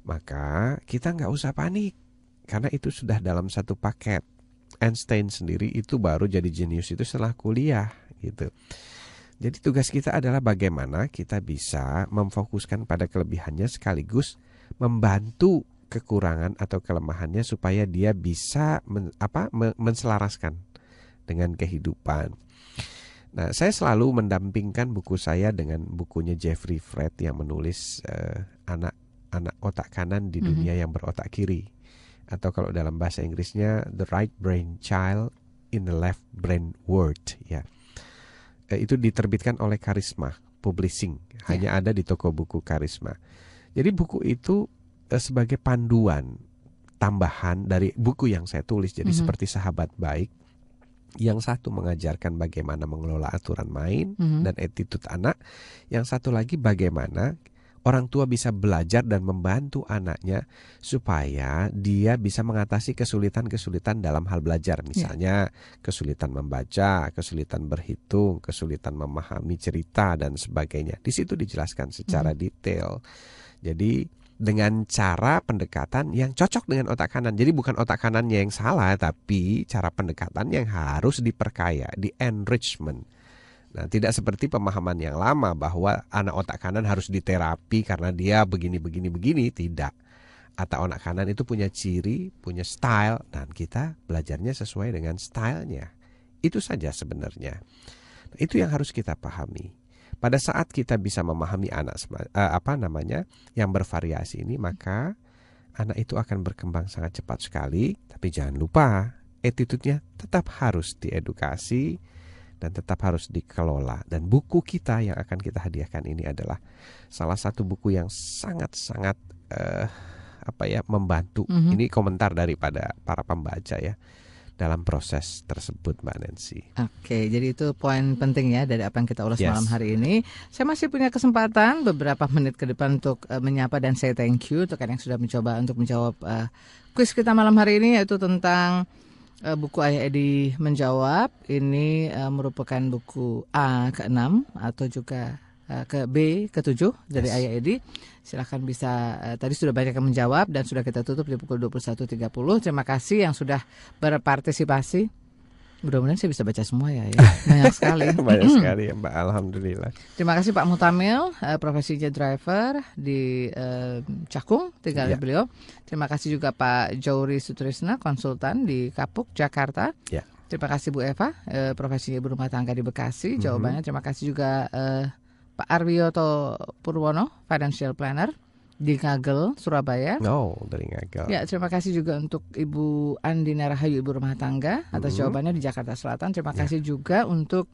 Speaker 3: Maka kita nggak usah panik, karena itu sudah dalam satu paket. Einstein sendiri itu baru jadi jenius itu setelah kuliah gitu. Jadi tugas kita adalah bagaimana kita bisa memfokuskan pada kelebihannya sekaligus membantu kekurangan atau kelemahannya supaya dia bisa men, apa menselaraskan dengan kehidupan. Nah, saya selalu mendampingkan buku saya dengan bukunya Jeffrey Fred yang menulis uh, anak anak otak kanan di mhm. dunia mm -hmm. yang berotak kiri atau kalau dalam bahasa Inggrisnya The Right Brain Child in the Left Brain World ya. Uh, itu diterbitkan oleh Karisma Publishing, yeah. hanya ada di toko buku Karisma. Jadi buku itu Eh, sebagai panduan tambahan dari buku yang saya tulis. Jadi mm -hmm. seperti sahabat baik yang satu mengajarkan bagaimana mengelola aturan main mm -hmm. dan attitude anak, yang satu lagi bagaimana orang tua bisa belajar dan membantu anaknya supaya dia bisa mengatasi kesulitan-kesulitan dalam hal belajar, ya. misalnya yeah. kesulitan membaca, kesulitan berhitung, kesulitan memahami cerita dan sebagainya. Di situ dijelaskan secara mm -hmm. detail. Jadi dengan cara pendekatan yang cocok dengan otak kanan. Jadi bukan otak kanannya yang salah, tapi cara pendekatan yang harus diperkaya, di enrichment. Nah, tidak seperti pemahaman yang lama bahwa anak otak kanan harus diterapi karena dia begini begini begini, tidak. Atau otak kanan itu punya ciri, punya style dan kita belajarnya sesuai dengan stylenya. Itu saja sebenarnya. Nah, itu yang harus kita pahami. Pada saat kita bisa memahami anak uh, apa namanya yang bervariasi ini, maka anak itu akan berkembang sangat cepat sekali. Tapi jangan lupa, attitude-nya tetap harus diedukasi dan tetap harus dikelola. Dan buku kita yang akan kita hadiahkan ini adalah salah satu buku yang sangat-sangat uh, apa ya membantu. Mm -hmm. Ini komentar daripada para pembaca ya dalam proses tersebut Mbak Nancy.
Speaker 2: Oke, jadi itu poin penting ya dari apa yang kita ulas yes. malam hari ini. Saya masih punya kesempatan beberapa menit ke depan untuk uh, menyapa dan saya thank you untuk yang sudah mencoba untuk menjawab uh, kuis kita malam hari ini yaitu tentang uh, buku Ayah Edi menjawab. Ini uh, merupakan buku A ke-6 atau juga uh, ke B ke-7 dari yes. Ayah Edi. Silahkan bisa uh, tadi sudah banyak yang menjawab dan sudah kita tutup di pukul 21.30. Terima kasih yang sudah berpartisipasi. Mudah-mudahan saya bisa baca semua ya, ya. <laughs> banyak sekali. <laughs>
Speaker 3: banyak <clears throat> sekali ya Mbak, Alhamdulillah.
Speaker 2: Terima kasih Pak Mutamil, uh, profesinya driver di uh, Cakung, tinggal ya. beliau. Terima kasih juga Pak Jauri Sutrisna, konsultan di Kapuk, Jakarta. Ya. Terima kasih Bu Eva, uh, profesinya ibu rumah tangga di Bekasi. Mhm. Jawabannya mm -hmm. terima kasih juga uh, Pak Arwiyoto Purwono, financial planner di Ngagel, Surabaya.
Speaker 3: Oh, dari Ngagel.
Speaker 2: Ya, terima kasih juga untuk Ibu Andina Rahayu, Ibu Rumah Tangga, atas mm -hmm. jawabannya di Jakarta Selatan. Terima ya. kasih juga untuk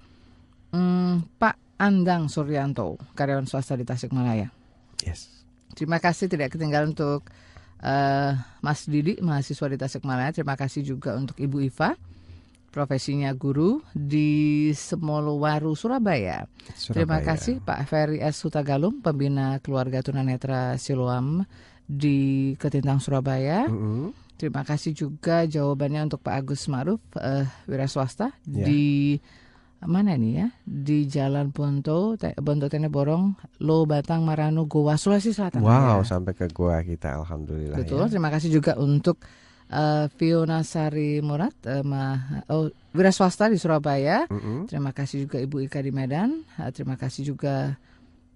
Speaker 2: mm, Pak Andang Suryanto, karyawan swasta di Tasikmalaya.
Speaker 3: Yes.
Speaker 2: Terima kasih tidak ketinggalan untuk uh, Mas Didi, mahasiswa di Tasikmalaya. Terima kasih juga untuk Ibu Iva profesinya guru di Semolowaru Surabaya. Surabaya. Terima kasih Pak Ferry S. Sutagalung, pembina keluarga tunanetra Siloam di Ketintang Surabaya. Mm -hmm. Terima kasih juga jawabannya untuk Pak Agus Maruf, uh, wira swasta yeah. di mana ini ya? Di Jalan Bonto, Bonto Tene Borong, Lo Batang Marano, Goa, Sulawesi Selatan.
Speaker 3: Wow, ya. sampai ke Goa kita, alhamdulillah.
Speaker 2: Betul. Ya. Terima kasih juga untuk uh, Fiona Sari Murad, uh, ma, oh, wira swasta di Surabaya. Mm -hmm. Terima kasih juga Ibu Ika di Medan. Uh, terima kasih juga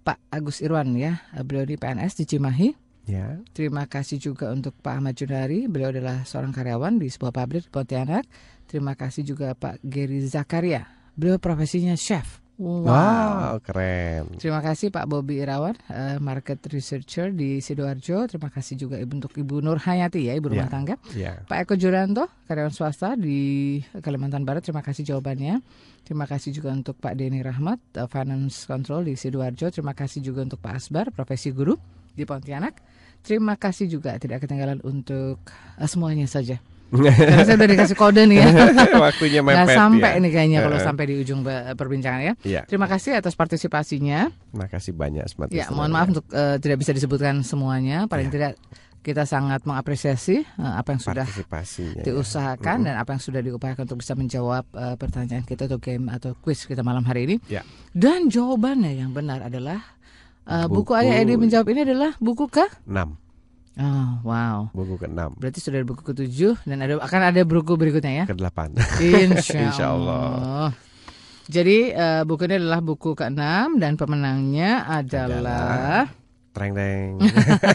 Speaker 2: Pak Agus Irwan ya, uh, beliau di PNS di Cimahi. Ya. Terima kasih juga untuk Pak Ahmad Junari, beliau adalah seorang karyawan di sebuah pabrik di Pontianak. Terima kasih juga Pak Gary Zakaria, beliau profesinya chef.
Speaker 3: Wow. wow, keren.
Speaker 2: Terima kasih Pak Bobi Irawan, uh, market researcher di Sidoarjo. Terima kasih juga Ibu untuk Ibu Nur Hayati ya, Ibu rumah yeah. tangga. Yeah. Pak Eko Juranto, karyawan swasta di Kalimantan Barat. Terima kasih jawabannya. Terima kasih juga untuk Pak Denny Rahmat, uh, finance control di Sidoarjo. Terima kasih juga untuk Pak Asbar, profesi guru di Pontianak. Terima kasih juga tidak ketinggalan untuk uh, semuanya saja. Karena saya udah dikasih kode nih ya. <laughs>
Speaker 3: Waktunya mepet
Speaker 2: Nggak sampai ya. nih kayaknya kalau sampai di ujung perbincangan ya. ya. Terima kasih atas partisipasinya.
Speaker 3: Terima kasih banyak Smart
Speaker 2: Ya, mohon maaf untuk uh, tidak bisa disebutkan semuanya. Paling ya. tidak kita sangat mengapresiasi uh, apa yang sudah ya. diusahakan ya. dan apa yang sudah diupayakan untuk bisa menjawab uh, pertanyaan kita atau game atau quiz kita malam hari ini. Ya. Dan jawabannya yang benar adalah Uh, buku, buku Ayah Edi menjawab ini adalah buku ke?
Speaker 3: 6.
Speaker 2: Oh, wow.
Speaker 3: Buku ke-6.
Speaker 2: Berarti sudah buku ke-7 dan ada akan ada buku berikutnya ya?
Speaker 3: Ke-8.
Speaker 2: Insya, <laughs> Insya Allah. Jadi uh, buku ini adalah buku ke-6 dan pemenangnya adalah, adalah
Speaker 3: Treng deng.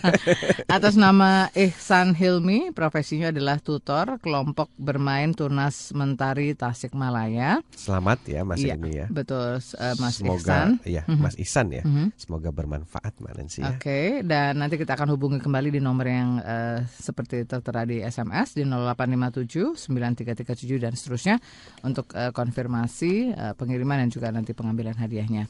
Speaker 3: <laughs>
Speaker 2: Atas nama Ihsan Hilmi, profesinya adalah tutor kelompok bermain tunas mentari Tasikmalaya.
Speaker 3: Selamat ya Mas ya, Hilmi ya.
Speaker 2: Betul, uh, Mas
Speaker 3: Semoga,
Speaker 2: Ihsan.
Speaker 3: Iya, mm -hmm. Mas Ihsan ya. Mm -hmm. Semoga bermanfaat Mbak Nancy.
Speaker 2: Ya. Oke, okay, dan nanti kita akan hubungi kembali di nomor yang uh, seperti tertera di SMS di 0857 9337 dan seterusnya untuk uh, konfirmasi uh, pengiriman dan juga nanti pengambilan hadiahnya.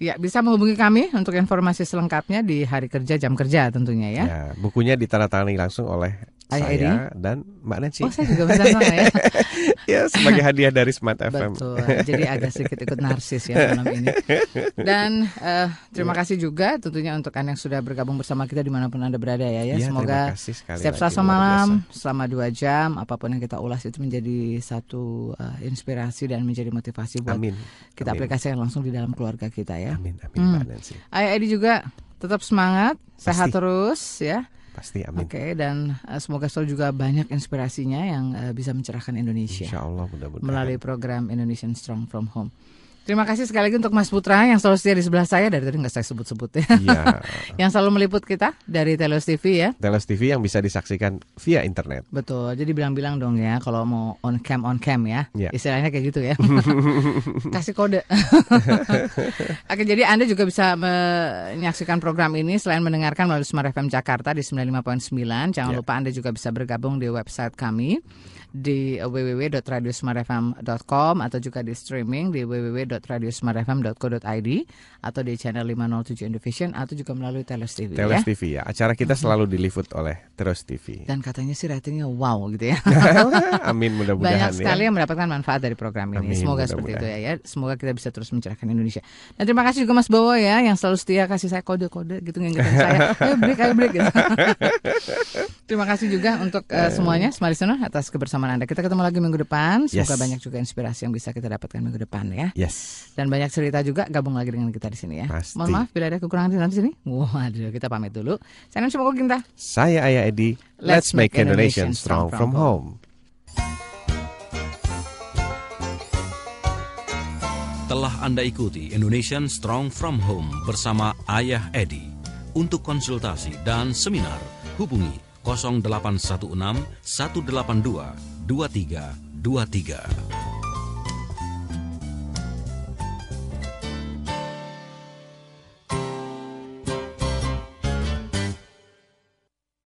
Speaker 2: Ya, bisa menghubungi kami untuk informasi selengkapnya di hari kerja jam kerja tentunya ya. Ya,
Speaker 3: bukunya ditandatangani langsung oleh Ayah saya Edi? dan Mbak Nancy.
Speaker 2: Oh, saya juga bisa ya. <laughs>
Speaker 3: ya, sebagai hadiah dari Smart FM.
Speaker 2: Betul. Jadi agak sedikit ikut narsis ya malam ini. <laughs> Dan uh, terima ya. kasih juga tentunya untuk Anda yang sudah bergabung bersama kita di mana pun Anda berada ya. ya. ya Semoga setiap Selasa malam selama dua jam apa pun yang kita ulas itu menjadi satu uh, inspirasi dan menjadi motivasi buat amin. kita amin. aplikasikan langsung di dalam keluarga kita ya.
Speaker 3: Amin, amin hmm. Mbak Nancy.
Speaker 2: Ayah Edi juga tetap semangat, Pasti. sehat terus ya.
Speaker 3: Pasti, amin.
Speaker 2: Oke, okay, dan uh, semoga selalu juga banyak inspirasinya yang uh, bisa mencerahkan Indonesia.
Speaker 3: Insya Allah, mudah-mudahan.
Speaker 2: Melalui program Indonesian Strong From Home. Terima kasih sekali lagi untuk Mas Putra yang selalu setia di sebelah saya dari tadi nggak saya sebut-sebut ya. Iya. <laughs> yang selalu meliput kita dari Telos TV ya.
Speaker 3: Telos TV yang bisa disaksikan via internet.
Speaker 2: Betul. Jadi bilang-bilang dong ya kalau mau on cam on cam ya. ya. Istilahnya kayak gitu ya. <laughs> Kasih kode. <laughs> Oke, jadi Anda juga bisa menyaksikan program ini selain mendengarkan melalui Smart FM Jakarta di 95.9. Jangan ya. lupa Anda juga bisa bergabung di website kami di www.radiosmartfm.com atau juga di streaming di www.radiosmartfm.co.id atau di channel 507 Indovision atau juga melalui Teles TV
Speaker 3: Teles ya. TV ya. Acara kita mm-hmm. selalu diliput oleh Teles TV.
Speaker 2: Dan katanya sih ratingnya wow gitu ya. <laughs>
Speaker 3: Amin mudah-mudahan
Speaker 2: Banyak sekali ya. yang mendapatkan manfaat dari program ini. Amin, Semoga mudah seperti itu ya, ya. Semoga kita bisa terus mencerahkan Indonesia. Dan terima kasih juga Mas Bowo ya yang selalu setia kasih saya kode-kode gitu ngingetin saya. Ayo <laughs> break, ayo break gitu. <laughs> terima kasih juga untuk uh, semuanya, Smart Listener atas kebersamaan kebersamaan Anda. Kita ketemu lagi minggu depan. Semoga yes. banyak juga inspirasi yang bisa kita dapatkan minggu depan ya.
Speaker 3: Yes.
Speaker 2: Dan banyak cerita juga gabung lagi dengan kita di sini ya. Pasti. Mohon maaf bila ada kekurangan di sini. Waduh, kita pamit dulu. Saya Nancy Kinta.
Speaker 3: Saya Ayah Edi. Let's, Let's make Indonesia strong from home.
Speaker 1: Telah Anda ikuti Indonesian Strong From Home bersama Ayah Edi. Untuk konsultasi dan seminar, hubungi 0816 182 2323.